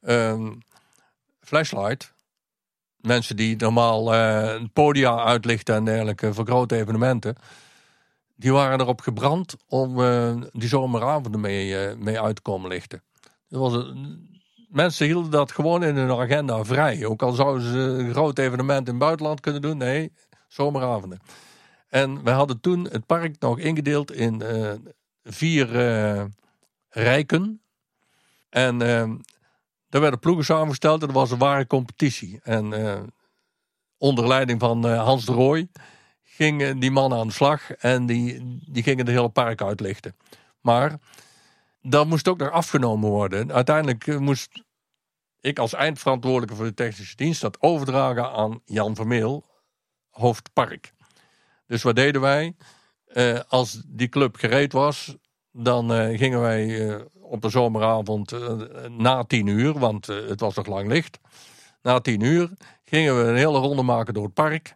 C: Ehm, flashlight, mensen die normaal podia uitlichten en dergelijke voor grote evenementen. Die waren erop gebrand om eh, die zomeravonden mee, eh, mee uit te komen lichten. Dat was mensen hielden dat gewoon in hun agenda vrij. Ook al zouden ze een groot evenement in het buitenland kunnen doen. Nee, zomeravonden. En we hadden toen het park nog ingedeeld in eh, vier rijken. En daar werden ploegen samengesteld en er was een ware competitie. En onder leiding van Hans de Rooij gingen die mannen aan de slag en die, die gingen de hele park uitlichten. Maar dat moest ook nog afgenomen worden. Uiteindelijk eh, moest ik als eindverantwoordelijke voor de technische dienst dat overdragen aan Jan Vermeel, hoofdpark. Dus wat deden wij? Eh, als die club gereed was, dan eh, gingen wij op de zomeravond na tien uur, want het was nog lang licht. Na tien uur gingen we een hele ronde maken door het park.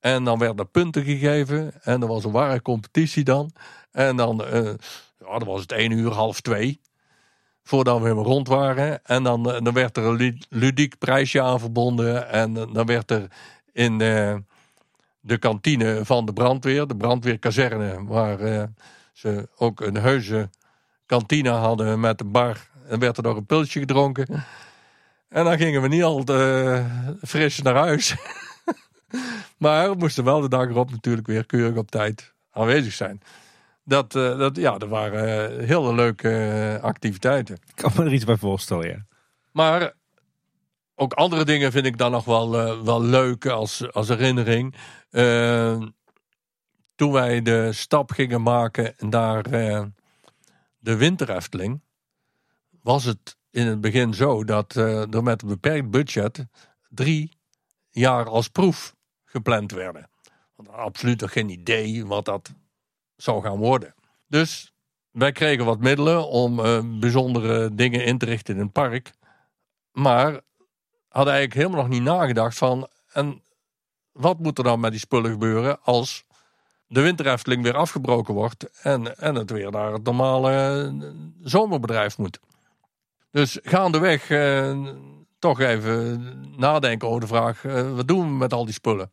C: En dan werden er punten gegeven. En er was een ware competitie dan. En dan, eh, ja, dan was het één uur, half twee. Voordat we helemaal rond waren. En dan, eh, dan werd er een lu- ludiek prijsje aan verbonden. En eh, dan werd er in de kantine van de brandweer, de brandweerkazerne, waar ze ook een heuse kantine hadden met een bar. En werd er nog een pilsje gedronken. En dan gingen we niet al te fris naar huis. maar we moesten wel de dag erop natuurlijk weer keurig op tijd aanwezig zijn. Dat, eh, dat, ja, dat waren eh, hele leuke eh, activiteiten.
B: Ik kan me er iets bij voorstellen, ja.
C: Maar ook andere dingen vind ik dan nog wel, wel leuk als, als herinnering. Toen wij de stap gingen maken naar de winterefteling, was het in het begin zo dat eh, er met een beperkt budget drie jaar als proef gepland werden. Want absoluut geen idee wat dat zou gaan worden. Dus wij kregen wat middelen om eh, bijzondere dingen in te richten in het park. Maar hadden eigenlijk helemaal nog niet nagedacht van... en wat moet er dan met die spullen gebeuren als de winterefteling weer afgebroken wordt... en, en het weer naar het normale eh, zomerbedrijf moet. Dus gaandeweg eh, toch even nadenken over de vraag... eh, wat doen we met al die spullen?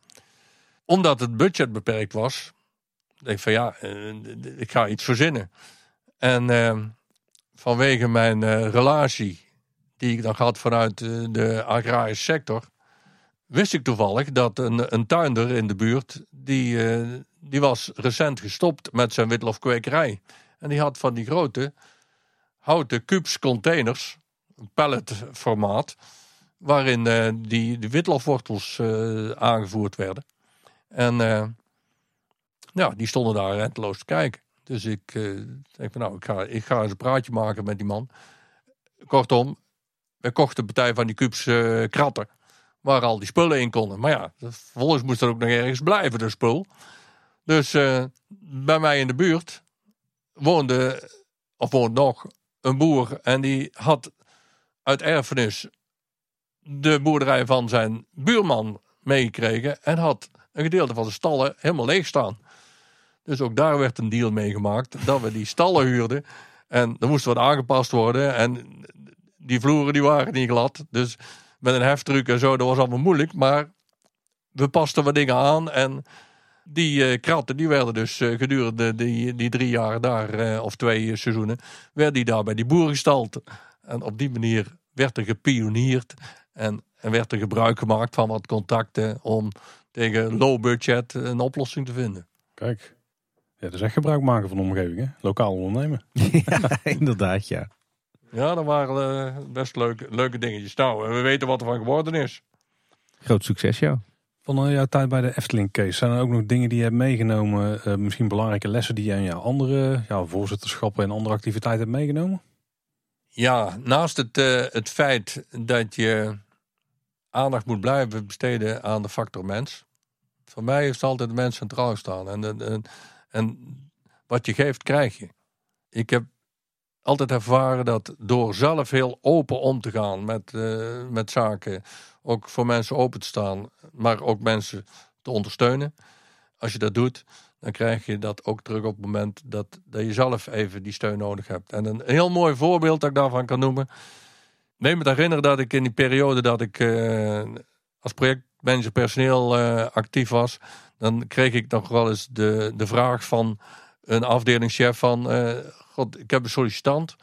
C: Omdat het budget beperkt was... denk ik van ja, eh, ik ga iets verzinnen. En eh, vanwege mijn eh, relatie die ik dan had vanuit de agrarische sector, wist ik toevallig dat een, een tuinder in de buurt, die, die was recent gestopt met zijn witlofkwekerij. En die had van die grote houten kubus containers, een palletformaat, waarin eh, die, die witlofwortels eh, aangevoerd werden. En eh, ja, die stonden daar renteloos te kijken. Dus ik denk van nou, ik ga, ik ga eens een praatje maken met die man. Kortom, we kochten een partij van die kubus kratten. Waar al die spullen in konden. Maar ja, vervolgens moest er ook nog ergens blijven, de spul. Dus bij mij in de buurt woonde, of woont nog, een boer. En die had uit erfenis de boerderij van zijn buurman meegekregen. En had een gedeelte van de stallen helemaal leeg staan. Dus ook daar werd een deal mee gemaakt dat we die stallen huurden. En er moest wat aangepast worden. En die vloeren die waren niet glad. Dus met een heftruck en zo, dat was allemaal moeilijk. Maar we pasten wat dingen aan. En die uh, kratten die werden dus uh, gedurende die, die drie jaar daar, uh, of twee seizoenen, werden die daar bij die boeren gestald. En op die manier werd er gepioneerd en, en werd er gebruik gemaakt van wat contacten om tegen low budget een oplossing te vinden.
A: Kijk, ja, dat is echt gebruik maken van de omgeving, hè? Lokaal ondernemen.
B: ja, inderdaad, ja.
C: Ja, dat waren best leuke, leuke dingetjes. Nou, en we weten wat er van geworden is.
B: Groot succes, ja.
A: Van jouw tijd bij de Efteling Case, zijn er ook nog dingen die je hebt meegenomen? Uh, misschien belangrijke lessen die je aan jouw andere ja, voorzitterschappen en andere activiteiten hebt meegenomen?
C: Ja, naast het, uh, het feit dat je aandacht moet blijven besteden aan de factor mens. Voor mij heeft altijd de mens centraal staan. En, en, en wat je geeft, krijg je. Ik heb altijd ervaren dat door zelf heel open om te gaan met, uh, met zaken, ook voor mensen open te staan, maar ook mensen te ondersteunen. Als je dat doet, dan krijg je dat ook terug op het moment dat, dat je zelf even die steun nodig hebt. En een heel mooi voorbeeld dat ik daarvan kan noemen. Neem me te herinneren dat ik in die periode dat ik uh, als projectmanager personeel uh, actief was, dan kreeg ik nog wel eens de, de vraag van een afdelingschef van, uh, god, ik heb een sollicitant.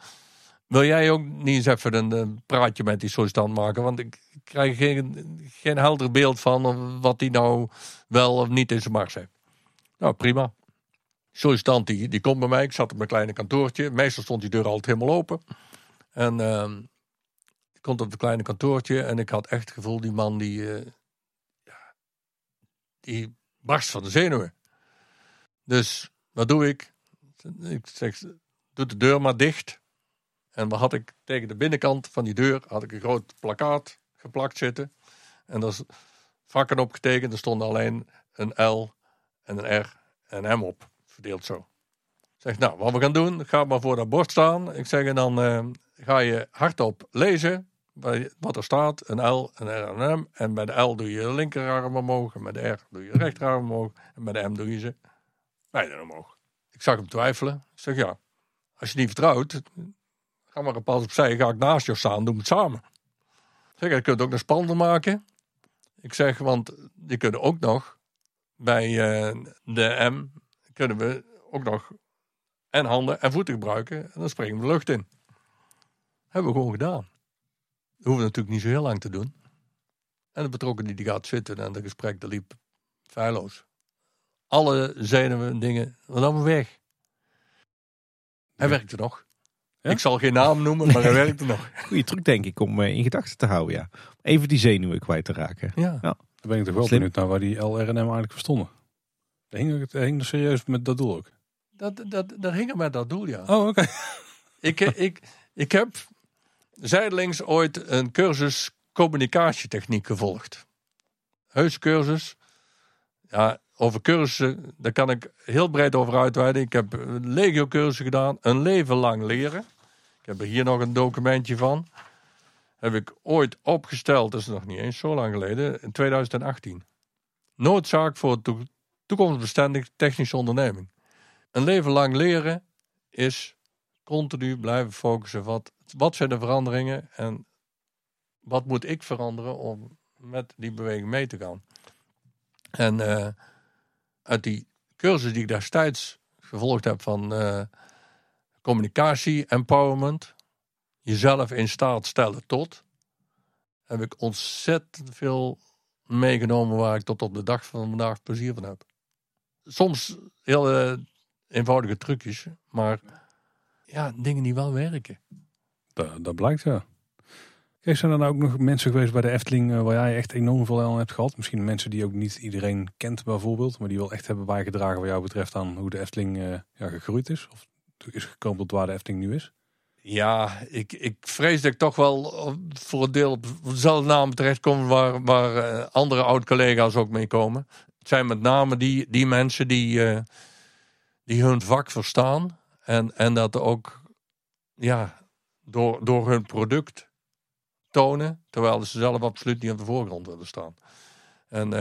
C: Wil jij ook niet eens even een, praatje met die sollicitant maken? Want ik krijg geen, geen helder beeld van wat hij nou wel of niet in zijn mars heeft. Nou, prima. Sollicitant die, die komt bij mij. Ik zat op mijn kleine kantoortje. Meestal stond die deur altijd helemaal open. En uh, ik komt op het kleine kantoortje en ik had echt het gevoel, die man die, ja, die barst van de zenuwen. Dus wat doe ik? Ik zeg, doe de deur maar dicht. En wat had ik tegen de binnenkant van die deur had ik een groot plakkaat geplakt zitten. En daar is vakken op getekend. Er stond alleen een L en een R en M op. Verdeeld zo. Zeg, nou, wat we gaan doen, ga maar voor dat bord staan. Ik zeg, en dan uh, ga je hardop lezen wat er staat. Een L, een R en een M. En bij de L doe je de linkerarm omhoog. En bij de R doe je de rechterarm omhoog. En bij de M doe je ze beide omhoog. Ik zag hem twijfelen. Ik zeg, ja, als je niet vertrouwt, ga maar een pas opzij. Ga ik naast jou staan, doen het samen. Ik zeg, je kunt ook nog spannender maken. Ik zeg, want je kunt ook nog bij uh, de M kunnen we ook nog en handen en voeten gebruiken. En dan springen we de lucht in. Hebben we gewoon gedaan. Dat hoeven we natuurlijk niet zo heel lang te doen. En de betrokkenen die gaat zitten en het gesprek dat liep feilloos. Alle zenuwen dingen, wat allemaal weg. Hij werkte nog. Ja? Ik zal geen naam noemen, maar hij werkte nog.
B: Goeie truc denk ik om uh, in gedachten te houden, ja. Even die zenuwen kwijt te raken.
C: Ja. ja.
A: Dan ben ik toch wel benieuwd naar waar die LRNM eigenlijk verstonden. Hing, hing er serieus met dat doel ook?
C: Dat, dat, dat hing er met dat doel, ja.
A: Oh, oké.
C: ik, ik, ik heb zijdelings ooit een cursus communicatietechniek gevolgd. Heus cursus. Ja, over cursussen, daar kan ik heel breed over uitweiden. Ik heb een legio cursussen gedaan, een leven lang leren. Ik heb er hier nog een documentje van. Heb ik ooit opgesteld, dat is nog niet eens zo lang geleden, in 2018. Noodzaak voor toekomstbestendig technische onderneming. Een leven lang leren is continu blijven focussen. Wat, wat zijn de veranderingen en wat moet ik veranderen om met die beweging mee te gaan? En uh, uit die cursus die ik destijds gevolgd heb van uh, communicatie, empowerment, jezelf in staat stellen tot, heb ik ontzettend veel meegenomen waar ik tot op de dag van vandaag plezier van heb. Soms heel uh, eenvoudige trucjes, maar ja, dingen die wel werken.
A: Dat, dat blijkt ja. Kijk, zijn er nou ook nog mensen geweest bij de Efteling uh, waar jij echt enorm veel aan hebt gehad? Misschien mensen die ook niet iedereen kent bijvoorbeeld, maar die wel echt hebben bijgedragen wat jou betreft aan hoe de Efteling uh, ja, gegroeid is? Of is gekomen tot waar de Efteling nu is?
C: Ja, ik, ik vrees dat ik toch wel voor een deel op dezelfde naam terechtkom waar, waar uh, andere oud-collega's ook mee komen. Het zijn met name die, die mensen die, die hun vak verstaan en, en dat ook ja, door, door hun product tonen, terwijl ze zelf absoluut niet op de voorgrond willen staan. En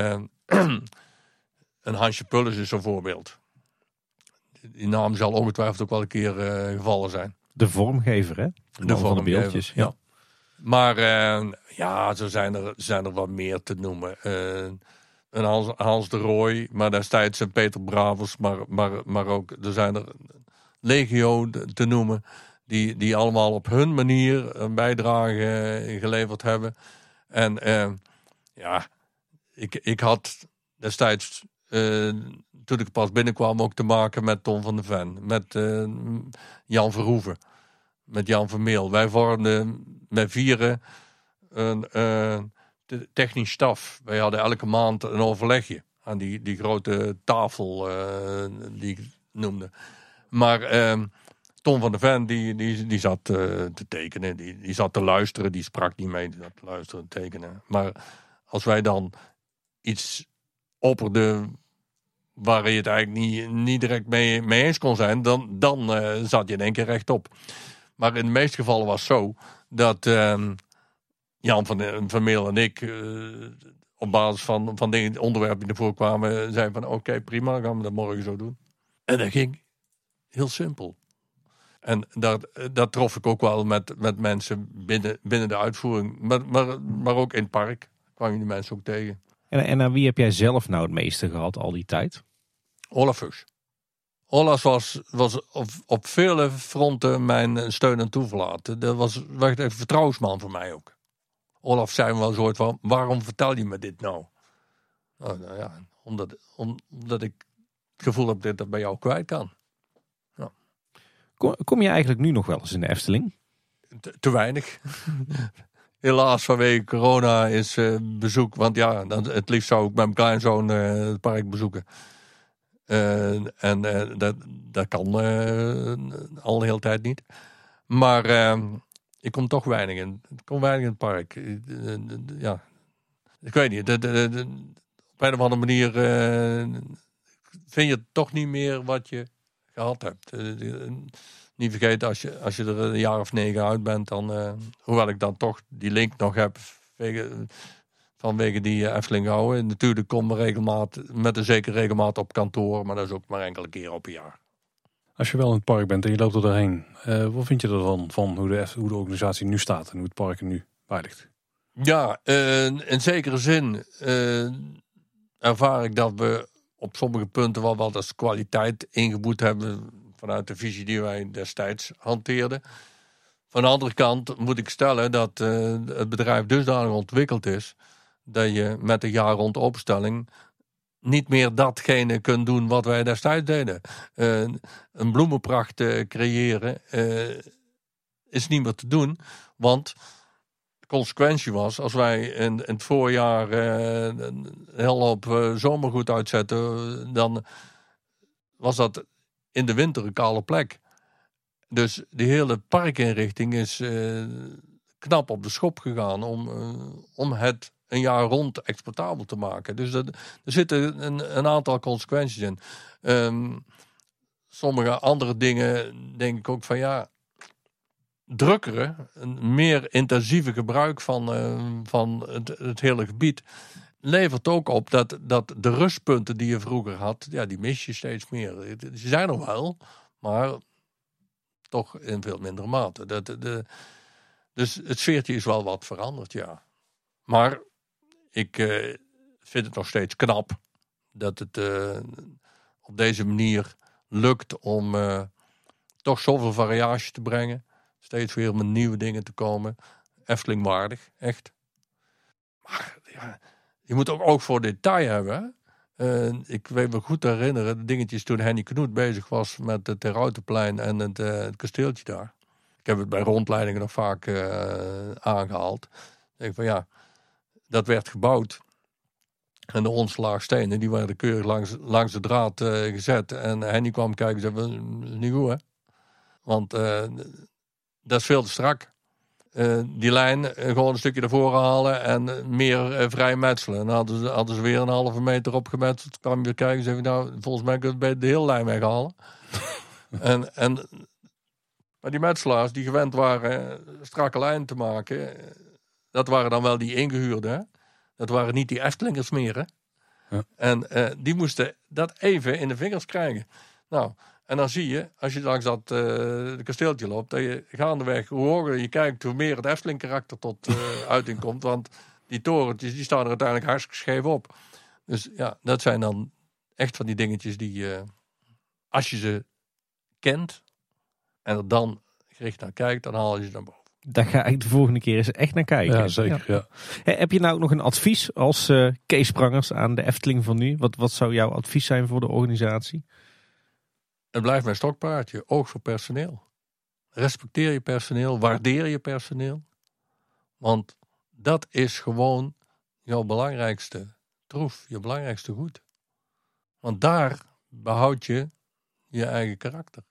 C: een Hansje Pullis is een voorbeeld. die naam zal ongetwijfeld ook wel een keer eh, gevallen zijn.
B: De vormgever, hè? De, man van de beeldjes.
C: ja.
B: Ja.
C: Maar eh, ja, zo zijn er, zijn er wat meer te noemen. Eh, een Hans, Hans de Rooij, maar destijds een Peter Bravers, maar, maar, maar ook er zijn er legio de- te noemen. Die, die allemaal op hun manier een bijdrage geleverd hebben. En eh, ja, ik, ik had destijds, toen ik pas binnenkwam, ook te maken met Tom van de Ven. Met eh, Jan Verhoeven. Met Jan Vermeel. Wij vormden met vieren een eh, te- technisch staf. Wij hadden elke maand een overlegje aan die, die grote tafel eh, die ik noemde. Maar ehm, Tom van der Ven, die, die, die zat te tekenen. Die, die zat te luisteren. Die sprak niet mee. Die zat te luisteren, te tekenen. Maar als wij dan iets opperden waar je het eigenlijk niet, niet direct mee, mee eens kon zijn, dan, dan eh, zat je in één keer rechtop. Maar in de meeste gevallen was het zo dat ehm, Jan van, van Meel en ik eh, op basis van, van dingen, onderwerpen die ervoor kwamen, zeiden van oké, prima, gaan we dat morgen zo doen. En dat ging heel simpel. En dat, dat trof ik ook wel met, met mensen binnen, binnen de uitvoering. Maar, maar, maar ook in het park kwam je die mensen ook tegen.
B: En, en aan wie heb jij zelf nou het meeste gehad al die tijd?
C: Olaf Fuchs. Olaf was, was op, op vele fronten mijn steun en toeverlaten. Dat was echt een vertrouwensman voor mij ook. Olaf zei me wel een soort van, waarom vertel je me dit nou? Nou, nou ja, omdat, om- omdat ik het gevoel heb dat ik dat bij jou kwijt kan.
B: Kom, kom je eigenlijk nu nog wel eens in de Efteling?
C: Te, te weinig. Helaas vanwege corona is eh, bezoek. Want ja, dan, het liefst zou ik met mijn kleinzoon eh, het park bezoeken. Eh, en dat, dat kan al de hele tijd niet. Maar eh, ik kom toch weinig in. Ik kom weinig in het park. Ja. Ik weet niet. de- op een of andere manier vind je toch niet meer wat je gehad hebt. Niet vergeten, als je, als je er een jaar of negen uit bent, dan, eh, hoewel ik dan toch die link nog heb vanwege die eh, Efteling houden. Natuurlijk kom ik regelmaat, met een zekere regelmaat op kantoor, maar dat is ook maar enkele keer op een jaar.
A: Als je wel in het park bent en je loopt er doorheen, eh, wat vind je ervan van hoe de, hoe de organisatie nu staat en hoe het park er nu bij ligt?
C: Ja, in zekere zin ervaar ik dat we op sommige punten wel wat als kwaliteit ingeboet hebben vanuit de visie die wij destijds hanteerden. Van de andere kant moet ik stellen dat eh, het bedrijf dusdanig ontwikkeld is dat je met de jaar rond opstelling niet meer datgene kunt doen wat wij destijds deden. Eh, een bloemenpracht eh, creëren is niet meer te doen, want de consequentie was, als wij in, in het voorjaar een heel hoop zomergoed uitzetten, dan was dat in de winter een kale plek. Dus die hele parkinrichting is eh, knap op de schop gegaan om, eh, om het een jaar rond exportabel te maken. Dus er zitten een, een aantal consequenties in. Ehm, sommige andere dingen denk ik ook van ja, drukkere, een meer intensieve gebruik van, eh, van het, het hele gebied levert ook op dat, dat de rustpunten die je vroeger had, ja, die mis je steeds meer. Ze zijn er wel, maar toch in veel mindere mate. Dat, de, dus het sfeertje is wel wat veranderd, ja. Maar ik eh, vind het nog steeds knap dat het eh, op deze manier lukt om eh, toch zoveel variatie te brengen. Steeds weer met nieuwe dingen te komen. Efteling waardig, echt. Maar ja, je moet ook oog voor detail hebben. ik weet me goed herinneren, de dingetjes toen Henny Knoet bezig was met het Terrautenplein en het, eh, het kasteeltje daar. Ik heb het bij rondleidingen nog vaak eh, aangehaald. Ik van ja, dat werd gebouwd. En de onslaag stenen, die werden keurig langs, langs de draad eh, gezet. En Henny kwam kijken en zei, niet goed hè. Want dat is veel te strak. Eh, die lijn eh, gewoon een stukje ervoor halen en eh, meer vrij metselen. En hadden ze, hadden ze weer een halve meter opgemetseld. kwam je weer kijken en zei, nou, volgens mij kun je bij de hele lijn weghalen. en, en, maar die metselaars die gewend waren strakke lijnen te maken, dat waren dan wel die ingehuurden. hè. Dat waren niet die Eftelingers meer. Hè?
A: Ja.
C: En die moesten dat even in de vingers krijgen. Nou, En dan zie je, als je langs dat uh, kasteeltje loopt, dat je gaandeweg, hoe hoger je kijkt, hoe meer het Efteling karakter tot uh, uiting komt. Want die torentjes, die staan er uiteindelijk hartstikke scheef op. Dus ja, dat zijn dan echt van die dingetjes die, uh, als je ze kent en er dan gericht naar kijkt, dan haal je ze naar boven.
B: Daar ga ik de volgende keer eens echt naar kijken.
A: Ja, zeker. Ja.
B: Heb je nou ook nog een advies als uh, Kees Prangers aan de Efteling van nu? Wat, wat zou jouw advies zijn voor de organisatie?
C: Het blijft mijn stokpaardje. Oog voor personeel. Respecteer je personeel. Waardeer je personeel. Want dat is gewoon jouw belangrijkste troef. Je belangrijkste goed. Want daar behoud je je eigen karakter.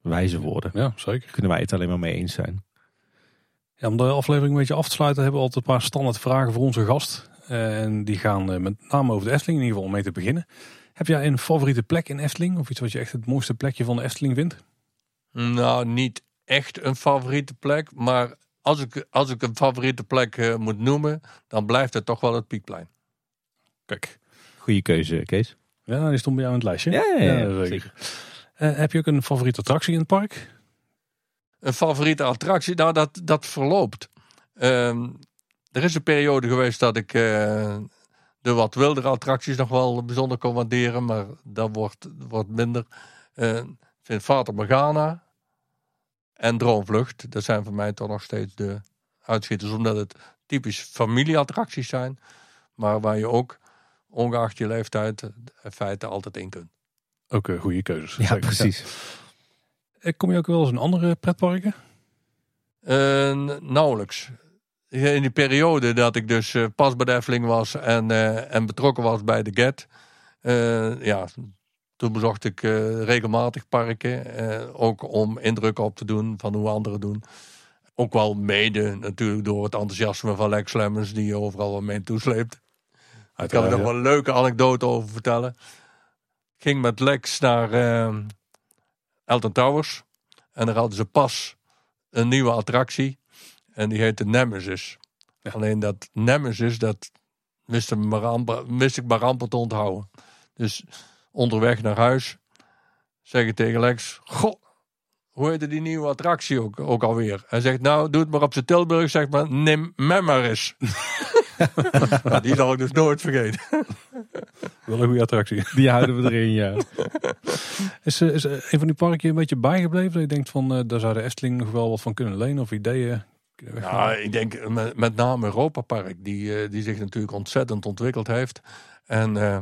B: Wijze woorden.
A: Ja, zeker.
B: Kunnen wij het alleen maar mee eens zijn.
A: Ja, om de aflevering een beetje af te sluiten hebben we altijd een paar standaard vragen voor onze gast. En die gaan met name over de Efteling, in ieder geval om mee te beginnen. Heb jij een favoriete plek in Efteling? Of iets wat je echt het mooiste plekje van de Efteling vindt?
C: Nou, niet echt een favoriete plek. Maar als ik, als ik een favoriete plek uh, moet noemen, dan blijft het toch wel het Piekplein.
A: Kijk.
B: Goeie keuze, Kees.
A: Ja, die stond bij jou in het lijstje.
B: Ja, ja, ja, ja zeker.
A: Uh, heb je ook een favoriete attractie in het park?
C: Een favoriete attractie? Nou, dat, dat verloopt. Uh, er is een periode geweest dat ik uh, de wat wildere attracties nog wel bijzonder kon waarderen, maar dat wordt, wordt minder. Uh, ik vind Fata Morgana en Droomvlucht, dat zijn voor mij toch nog steeds de uitschieters, omdat het typisch familieattracties zijn, maar waar je ook, ongeacht je leeftijd, in feite altijd in kunt.
A: Ook een goede keuzes.
B: Ja, precies.
A: Ja. Kom je ook wel eens in andere pretparken?
C: Uh, nauwelijks in die periode dat ik dus uh, pas bij de Efteling was en, uh, en betrokken was bij de GET. Uh, ja, toen bezocht ik regelmatig parken. ook om indruk op te doen van hoe anderen doen. Ook wel mede natuurlijk door het enthousiasme van Lex Lemmens die je overal wel mee toesleept. Daar kan ik nog wel een leuke anekdote over vertellen. Ik ging met Lex naar Elton Towers. En daar hadden ze pas een nieuwe attractie. En die heette Nemesis. Ja. Alleen dat Nemesis, dat wist, hem maar amper, wist ik maar amper te onthouden. Dus onderweg naar huis zeg ik tegen Lex: Goh, hoe heette die nieuwe attractie ook, ook alweer? Hij zegt: Nou, doe het maar op zijn Tilburg, zeg maar, neem maar die zal ik dus nooit vergeten.
A: Wel een goede attractie.
B: Die houden we erin, ja.
A: Is, is een van die parken een beetje bijgebleven? Dat je denkt van, uh, daar zou de Efteling nog wel wat van kunnen lenen of ideeën
C: ja, ik denk met, met name Europa Park, die, uh, die zich natuurlijk ontzettend ontwikkeld heeft. En uh,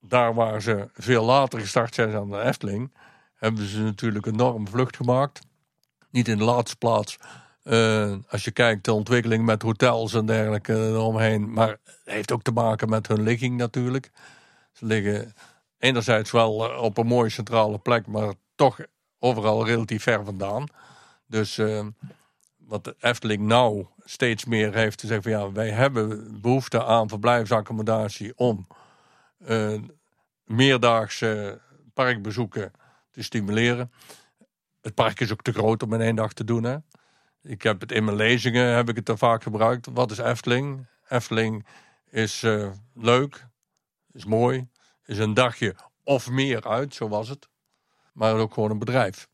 C: daar waar ze veel later gestart zijn dan de Efteling, hebben ze natuurlijk een enorme vlucht gemaakt. Niet in de laatste plaats, uh, als je kijkt de ontwikkeling met hotels en dergelijke eromheen. Maar het heeft ook te maken met hun ligging natuurlijk. Ze liggen enerzijds wel op een mooie centrale plek, maar toch overal relatief ver vandaan. Dus wat de Efteling nou steeds meer heeft te zeggen van ja, wij hebben behoefte aan verblijfsaccommodatie om uh, meerdaagse parkbezoeken te stimuleren. Het park is ook te groot om in één dag te doen. Hè? Ik heb het in mijn lezingen heb ik het er vaak gebruikt. Wat is Efteling? Efteling is uh, leuk, is mooi, is een dagje of meer uit, zo was het. Maar ook gewoon een bedrijf.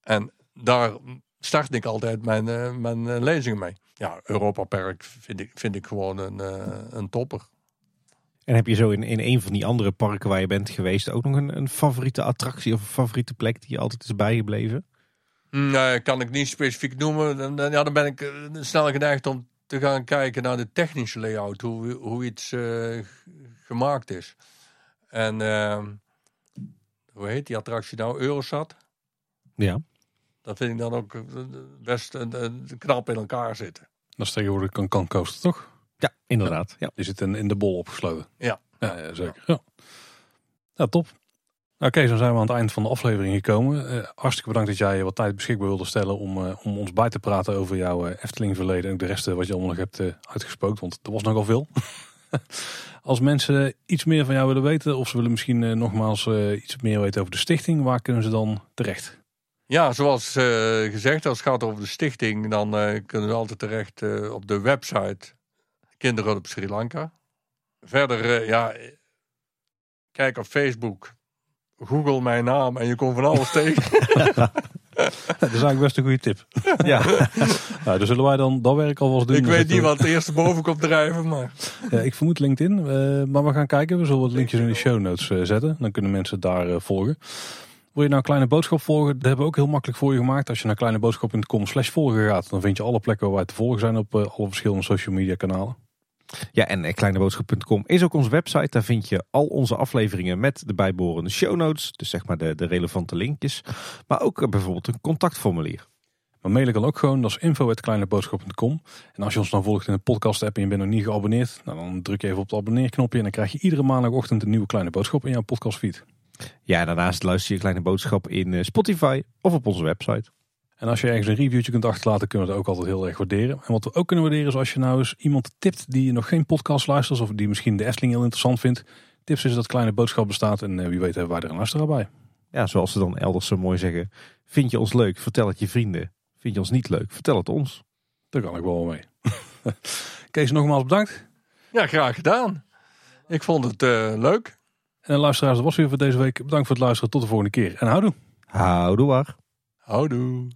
C: En daar start ik altijd mijn, uh, mijn uh, lezingen mee. Ja, Europa Park vind ik, vind ik gewoon een, uh, een topper.
B: En heb je zo in, in een van die andere parken waar je bent geweest ook nog een, een favoriete attractie of een favoriete plek die je altijd is bijgebleven?
C: Nee, kan ik niet specifiek noemen. Dan, dan, ja, dan ben ik snel geneigd om te gaan kijken naar de technische layout, hoe, hoe iets gemaakt is. En ehm, hoe heet die attractie nou? Eurosat?
B: Ja.
C: Dat vind ik dan ook best een, een knap in elkaar zitten.
A: Dat is tegenwoordig een kan coaster, toch?
B: Ja, inderdaad. Ja.
A: Die zit in, in de bol opgesloten.
C: Ja.
A: Ja, ja zeker. Ja. ja, top. Oké, okay, zo zijn we aan het eind van de aflevering gekomen. Uh, hartstikke bedankt dat jij wat tijd beschikbaar wilde stellen om, uh, om ons bij te praten over jouw uh, Efteling verleden. En ook de rest wat je allemaal nog hebt uitgespookt, want er was nogal veel. Als mensen iets meer van jou willen weten, of ze willen misschien nogmaals iets meer weten over de stichting, waar kunnen ze dan terecht?
C: Ja, zoals uh, gezegd, als het gaat over de stichting, dan uh, kunnen we altijd terecht uh, op de website Kinderen op Sri Lanka. Verder, ja, kijk op Facebook Google mijn naam en je komt van alles tegen.
A: dat is eigenlijk best een goede tip.
B: Ja.
A: Nou, dus zullen wij dan dat werk alvast doen.
C: Ik weet niet wat het eerste boven komt drijven, maar...
A: Ja, ik vermoed LinkedIn, eh, maar we gaan kijken. We zullen wat linkjes in de show notes eh, zetten. Dan kunnen mensen daar eh, volgen. Wil je nou kleine boodschap volgen? Dat hebben we ook heel makkelijk voor je gemaakt. Als je naar kleineboodschap.com slash volgen gaat, dan vind je alle plekken waar wij te volgen zijn op eh, alle verschillende social media kanalen.
B: Ja, en eh, kleineboodschap.com is ook onze website. Daar vind je al onze afleveringen met de bijbehorende show notes. Dus zeg maar de, de relevante linkjes. Maar ook eh, bijvoorbeeld een contactformulier.
A: Maar mailen kan ook gewoon, dat is info.kleineboodschap.com. En als je ons dan volgt in de podcast app en je bent nog niet geabonneerd, nou, dan druk je even op het abonneerknopje en dan krijg je iedere maandagochtend een nieuwe kleine boodschap in jouw podcastfeed.
B: Ja, daarnaast luister je Kleine Boodschap in eh, Spotify of op onze website.
A: En als je ergens een reviewtje kunt achterlaten, kunnen we het ook altijd heel erg waarderen. En wat we ook kunnen waarderen is als je nou eens iemand tipt die nog geen podcast luistert of die misschien de Efteling heel interessant vindt. Tips is dat kleine boodschap bestaat en eh, wie weet hebben wij er een luisteraar bij.
B: Ja, zoals ze dan elders zo mooi zeggen. Vind je ons leuk? Vertel het je vrienden. Vind je ons niet leuk? Vertel het ons.
A: Daar kan ik wel mee. Kees, nogmaals bedankt.
C: Ja, graag gedaan. Ik vond het eh, leuk.
A: En luisteraars, dat was weer voor deze week. Bedankt voor het luisteren. Tot de volgende keer. En houdoe.
B: Houdoe waar.
C: Houdoe.